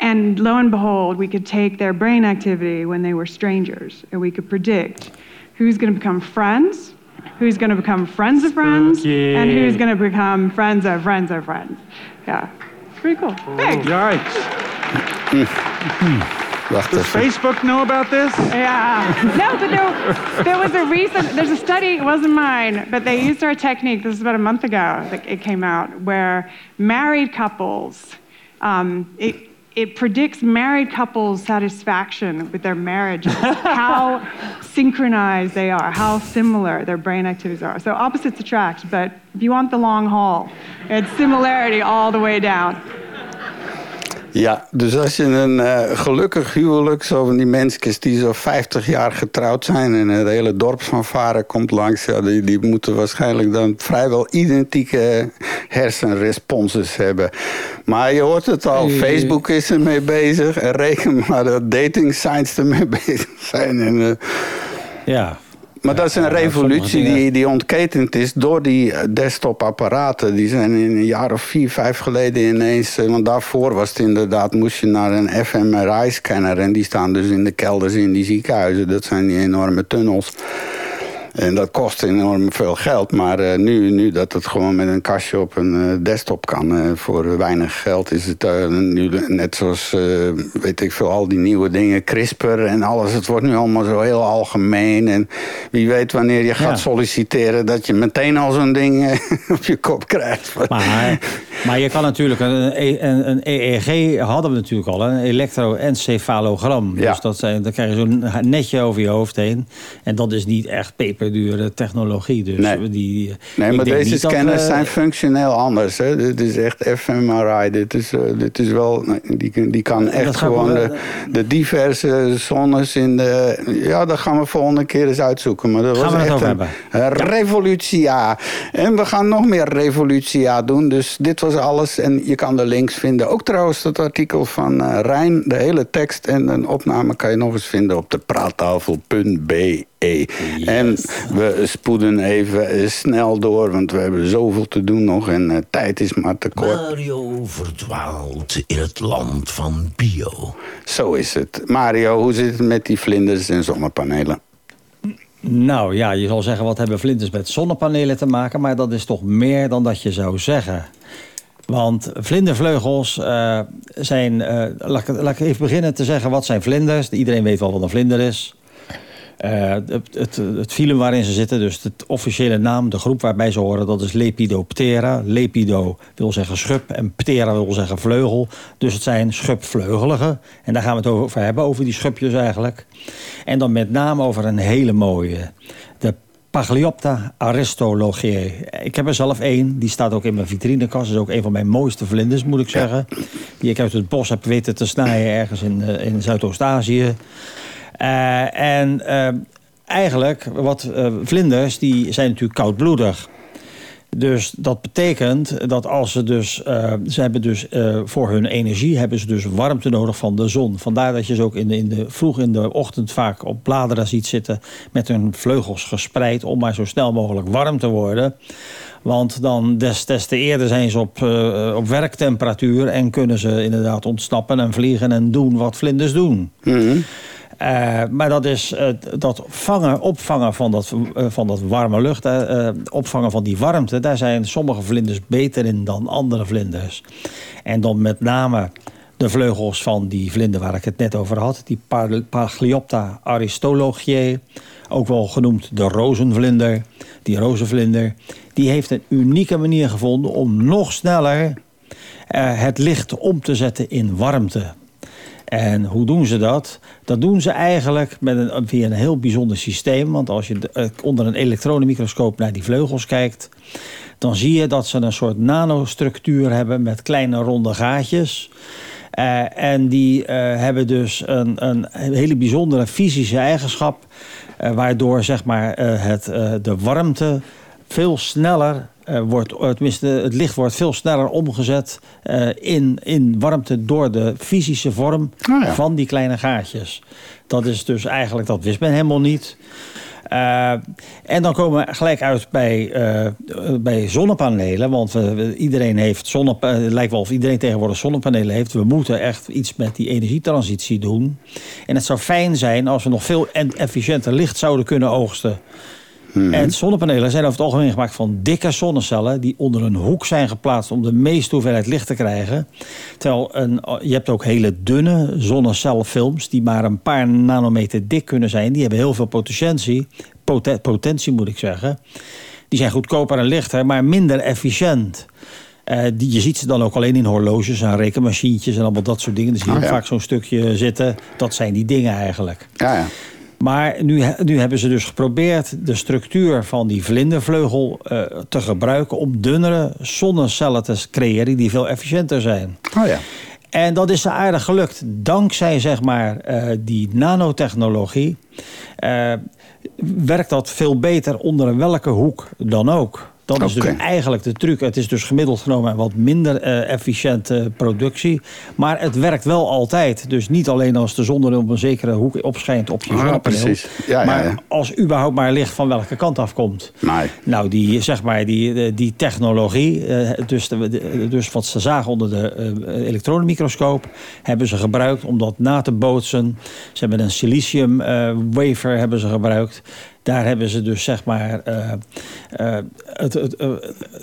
And lo and behold, we could take their brain activity when they were strangers and we could predict who's going to become friends, who's going to become friends of friends, okay. and who's going to become friends of friends of friends. Yeah, it's pretty cool. Thanks. [LAUGHS] Right. Does Facebook know about this? Yeah. No, but there, there was a recent, there's a study, it wasn't mine, but they used our technique, this is about a month ago that it came out, where married couples, um, it, it predicts married couples' satisfaction with their marriage, how synchronized they are, how similar their brain activities are. So opposites attract, but if you want the long haul, it's similarity all the way down. Ja, dus als je een uh, gelukkig huwelijk, zo van die mensen die zo 50 jaar getrouwd zijn en het hele dorp van varen komt langs, ja, die, die moeten waarschijnlijk dan vrijwel identieke hersenresponses hebben. Maar je hoort het al, Facebook is ermee bezig en reken maar dat dating sites ermee [LAUGHS] bezig zijn. En, uh, ja, maar dat is een revolutie die, die ontketend is door die eh, desktopapparaten. Die zijn in een jaar of vier, vijf geleden ineens... Eh, want daarvoor was het inderdaad, moest je naar een fMRI-scanner... en die staan dus in de kelders in die ziekenhuizen. Dat zijn die enorme tunnels. En dat kost enorm veel geld. Maar uh, nu, nu dat het gewoon met een kastje op een uh, desktop kan... Uh, voor weinig geld is het nu net zoals, weet ik veel, al die nieuwe dingen... CRISPR en alles. Het wordt nu allemaal zo heel algemeen. En wie weet wanneer je gaat solliciteren... dat je meteen al zo'n ding [LAUGHS] op je kop krijgt. Maar, maar je kan natuurlijk... Een, een, een EEG hadden we natuurlijk al, een elektroencefalogram. Ja. Dus dat zijn, dan krijg je zo'n netje over je hoofd heen. En dat is niet echt peperdure technologie. Dus nee, die, nee maar deze scanners zijn functioneel anders. Hè? Dit is echt fMRI. Dit is, uh, dit is wel, die, die kan echt gewoon de, de, diverse zones in de... Ja, dat gaan we volgende keer eens uitzoeken. Maar dat gaan was echt een, een revolutia. En we gaan nog meer revolutia doen. Dus dit was alles. En je kan de links vinden. Ook trouwens dat artikel van uh, Rijn. De hele tekst en een opname kan je nog eens vinden op de praattafel.be. En we spoeden even snel door, want we hebben zoveel te doen nog en uh, tijd is maar te kort. Mario verdwaalt in het land van bio. Zo is het. Mario, hoe zit het met die vlinders en zonnepanelen? Nou ja, je zal zeggen, wat hebben vlinders met zonnepanelen te maken? Maar dat is toch meer dan dat je zou zeggen. Want vlindervleugels uh, zijn... Uh, laat, laat, ik even beginnen te zeggen, wat zijn vlinders? Iedereen weet wel wat een vlinder is. Uh, het, het, het filum waarin ze zitten, dus de officiële naam, de groep waarbij ze horen, dat is Lepidoptera. Lepido wil zeggen schub en ptera wil zeggen vleugel. Dus het zijn schubvleugelige. En daar gaan we het over hebben, over die schubjes eigenlijk. En dan met name over een hele mooie. De Pagliopta aristologiae. Ik heb er zelf één. Die staat ook in mijn vitrinekast. Dat is ook een van mijn mooiste vlinders, moet ik zeggen. Die ik uit het bos heb weten te snijden ergens in, uh, in Zuidoost-Azië. Uh, en uh, eigenlijk, wat vlinders, die zijn natuurlijk koudbloedig. Dus dat betekent dat als ze dus... Ze hebben dus voor hun energie hebben ze dus warmte nodig van de zon. Vandaar dat je ze ook in de, in de, vroeg in de ochtend vaak op bladeren ziet zitten... met hun vleugels gespreid om maar zo snel mogelijk warm te worden. Want dan des, te eerder zijn ze op, op werktemperatuur... en kunnen ze inderdaad ontsnappen en vliegen en doen wat vlinders doen. Mm. Uh, maar dat is uh, dat vangen, opvangen van dat, uh, van dat warme lucht, opvangen van die warmte, daar zijn sommige vlinders beter in dan andere vlinders. En dan met name de vleugels van die vlinder waar ik het net over had, die Pagliopta aristologiae, ook wel genoemd de rozenvlinder, die rozenvlinder, die heeft een unieke manier gevonden om nog sneller het licht om te zetten in warmte. En hoe doen ze dat? Dat doen ze eigenlijk met een, via een heel bijzonder systeem. Want als je onder een elektronenmicroscoop naar die vleugels kijkt... dan zie je dat ze een soort nanostructuur hebben met kleine ronde gaatjes... Uh, en die uh, hebben dus een, een, hele bijzondere fysische eigenschap... Waardoor zeg maar, het, de warmte veel sneller uh, wordt, tenminste, het licht wordt veel sneller omgezet uh, in, in warmte door de fysische vorm oh ja. van die kleine gaatjes. Dat is dus eigenlijk, dat wist men helemaal niet. Uh, en dan komen we gelijk uit bij, bij zonnepanelen. Want iedereen heeft zonnepanelen. Het lijkt wel of iedereen tegenwoordig zonnepanelen heeft. We moeten echt iets met die energietransitie doen. En het zou fijn zijn als we nog veel efficiënter licht zouden kunnen oogsten. Mhm. En zonnepanelen zijn over het algemeen gemaakt van dikke zonnecellen... die onder een hoek zijn geplaatst om de meeste hoeveelheid licht te krijgen. Terwijl een, je hebt ook hele dunne zonnecelfilms... die maar een paar nanometer dik kunnen zijn. Die hebben heel veel potentie, poten, potentie moet ik zeggen. Die zijn goedkoper en lichter, maar minder efficiënt. Uh, die, je ziet ze dan ook alleen in horloges en rekenmachientjes en allemaal dat soort dingen. Dus zie je Oh, ja. vaak zo'n stukje zitten. Dat zijn die dingen eigenlijk. Ja, ja. Maar nu, nu hebben ze dus geprobeerd de structuur van die vlindervleugel uh, te gebruiken... om dunnere zonnecellen te creëren die veel efficiënter zijn. Oh ja. En dat is ze aardig gelukt. Dankzij zeg maar, uh, die nanotechnologie uh, werkt dat veel beter onder welke hoek dan ook. Dat is dus eigenlijk de truc. Het is dus gemiddeld genomen een wat minder uh, efficiënte productie. Maar het werkt wel altijd. Dus niet alleen als de zon er op een zekere hoek opschijnt op je Ah, precies. Ja, maar ja. als überhaupt maar licht van welke kant afkomt. Nee. Nou, die, zeg maar, die, die technologie, uh, dus, de, dus wat ze zagen onder de elektronenmicroscoop, hebben ze gebruikt om dat na te bootsen. Ze hebben een silicium wafer hebben ze gebruikt. Daar hebben ze dus zeg maar uh, uh, het, het,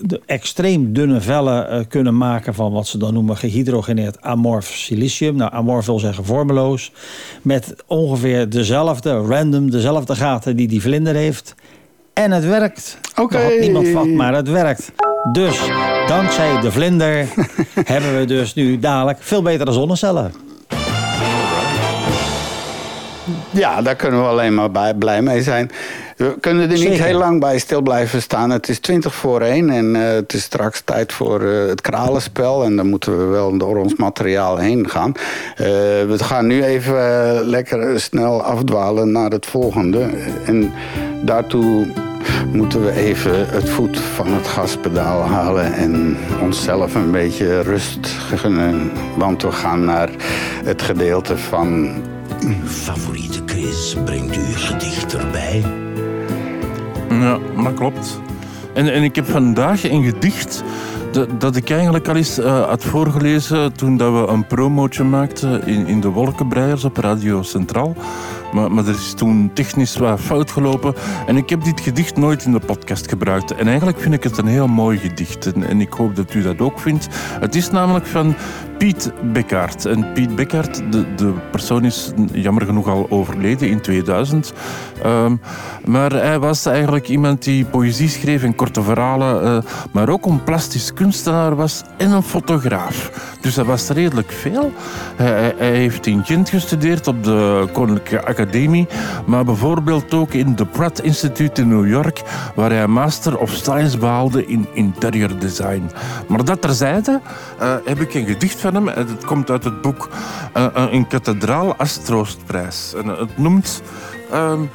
de extreem dunne vellen kunnen maken van wat ze dan noemen gehydrogeneerd amorf silicium. Nou, amorf wil zeggen vormeloos. Met ongeveer dezelfde, random, dezelfde gaten die die vlinder heeft. En het werkt. Oké. Okay. niemand vat, maar het werkt. Dus dankzij de vlinder [LAUGHS] hebben we dus nu dadelijk veel betere zonnecellen. Ja, daar kunnen we alleen maar bij, blij mee zijn. We kunnen er niet heel lang bij stil blijven staan. Het is 20 voor 1 en uh, het is straks tijd voor uh, het kralenspel. En dan moeten we wel door ons materiaal heen gaan. Uh, we gaan nu even lekker snel afdwalen naar het volgende. En daartoe moeten we even het voet van het gaspedaal halen en onszelf een beetje rust gunnen. Want we gaan naar het gedeelte van uw favoriete quiz brengt u gedicht erbij. Ja, dat klopt. En, en ik heb vandaag een gedicht dat, dat ik eigenlijk al eens uh, had voorgelezen toen dat we een promootje maakten in, in de Wolkenbreiers op Radio Centraal. Maar, maar er is toen technisch wat fout gelopen. En ik heb dit gedicht nooit in de podcast gebruikt. En eigenlijk vind ik het een heel mooi gedicht. En, en ik hoop dat u dat ook vindt. Het is namelijk van Piet Bekkaert. En Piet Bekkaert, de, de persoon is jammer genoeg al overleden in 2000. Ehm, maar hij was eigenlijk iemand die poëzie schreef en korte verhalen, uh, maar ook een plastisch kunstenaar was en een fotograaf. Dus dat was redelijk veel. Hij, hij, heeft in Gent gestudeerd op de Koninklijke Academie, maar bijvoorbeeld ook in de Pratt Institute in New York, waar hij Master of Science behaalde in interior design. Maar dat terzijde uh, heb ik een gedicht van hem. Het komt uit het boek uh, Een kathedraal als troostprijs. En het noemt... Um,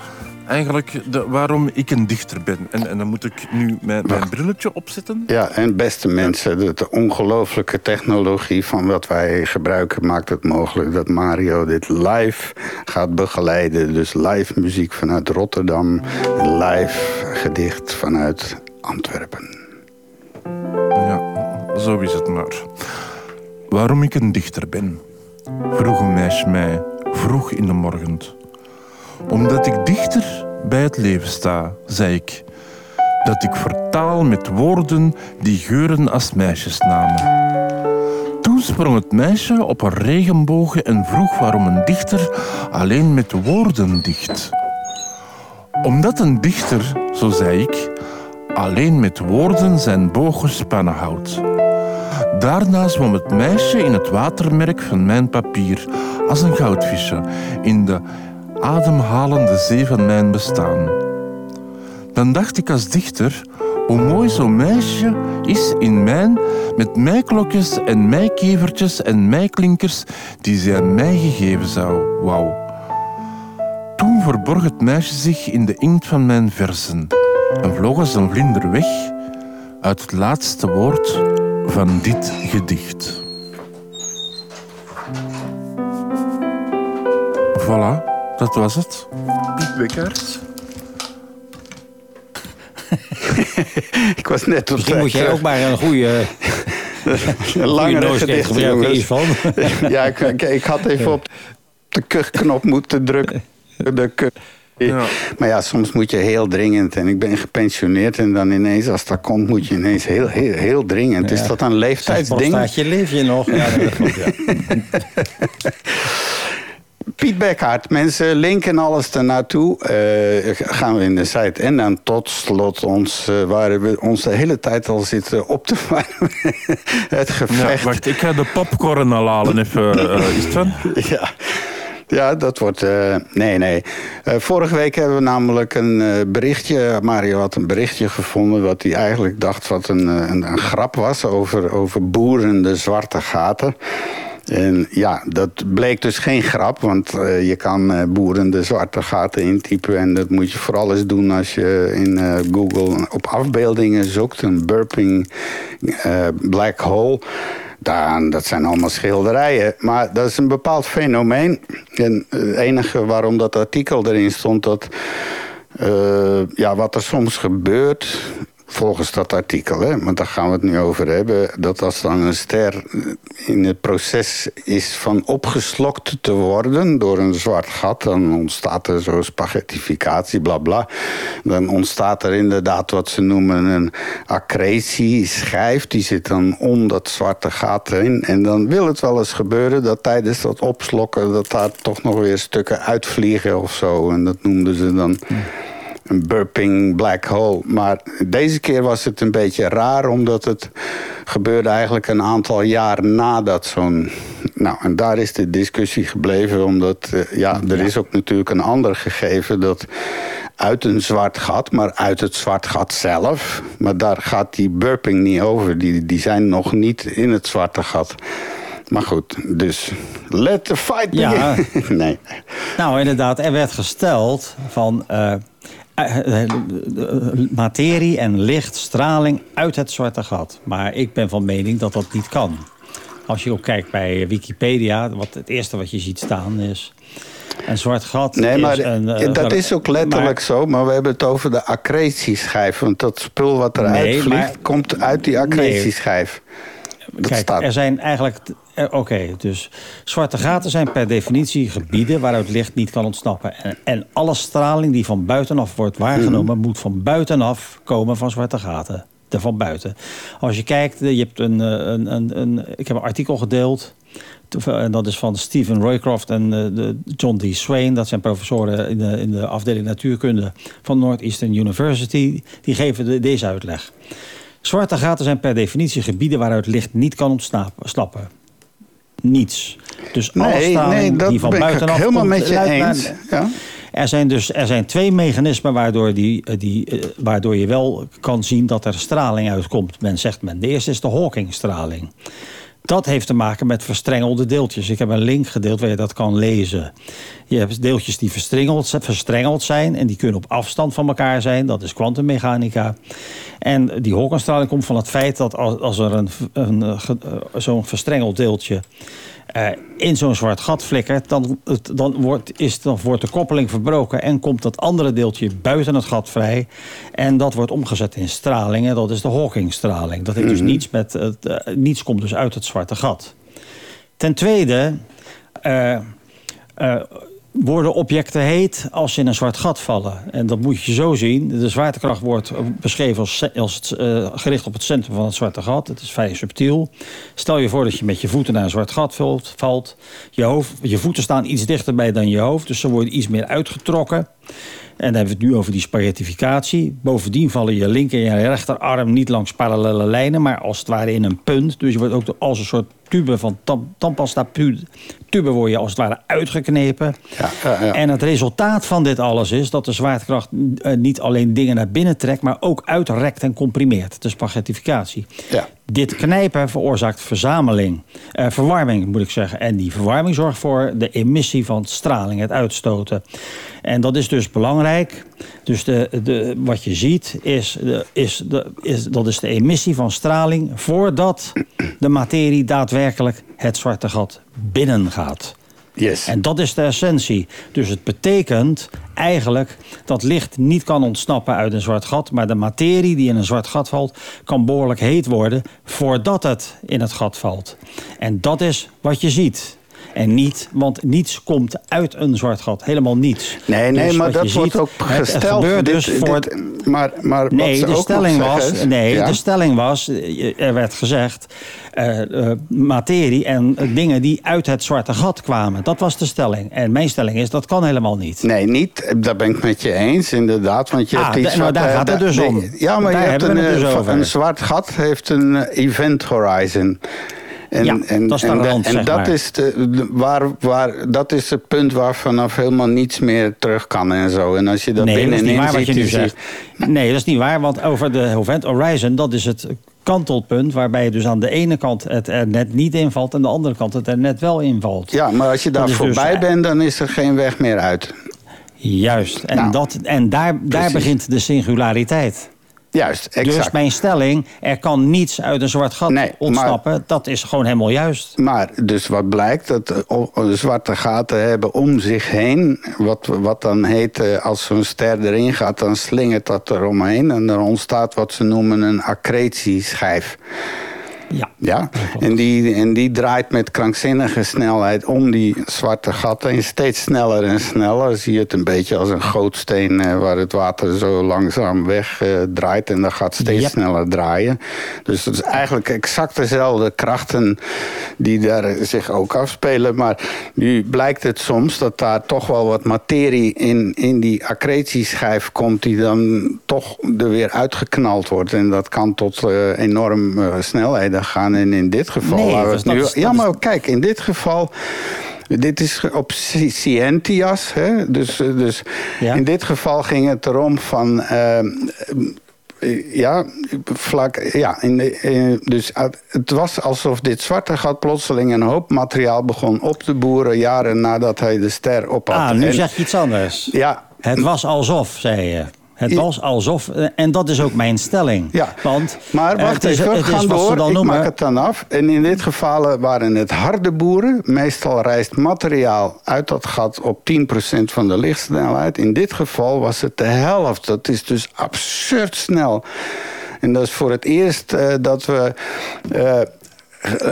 eigenlijk de, waarom ik een dichter ben. En, en dan moet ik nu mijn, mijn brilletje opzetten. Ja, en beste mensen, de, ongelooflijke technologie van wat wij gebruiken... maakt het mogelijk dat Mario dit live gaat begeleiden. Dus live muziek vanuit Rotterdam, live gedicht vanuit Antwerpen. Ja, zo is het maar. Waarom ik een dichter ben? Vroeg een meisje mij, vroeg in de morgen omdat ik dichter bij het leven sta, zei ik. Dat ik vertaal met woorden die geuren als meisjesnamen. Toen sprong het meisje op een regenboog en vroeg waarom een dichter alleen met woorden dicht. Omdat een dichter, zo zei ik, alleen met woorden zijn boog gespannen houdt. Daarna zwom het meisje in het watermerk van mijn papier als een goudvisje in de ademhalende zee van mijn bestaan. Dan dacht ik als dichter hoe mooi zo'n meisje is in mijn met mijklokjes en mijkevertjes en mijklinkers die zij aan mij gegeven zou. Wauw. Toen verborg het meisje zich in de inkt van mijn verzen en vloog als een vlinder weg uit het laatste woord van dit gedicht. Voilà. Dat was het. Piet Bekkert. [LAUGHS] ik was net op Misschien moet jij ook maar een goede... [LAUGHS] een langere gedicht, van. [LAUGHS] ja, ik, ik, ik, had even op de kuchknop moeten drukken. De kuch. [LAUGHS] Ja. Maar ja, soms moet je heel dringend. En ik ben gepensioneerd en dan ineens, als dat komt, moet je ineens heel, heel, heel dringend. Ja. Is dat een leeftijdsding? Staat je leef je nog? Ja, dat klopt, ja. [LAUGHS] Piet Bekhaart, mensen linken alles ernaartoe. Uh, gaan we in de site. En dan tot slot ons, uh, waar we ons de hele tijd al zitten op te vangen. [LAUGHS] het gevecht. Ja, wacht, ik ga de popcorn al halen even. Uh, is het van? Ja. Ja, dat wordt... Uh, nee, nee. Uh, vorige week hebben we namelijk een uh, berichtje... Mario had een berichtje gevonden... wat hij eigenlijk dacht wat een, een, een grap was... over, over boerende zwarte gaten. En ja, dat bleek dus geen grap, want je kan uh, boeren de zwarte gaten intypen. En dat moet je vooral eens doen als je in Google op afbeeldingen zoekt. Een burping black hole. Dan, dat zijn allemaal schilderijen. Maar dat is een bepaald fenomeen. En het enige waarom dat artikel erin stond, dat ja, wat er soms gebeurt volgens dat artikel, hè, want daar gaan we het nu over hebben, dat als dan een ster in het proces is van opgeslokt te worden door een zwart gat, dan ontstaat er zo'n spaghettificatie, bla bla. Dan ontstaat er inderdaad wat ze noemen een accretieschijf, die zit dan om dat zwarte gat heen. En dan wil het wel eens gebeuren dat tijdens dat opslokken, dat daar toch nog weer stukken uitvliegen of zo. En dat noemden ze dan een burping black hole. Maar deze keer was het een beetje raar, omdat het gebeurde eigenlijk een aantal jaar nadat zo'n. Nou, en daar is de discussie gebleven, omdat uh, ja, er is ook natuurlijk een ander gegeven dat uit een zwart gat, maar uit het zwart gat zelf. Maar daar gaat die burping niet over. Die, die zijn nog niet in het zwarte gat. Maar goed, dus let the fight begin. Ja. [LAUGHS] nee. Nou, inderdaad, er werd gesteld van... Uh, materie en licht, straling uit het zwarte gat. Maar ik ben van mening dat dat niet kan. Als je ook kijkt bij Wikipedia, wat het eerste wat je ziet staan is... Een zwart gat nee, maar is een, uh, dat is ook letterlijk maar, zo, maar we hebben het over de accretieschijf. Want dat spul wat eruit nee, vliegt, maar, komt uit die accretieschijf. Nee. Kijk, staat... er zijn eigenlijk eh, oké, okay, dus zwarte gaten zijn per definitie gebieden waaruit licht niet kan ontsnappen. En, en alle straling die van buitenaf wordt waargenomen, mm. moet van buitenaf komen van zwarte gaten. De van buiten. Als je kijkt, je hebt een, een, een, een ik heb een artikel gedeeld. En dat is van Stephen Roycroft en de John D. Swain. Dat zijn professoren in de, in de afdeling natuurkunde van Northeastern University. Die geven de, deze uitleg. Zwarte gaten zijn per definitie gebieden waaruit licht niet kan ontsnappen niets. Dus alle nee, nee, die van buitenaf helemaal komt, met je eens. Ja? Er zijn dus er zijn twee mechanismen waardoor, die, eh, die, uh, waardoor je wel kan zien dat er straling uitkomt. Men zegt men. De eerste is de Hawking-straling. Dat heeft te maken met verstrengelde deeltjes. Ik heb een link gedeeld waar je dat kan lezen. Je hebt deeltjes die verstrengeld, verstrengeld zijn en die kunnen op afstand van elkaar zijn. Dat is kwantummechanica. En die Hawking-straling komt van het feit dat als er een, een, een zo'n verstrengeld deeltje uh, in zo'n zwart gat flikkert, dan, dan, wordt, is, dan wordt de koppeling verbroken en komt dat andere deeltje buiten het gat vrij. En dat wordt omgezet in straling en dat is de Hawking-straling. Dat heeft dus niets met, uh, niets komt dus uit het zwarte gat. Ten tweede, uh, worden objecten heet als ze in een zwart gat vallen. En dat moet je zo zien. De zwaartekracht wordt beschreven als, als uh, gericht op het centrum van het zwarte gat. Het is vrij subtiel. Stel je voor dat je met je voeten naar een zwart gat valt. Je, hoofd, je voeten staan iets dichterbij dan je hoofd. Dus ze worden iets meer uitgetrokken. En dan hebben we het nu over die spaghettificatie. Bovendien vallen je linker en je rechterarm niet langs parallele lijnen... maar als het ware in een punt. Dus je wordt ook als een soort tube van tandpasta tube word je als het ware uitgeknepen. Ja, ja, ja. En het resultaat van dit alles is dat de zwaartekracht uh, niet alleen dingen naar binnen trekt... maar ook uitrekt en comprimeert. De spaghettificatie. Dit knijpen veroorzaakt verzameling, uh, verwarming moet ik zeggen. En die verwarming zorgt voor de emissie van straling, het uitstoten. En dat is dus belangrijk. Dus de, de, wat je ziet is, de, is, de, is, dat is de emissie van straling voordat de materie daadwerkelijk het zwarte gat binnengaat. Yes. En dat is de essentie. Dus het betekent eigenlijk dat licht niet kan ontsnappen uit een zwart gat... maar de materie die in een zwart gat valt... kan behoorlijk heet worden voordat het in het gat valt. En dat is wat je ziet. En niet, want niets komt uit een zwart gat. Helemaal niets. Nee, nee, dus maar dat ziet, wordt ook gesteld. Het gebeurt dus voor... Dit, maar, maar nee, wat de stelling was, zeggen, nee ja? de stelling was, er werd gezegd... Uh, uh, materie en uh, dingen die uit het zwarte gat kwamen. Dat was de stelling. En mijn stelling is, dat kan helemaal niet. Nee, niet. Daar ben ik met je eens, inderdaad. Want je ah, hebt die nou, zwarte, daar gaat het dus om. Ja, maar daar je hebt een, dus een zwart gat heeft een event horizon. En, ja, en, dat is, en, rand, en dat, is de, de, waar, waar, dat is het punt waar vanaf helemaal niets meer terug kan en zo. En als je dat nee, binnenin dat is waar ziet, wat je nu ziet, zegt. Nee, dat is niet waar, want over de Event Horizon, dat is het kantelpunt... waarbij dus aan de ene kant het er net niet invalt... en aan de andere kant het er net wel invalt. Ja, maar als je daar voorbij dus, bent, dan is er geen weg meer uit. Juist, en, nou, dat, en daar, daar begint de singulariteit. Juist, exact. Dus mijn stelling, er kan niets uit een zwart gat ontsnappen. dat is gewoon helemaal juist. Maar dus wat blijkt, dat de zwarte gaten hebben om zich heen... wat, wat dan heet, eh, als zo'n ster erin gaat, dan slingert dat eromheen... en er ontstaat wat ze noemen een accretieschijf. Ja. ja? En, die, en die draait met krankzinnige snelheid om die zwarte gaten. En steeds sneller en sneller. Zie je het een beetje als een gootsteen eh, waar het water zo langzaam weg eh, draait. En dat gaat steeds sneller draaien. Dus dat is eigenlijk exact dezelfde krachten die daar zich ook afspelen. Maar nu blijkt het soms dat daar toch wel wat materie in, in die accretieschijf komt. Die dan toch er weer uitgeknald wordt. En dat kan tot uh, enorm uh, snelheden gaan. En in dit geval... Nee, dus nu, is, ja, maar kijk, in dit geval... Dit is op Scientias. Hè? Dus, dus ja. in dit geval ging het erom van... Uh, ja, vlak, ja in de, in, dus het was alsof dit zwarte gat plotseling een hoop materiaal begon op te boeren... jaren nadat hij de ster op had. Ah, nu en, zeg je iets anders. Ja. Het was alsof, zei je. Het was alsof, en dat is ook mijn stelling. Ja, Want, maar wacht het is, even, gaan door, dan ik noemen, maak het dan af. En in dit geval waren het harde boeren. Meestal reist materiaal uit dat gat op 10% van de lichtsnelheid. In dit geval was het de helft. Dat is dus absurd snel. En dat is voor het eerst uh, dat we... Uh,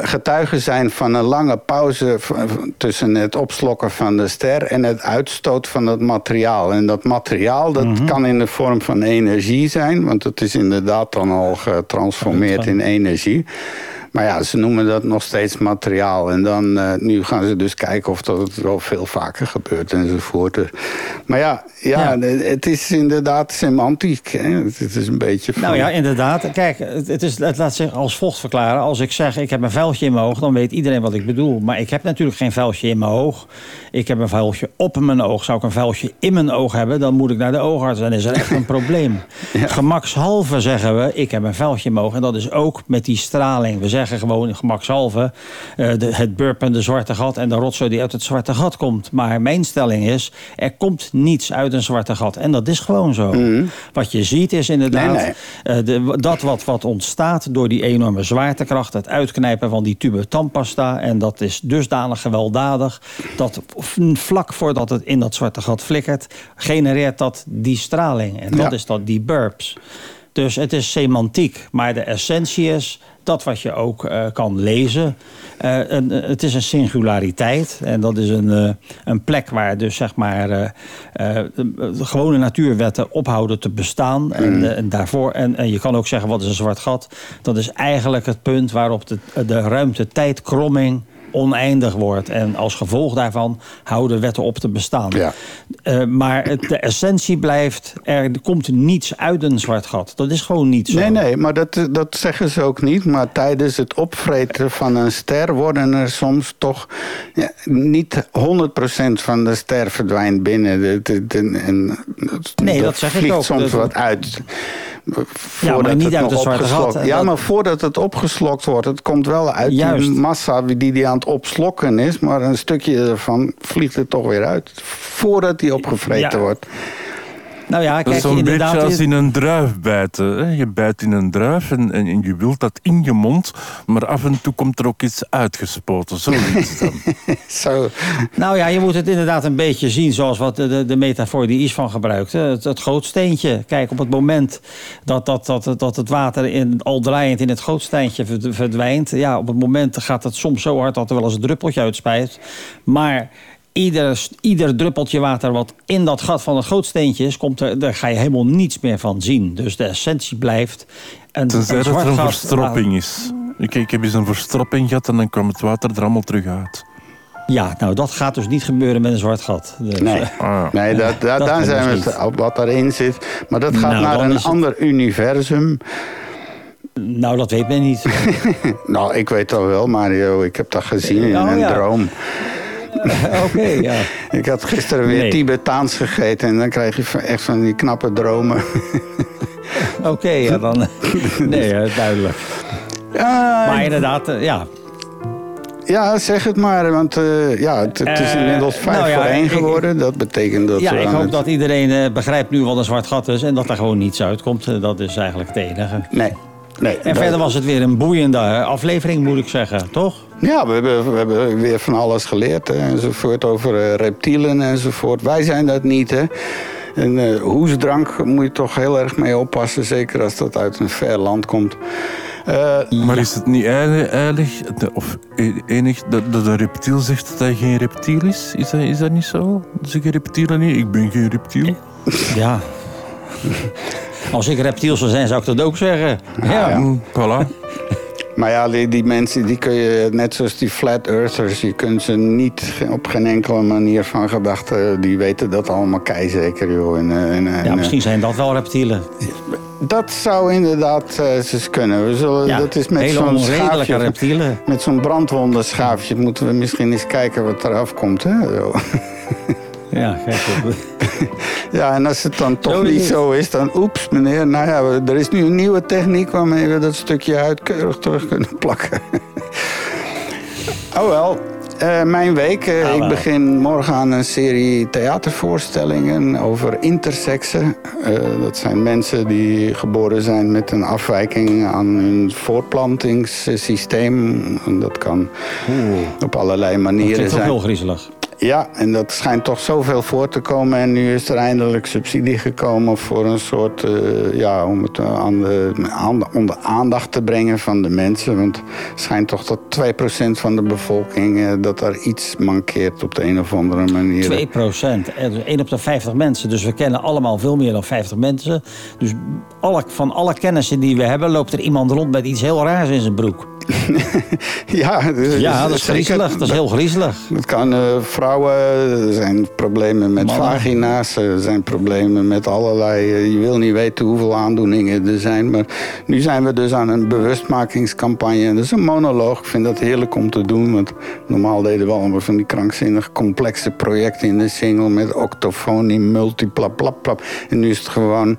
getuigen zijn van een lange pauze tussen het opslokken van de ster en het uitstoot van het materiaal. En dat materiaal dat mm -hmm. kan in de vorm van energie zijn, want het is inderdaad dan al getransformeerd in energie. Maar ja, ze noemen dat nog steeds materiaal. En dan, uh, nu gaan ze dus kijken of dat het wel veel vaker gebeurt enzovoort. Maar ja, ja, ja. het is inderdaad semantiek. Hè? Het is een beetje... Nou ja, inderdaad. Kijk, het, is, het laat zich als volgt verklaren. Als ik zeg, ik heb een vuiltje in mijn oog, dan weet iedereen wat ik bedoel. Maar ik heb natuurlijk geen vuiltje in mijn oog. Ik heb een vuiltje op mijn oog. Zou ik een vuiltje in mijn oog hebben, dan moet ik naar de oogarts. Dan is er echt een [LAUGHS] probleem. Ja. Gemakshalve zeggen we, ik heb een vuiltje in mijn oog. En dat is ook met die straling. We zeggen gewoon gemakshalve uh, de, het burpende zwarte gat en de rotzooi die uit het zwarte gat komt. Maar mijn stelling is, er komt niets uit een zwarte gat. En dat is gewoon zo. Mm. Wat je ziet is inderdaad nee, nee. Uh, de, dat wat, wat ontstaat door die enorme zwaartekracht, het uitknijpen van die tube tandpasta. En dat is dusdanig gewelddadig dat vlak voordat het in dat zwarte gat flikkert, genereert dat die straling. En dat Ja. is dat die burps. Dus het is semantiek, maar de essentie is dat wat je ook eh, kan lezen. Eh, een, het is een singulariteit en dat is een, eh, een plek waar dus zeg maar eh, eh, de, gewone natuurwetten ophouden te bestaan. En, eh, en daarvoor, en, en je kan ook zeggen wat is een zwart gat. Dat is eigenlijk het punt waarop de, de ruimte-tijdkromming oneindig wordt. En als gevolg daarvan houden wetten op te bestaan. Ja. Uh, maar het, de essentie blijft, er komt niets uit een zwart gat. Dat is gewoon niet zo. Nee, nee, maar dat, dat zeggen ze ook niet. Maar tijdens het opvreten van een ster worden er soms toch... Ja, niet 100% van de ster verdwijnt binnen. De, de, de, en, Nee, dat zeg ik vliegt ook. soms wat uit. Ja, maar niet het uit het zwarte opgeslokt- gat. Ja, dat- maar voordat het opgeslokt wordt, het komt wel uit Juist. die massa die die aan het opslokken is. Maar een stukje ervan vliegt er toch weer uit. Voordat die opgevreten Ja. wordt. Nou ja, Dat is kijk, zo'n inderdaad... beetje als in een druif bijten. Hè? Je bijt in een druif en, en, en je wilt dat in je mond, maar af en toe komt er ook iets uitgespoten. Zoiets dan. [LAUGHS] Zo. Nou ja, je moet het inderdaad een beetje zien zoals wat de, de, de metafoor die Isvan gebruikte. Het, het gootsteentje. Kijk, op het moment dat, dat, dat, dat het water in, al draaiend in het gootsteintje verd- verdwijnt... ja, op het moment gaat het soms zo hard dat er wel eens een druppeltje uitspijt. Maar... Ieder, ieder druppeltje water wat in dat gat van het gootsteentje is, komt er, daar ga je helemaal niets meer van zien. Dus de essentie blijft. Een, Tenzij dat er zwart een gat- verstropping is. Ik, ik heb eens een verstopping gehad en dan kwam het water er allemaal terug uit. Ja, nou dat gaat dus niet gebeuren met een zwart gat. Dus, Nee, Ah, nee dat, dat, dat daar zijn we het op wat erin zit. Maar dat gaat Nou, naar een het- ander universum. Nou, dat weet men niet. [LAUGHS] Nou, ik weet dat wel, Mario. Ik heb dat gezien in Oh, een ja. droom. [LAUGHS] Oké, ja. Ik had gisteren weer Nee. Tibetaans gegeten en dan krijg je echt van die knappe dromen. [LAUGHS] Oké, ja, dan... [LAUGHS] Nee, eh, duidelijk. Maar inderdaad, eh, ja. Ja, zeg het maar, want uh, ja, het, het, is inmiddels vijf nou ja, voor één geworden. dat betekent dat... Ja, ik hoop het... dat iedereen begrijpt nu wat een zwart gat is... en dat er gewoon niets uitkomt. Dat is eigenlijk het enige. Nee, Nee, en verder was het weer een boeiende aflevering, moet ik zeggen, toch? Ja, we hebben, we hebben weer van alles geleerd hè, enzovoort over uh, reptielen enzovoort. Wij zijn dat niet, hè. En uh, hoesdrank moet je toch heel erg mee oppassen, zeker als dat uit een ver land komt. Uh, maar is het niet eilig, of e-, enig, dat, dat een reptiel zegt dat hij geen reptiel is? Is dat, is dat niet zo? Zeggen reptielen niet, ik ben geen reptiel? Ja. Als ik reptiel zou zijn, zou ik dat ook zeggen. Ja, ja. Mm, voilà. Maar ja, die, die, mensen, die kun je, net zoals die flat earthers... je kunt ze niet op geen enkele manier van gedachten... die weten dat allemaal keizeker, joh. En, en, ja, misschien zijn dat wel reptielen. Dat zou inderdaad uh, eens kunnen. We zullen, ja, dat is met zo'n schaafje, reptielen. Met zo'n brandwondenschaafje moeten we misschien eens kijken wat eraf komt. Hè? Ja, gek [LAUGHS] ja, en als het dan toch niet zo is, dan oeps meneer. Nou ja, er is nu een nieuwe techniek waarmee we dat stukje huid keurig [LAUGHS] terug kunnen plakken. oh wel, uh, mijn week. Uh, ik begin morgen aan een serie theatervoorstellingen over intersexen. Uh, dat zijn mensen die geboren zijn met een afwijking aan hun voortplantingssysteem. En dat kan op allerlei manieren zijn. Dat is heel griezelig. Ja, en dat schijnt toch zoveel voor te komen. En nu is er eindelijk subsidie gekomen voor een soort... Uh, ja, om het aan de, aan, onder aandacht te brengen van de mensen. Want het schijnt toch dat 2% van de bevolking... Uh, dat er iets mankeert op de een of andere manier. 2%? 1 op de 50 mensen. Dus we kennen allemaal veel meer dan 50 mensen. Dus alle, van alle kennissen die we hebben... loopt er iemand rond met iets heel raars in zijn broek. [LAUGHS] ja, dus, ja, dat is griezelig. Dat is heel griezelig. Het kan uh, vrouwen, er zijn problemen met Mannen. vagina's, er zijn problemen met allerlei... Uh, je wil niet weten hoeveel aandoeningen er zijn. Maar nu zijn we dus aan een bewustmakingscampagne. En dat is een monoloog. Ik vind dat heerlijk om te doen. Want normaal deden we allemaal van die krankzinnig complexe projecten in de single... met octofonie, multiplap, En nu is het gewoon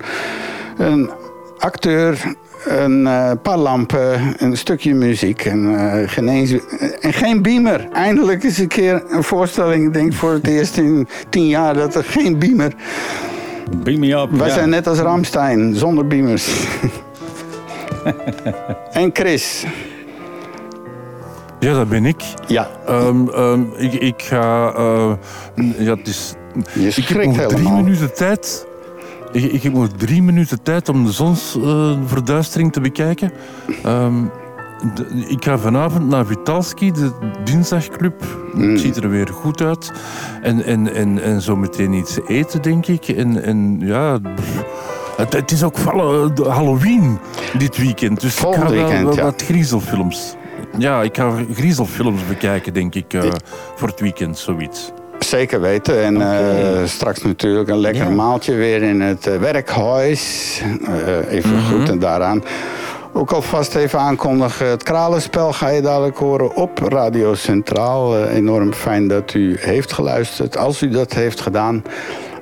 een acteur een uh, paar lampen, een stukje muziek en, uh, geen eens, en geen beamer. Eindelijk is een keer een voorstelling, ik denk voor het [LAUGHS] eerst in tien jaar dat er geen beamer. Beam me up. Wij zijn net als Ramstein, zonder beamers. [LAUGHS] en Chris. Ja, dat ben ik. Ja. Um, um, ik, ik ga... Uh, ja, het is, Je schrikt ik heb drie minuten tijd ik, ik, heb nog drie minuten tijd om de zonsverduistering te bekijken. Um, de, ik ga vanavond naar Vitalski, de dinsdagclub. Mm. Het ziet er weer goed uit. En, en, en, en zo meteen iets eten, denk ik. En, en ja... Het, het is ook Halloween dit weekend. Dus Volgende ik ga wel, weekend, ja. wat griezelfilms. Ja, ik ga griezelfilms bekijken, denk ik, uh, voor het weekend, zoiets. Zeker weten. En okay. uh, straks natuurlijk een lekker ja. maaltje weer in het uh, werkhuis. Uh, even mm -hmm. goed en daaraan. Ook alvast even aankondigen. Het kralenspel ga je dadelijk horen op Radio Centraal. enorm fijn dat u heeft geluisterd. Als u dat heeft gedaan...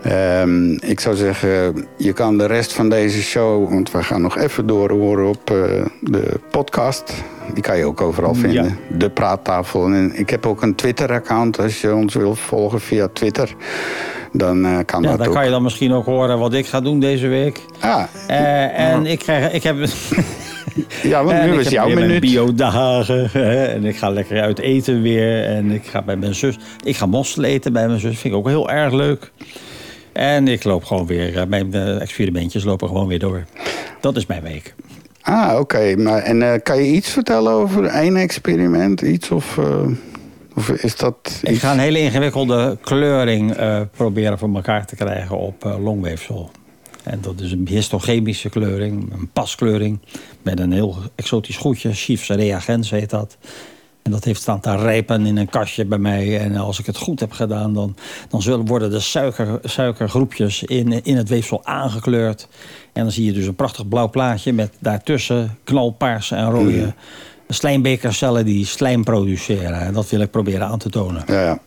Um, ik zou zeggen, je kan de rest van deze show... want we gaan nog even door horen op uh, de podcast. Die kan je ook overal vinden. Ja. De praattafel. En ik heb ook een Twitter-account. Als je ons wilt volgen via Twitter, dan uh, kan ja, dat dan ook. kan je dan misschien ook horen wat ik ga doen deze week. Ah. Uh, en ik, krijg, ik heb... [LAUGHS] [LAUGHS] Ja, want nu is jouw minuut. Biodagen. En ik ga lekker uit eten weer. En ik ga bij mijn zus... Ik ga mosselen eten bij mijn zus. Vind ik ook heel erg leuk. En ik loop gewoon weer, mijn experimentjes lopen gewoon weer door. Dat is mijn week. Ah, oké. Okay. Maar En uh, kan je iets vertellen over één experiment? Iets of, uh, of is dat iets... Ik ga een hele ingewikkelde kleuring uh, proberen voor elkaar te krijgen op longweefsel. En dat is een histochemische kleuring, een paskleuring... met een heel exotisch goedje, Chiefs reagens heet dat... En dat heeft staan te rijpen in een kastje bij mij. En als ik het goed heb gedaan, dan, dan zullen worden de suiker, suikergroepjes in, in het weefsel aangekleurd. En dan zie je dus een prachtig blauw plaatje met daartussen knalpaarse en rode mm. slijmbekercellen die slijm produceren. En dat wil ik proberen aan te tonen. Ja, ja.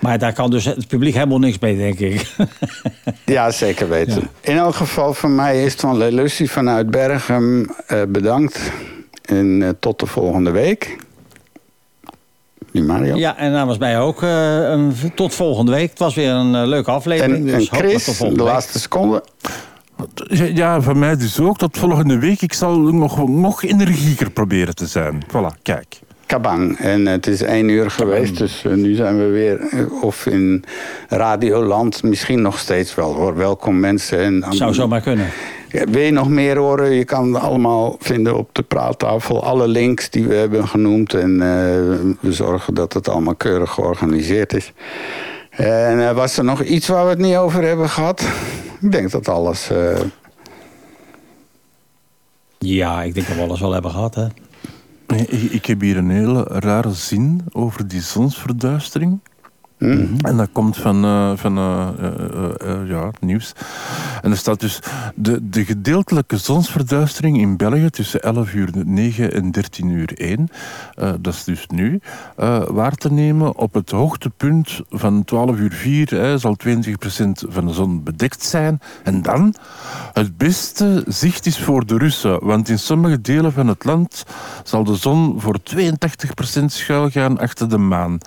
Maar daar kan dus het publiek helemaal niks mee, denk ik. [LAUGHS] ja, zeker weten. Ja. In elk geval van mij is van Lelussi vanuit Bergen uh, bedankt. En uh, tot de volgende week. Die Mario. Ja, en namens mij ook. eh, een- tot volgende week. Het was weer een eh, leuke aflevering. En, dus en hopelijk tot Chris, volgende de week. laatste seconde. Ja, van mij dus ook. Tot volgende week. Ik zal nog, nog energieker proberen te zijn. Voilà, kijk. Kabang. En het is één uur geweest, dus eh, nu zijn we weer. Of in Radioland, misschien nog steeds wel hoor. Welkom mensen. En, Zou zomaar kunnen. Wil je nog meer horen? Je kan het allemaal vinden op de praattafel. Alle links die we hebben genoemd. En eh, we zorgen dat het allemaal keurig georganiseerd is. En eh, was er nog iets waar we het niet over hebben gehad? Ik denk dat alles. eh, Ja, ik denk dat we alles wel hebben gehad. Hè? Ik, ik heb hier een hele rare zin over die zonsverduistering. En dat komt van, eh, van eh, eh, ja, het nieuws. En er staat dus de, de gedeeltelijke zonsverduistering in België tussen 11 uur 9 en 13 uur 1, eh, dat is dus nu, waar te nemen op het hoogtepunt van 12 uur 4 hè, zal 22% van de zon bedekt zijn. En dan, het beste zicht is voor de Russen, want in sommige delen van het land zal de zon voor 82% schuilgaan achter de maan.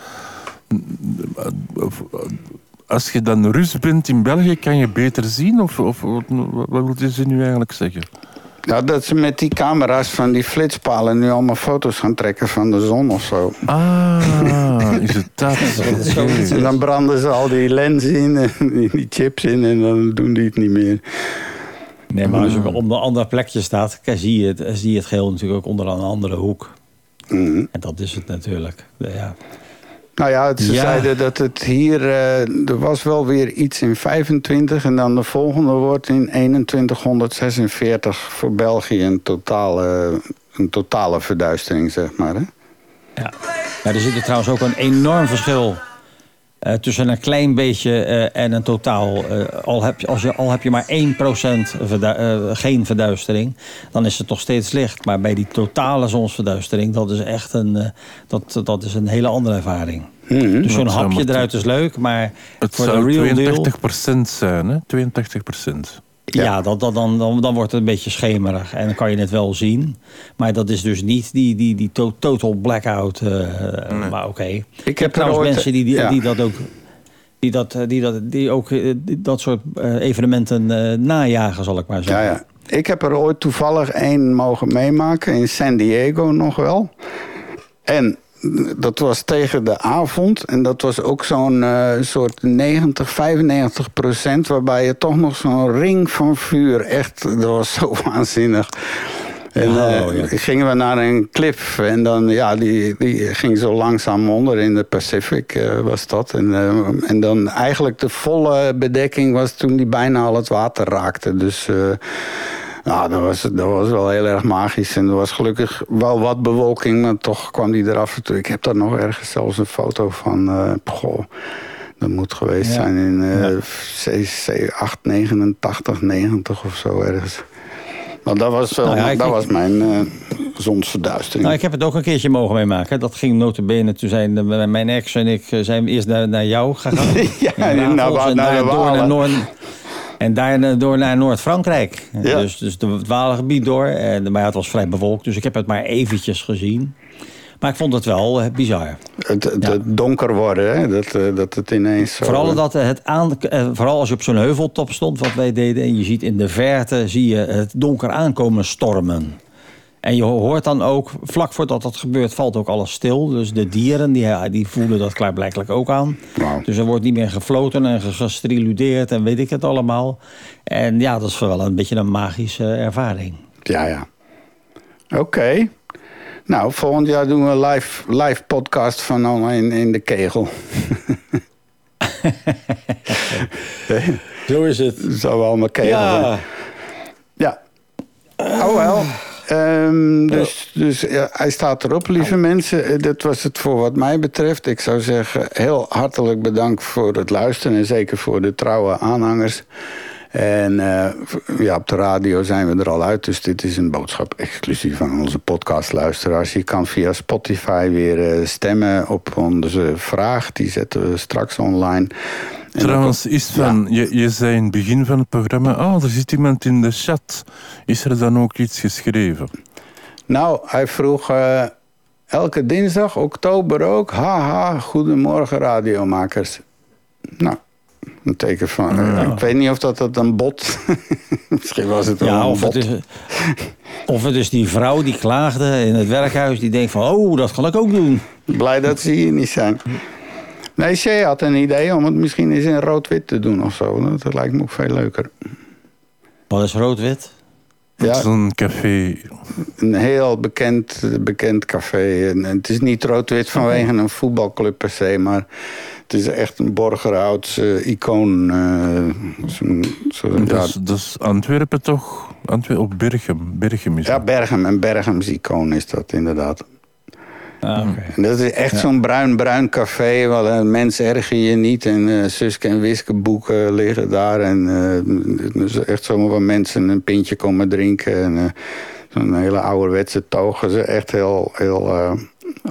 Als je dan Rus bent in België, kan je beter zien? Of, of wat, wat wil je nu eigenlijk zeggen? ja, dat ze met die camera's van die flitspalen nu allemaal foto's gaan trekken van de zon of zo. Ah, is het [LAUGHS] dat? En dan branden ze al die lenzen in en [LAUGHS] die chips in en dan doen die het niet meer. Nee, maar als je op een ander plekje staat, zie je, het, zie je het geheel natuurlijk ook onder een andere hoek. Mhm. En dat is het natuurlijk. Ja. Nou ja, ze Ja. zeiden dat het hier... eh, er was wel weer iets in 25 en dan de volgende wordt in 2146 voor België een totale, een totale verduistering, zeg maar. Hè? Ja. ja, er zit er trouwens ook een enorm verschil eh, tussen een klein beetje eh, en een totaal. eh, al, heb je, als je, al heb je maar 1% verdu- eh, geen verduistering, dan is het nog steeds licht. Maar bij die totale zonsverduistering, dat is echt een, eh, dat, dat is een hele andere ervaring. Dus zo'n hapje eruit is leuk, maar Het voor de zou real deal... 82% zijn, hè? 82%. Ja, dat, dat, dan, dan, dan wordt het een beetje schemerig. En dan kan je het wel zien. Maar dat is dus niet die, die, die to- total blackout. eh, Maar oké. Ik, heb heb trouwens ooit- mensen die, die, ja. die dat ook... Die, dat, die, dat, die ook eh, die- dat soort eh, evenementen eh, najagen, zal ik maar Ja, zeggen. ja. Ik heb er ooit toevallig één mogen meemaken in San Diego nog wel. En dat was tegen de avond. En dat was ook zo'n eh, soort 90, 95 procent. Waarbij je toch nog zo'n ring van vuur. Echt, dat was zo [LAUGHS] waanzinnig. En Oh, eh, ja. gingen we naar een klif. En dan, ja, die, die ging zo langzaam onder in de Pacific eh, was dat. En, en dan eigenlijk de volle bedekking was toen die bijna al het water raakte. Dus... eh, nou, dat was, dat was wel heel erg magisch. En er was gelukkig wel wat bewolking, maar toch kwam die eraf en toe. Ik heb daar nog ergens zelfs een foto van. eh goh, dat moet geweest Ja. zijn in eh CC 8, 89, 90 of zo ergens. Maar dat was, wel, Nou ja, dat ik- was mijn eh, zonsverduistering. Nou, ik heb het ook een keertje mogen meemaken. Dat ging notabene. Toen zijn de- mijn ex en ik eh, zijn eerst naar, naar jou gegaan. [LAUGHS] Ja, naar- naar naar Noord, En daarna door naar Noord-Frankrijk. Ja. Dus, dus het Walengebied door. En, maar het was vrij bewolkt, dus ik heb het maar eventjes gezien. Maar ik vond het wel eh, bizar. Het, het, het donker worden, hè? Dat, eh, dat het ineens zo... Vooral, dat het aan, eh, vooral als je op zo'n heuveltop stond, wat wij deden... en je ziet in de verte zie je het donker aankomen stormen. En je hoort dan ook, vlak voordat dat gebeurt, valt ook alles stil. Dus de dieren, die, die voelen dat klaarblijkelijk ook aan. Dus er wordt niet meer gefloten en gestriludeerd en weet ik het allemaal. En ja, dat is wel een beetje een magische ervaring. Ja, ja. Oké. Nou, volgend jaar doen we een live, live podcast van allemaal in, in de kegel. Zo is het. Zo allemaal kegel. Ja. Ja. Oh wel. Ehm, dus dus ja, hij staat erop, lieve mensen. Eh, Dat was het voor wat mij betreft. Ik zou zeggen, heel hartelijk bedankt voor het luisteren. En zeker voor de trouwe aanhangers. En eh, ja, op de radio zijn we er al uit. Dus dit is een boodschap exclusief aan onze podcastluisteraars. Je kan via Spotify weer eh, stemmen op onze vraag. Die zetten we straks online. En Trouwens, ook- is van, je, je zei in het begin van het programma, oh, er zit iemand in de chat. Is er dan ook iets geschreven? Nou, hij vroeg... eh, Elke dinsdag, oktober ook. Haha, goedemorgen radiomakers. Nou, een teken van... eh, Ik weet niet of dat, dat een bot... [LAUGHS] Misschien was het wel Ja, een of bot. het, is, of het is die vrouw die klaagde in het werkhuis... die denkt van, oh, dat kan ik ook doen. Blij dat ze hier niet zijn. Nee, Shea had een idee om het misschien eens in rood-wit te doen of zo. Dat lijkt me ook veel leuker. Wat is rood-wit? Het is een café. Een heel bekend, bekend café. En het is niet rood-wit vanwege een voetbalclub per se, maar het is echt een Borgerhouds icoon. ja, is, dat is Antwerpen toch? Antwerpen, op Berchem. Berchem is ja, Berghem. Een Berchems icoon is dat inderdaad. En dat is echt Ja. zo'n bruin-bruin café. Waar uh, mensen erger je niet. En eh Suske en Wiske boeken liggen daar. En eh, het is echt zomaar waar mensen een pintje komen drinken. En eh, zo'n hele ouderwetse toog. Is echt heel, heel eh,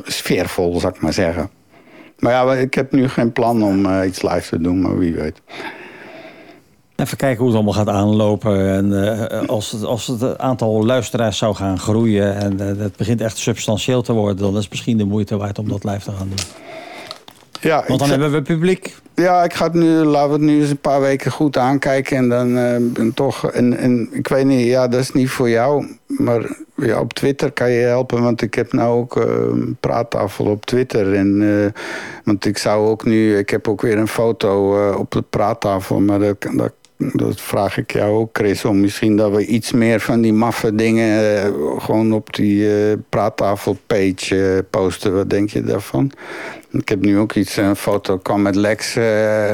sfeervol, zou ik maar zeggen. Maar ja, ik heb nu geen plan om eh, iets live te doen. Maar wie weet. Even kijken hoe het allemaal gaat aanlopen. En eh, als, het, als het aantal luisteraars zou gaan groeien... en eh, het begint echt substantieel te worden... dan is het misschien de moeite waard om dat live te gaan doen. Ja, Want dan ga- hebben we publiek. Ja, ik ga het nu, laten we het nu eens een paar weken goed aankijken. En dan eh, ben toch, en, en ik weet niet, ja, dat is niet voor jou. Maar ja, op Twitter kan je helpen, want ik heb nou ook eh, een praattafel op Twitter. En, eh, want ik zou ook nu, ik heb ook weer een foto eh, op de praattafel. Maar dat, dat, dat vraag ik jou ook, Chris, om misschien dat we iets meer van die maffe dingen eh, gewoon op die eh praattafel-page eh, posten. Wat denk je daarvan? Ik heb nu ook iets, een foto kwam met Lex.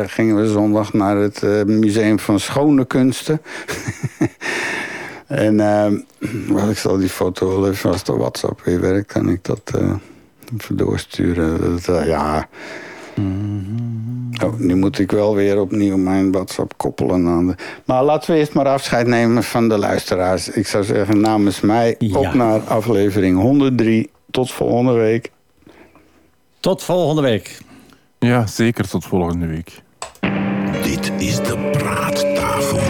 gingen we zondag naar het Museum van Schone Kunsten. [LAUGHS] en eh, wel, ik zal die foto wel als de WhatsApp weer werkt, kan ik dat doorsturen. Dat, ja. Oh, nu moet ik wel weer opnieuw mijn WhatsApp koppelen aan de... Maar laten we eerst maar afscheid nemen van de luisteraars. Ik zou zeggen namens mij op naar aflevering 103. Tot volgende week. Tot volgende week. Ja, zeker tot volgende week. Dit is de Praattafel.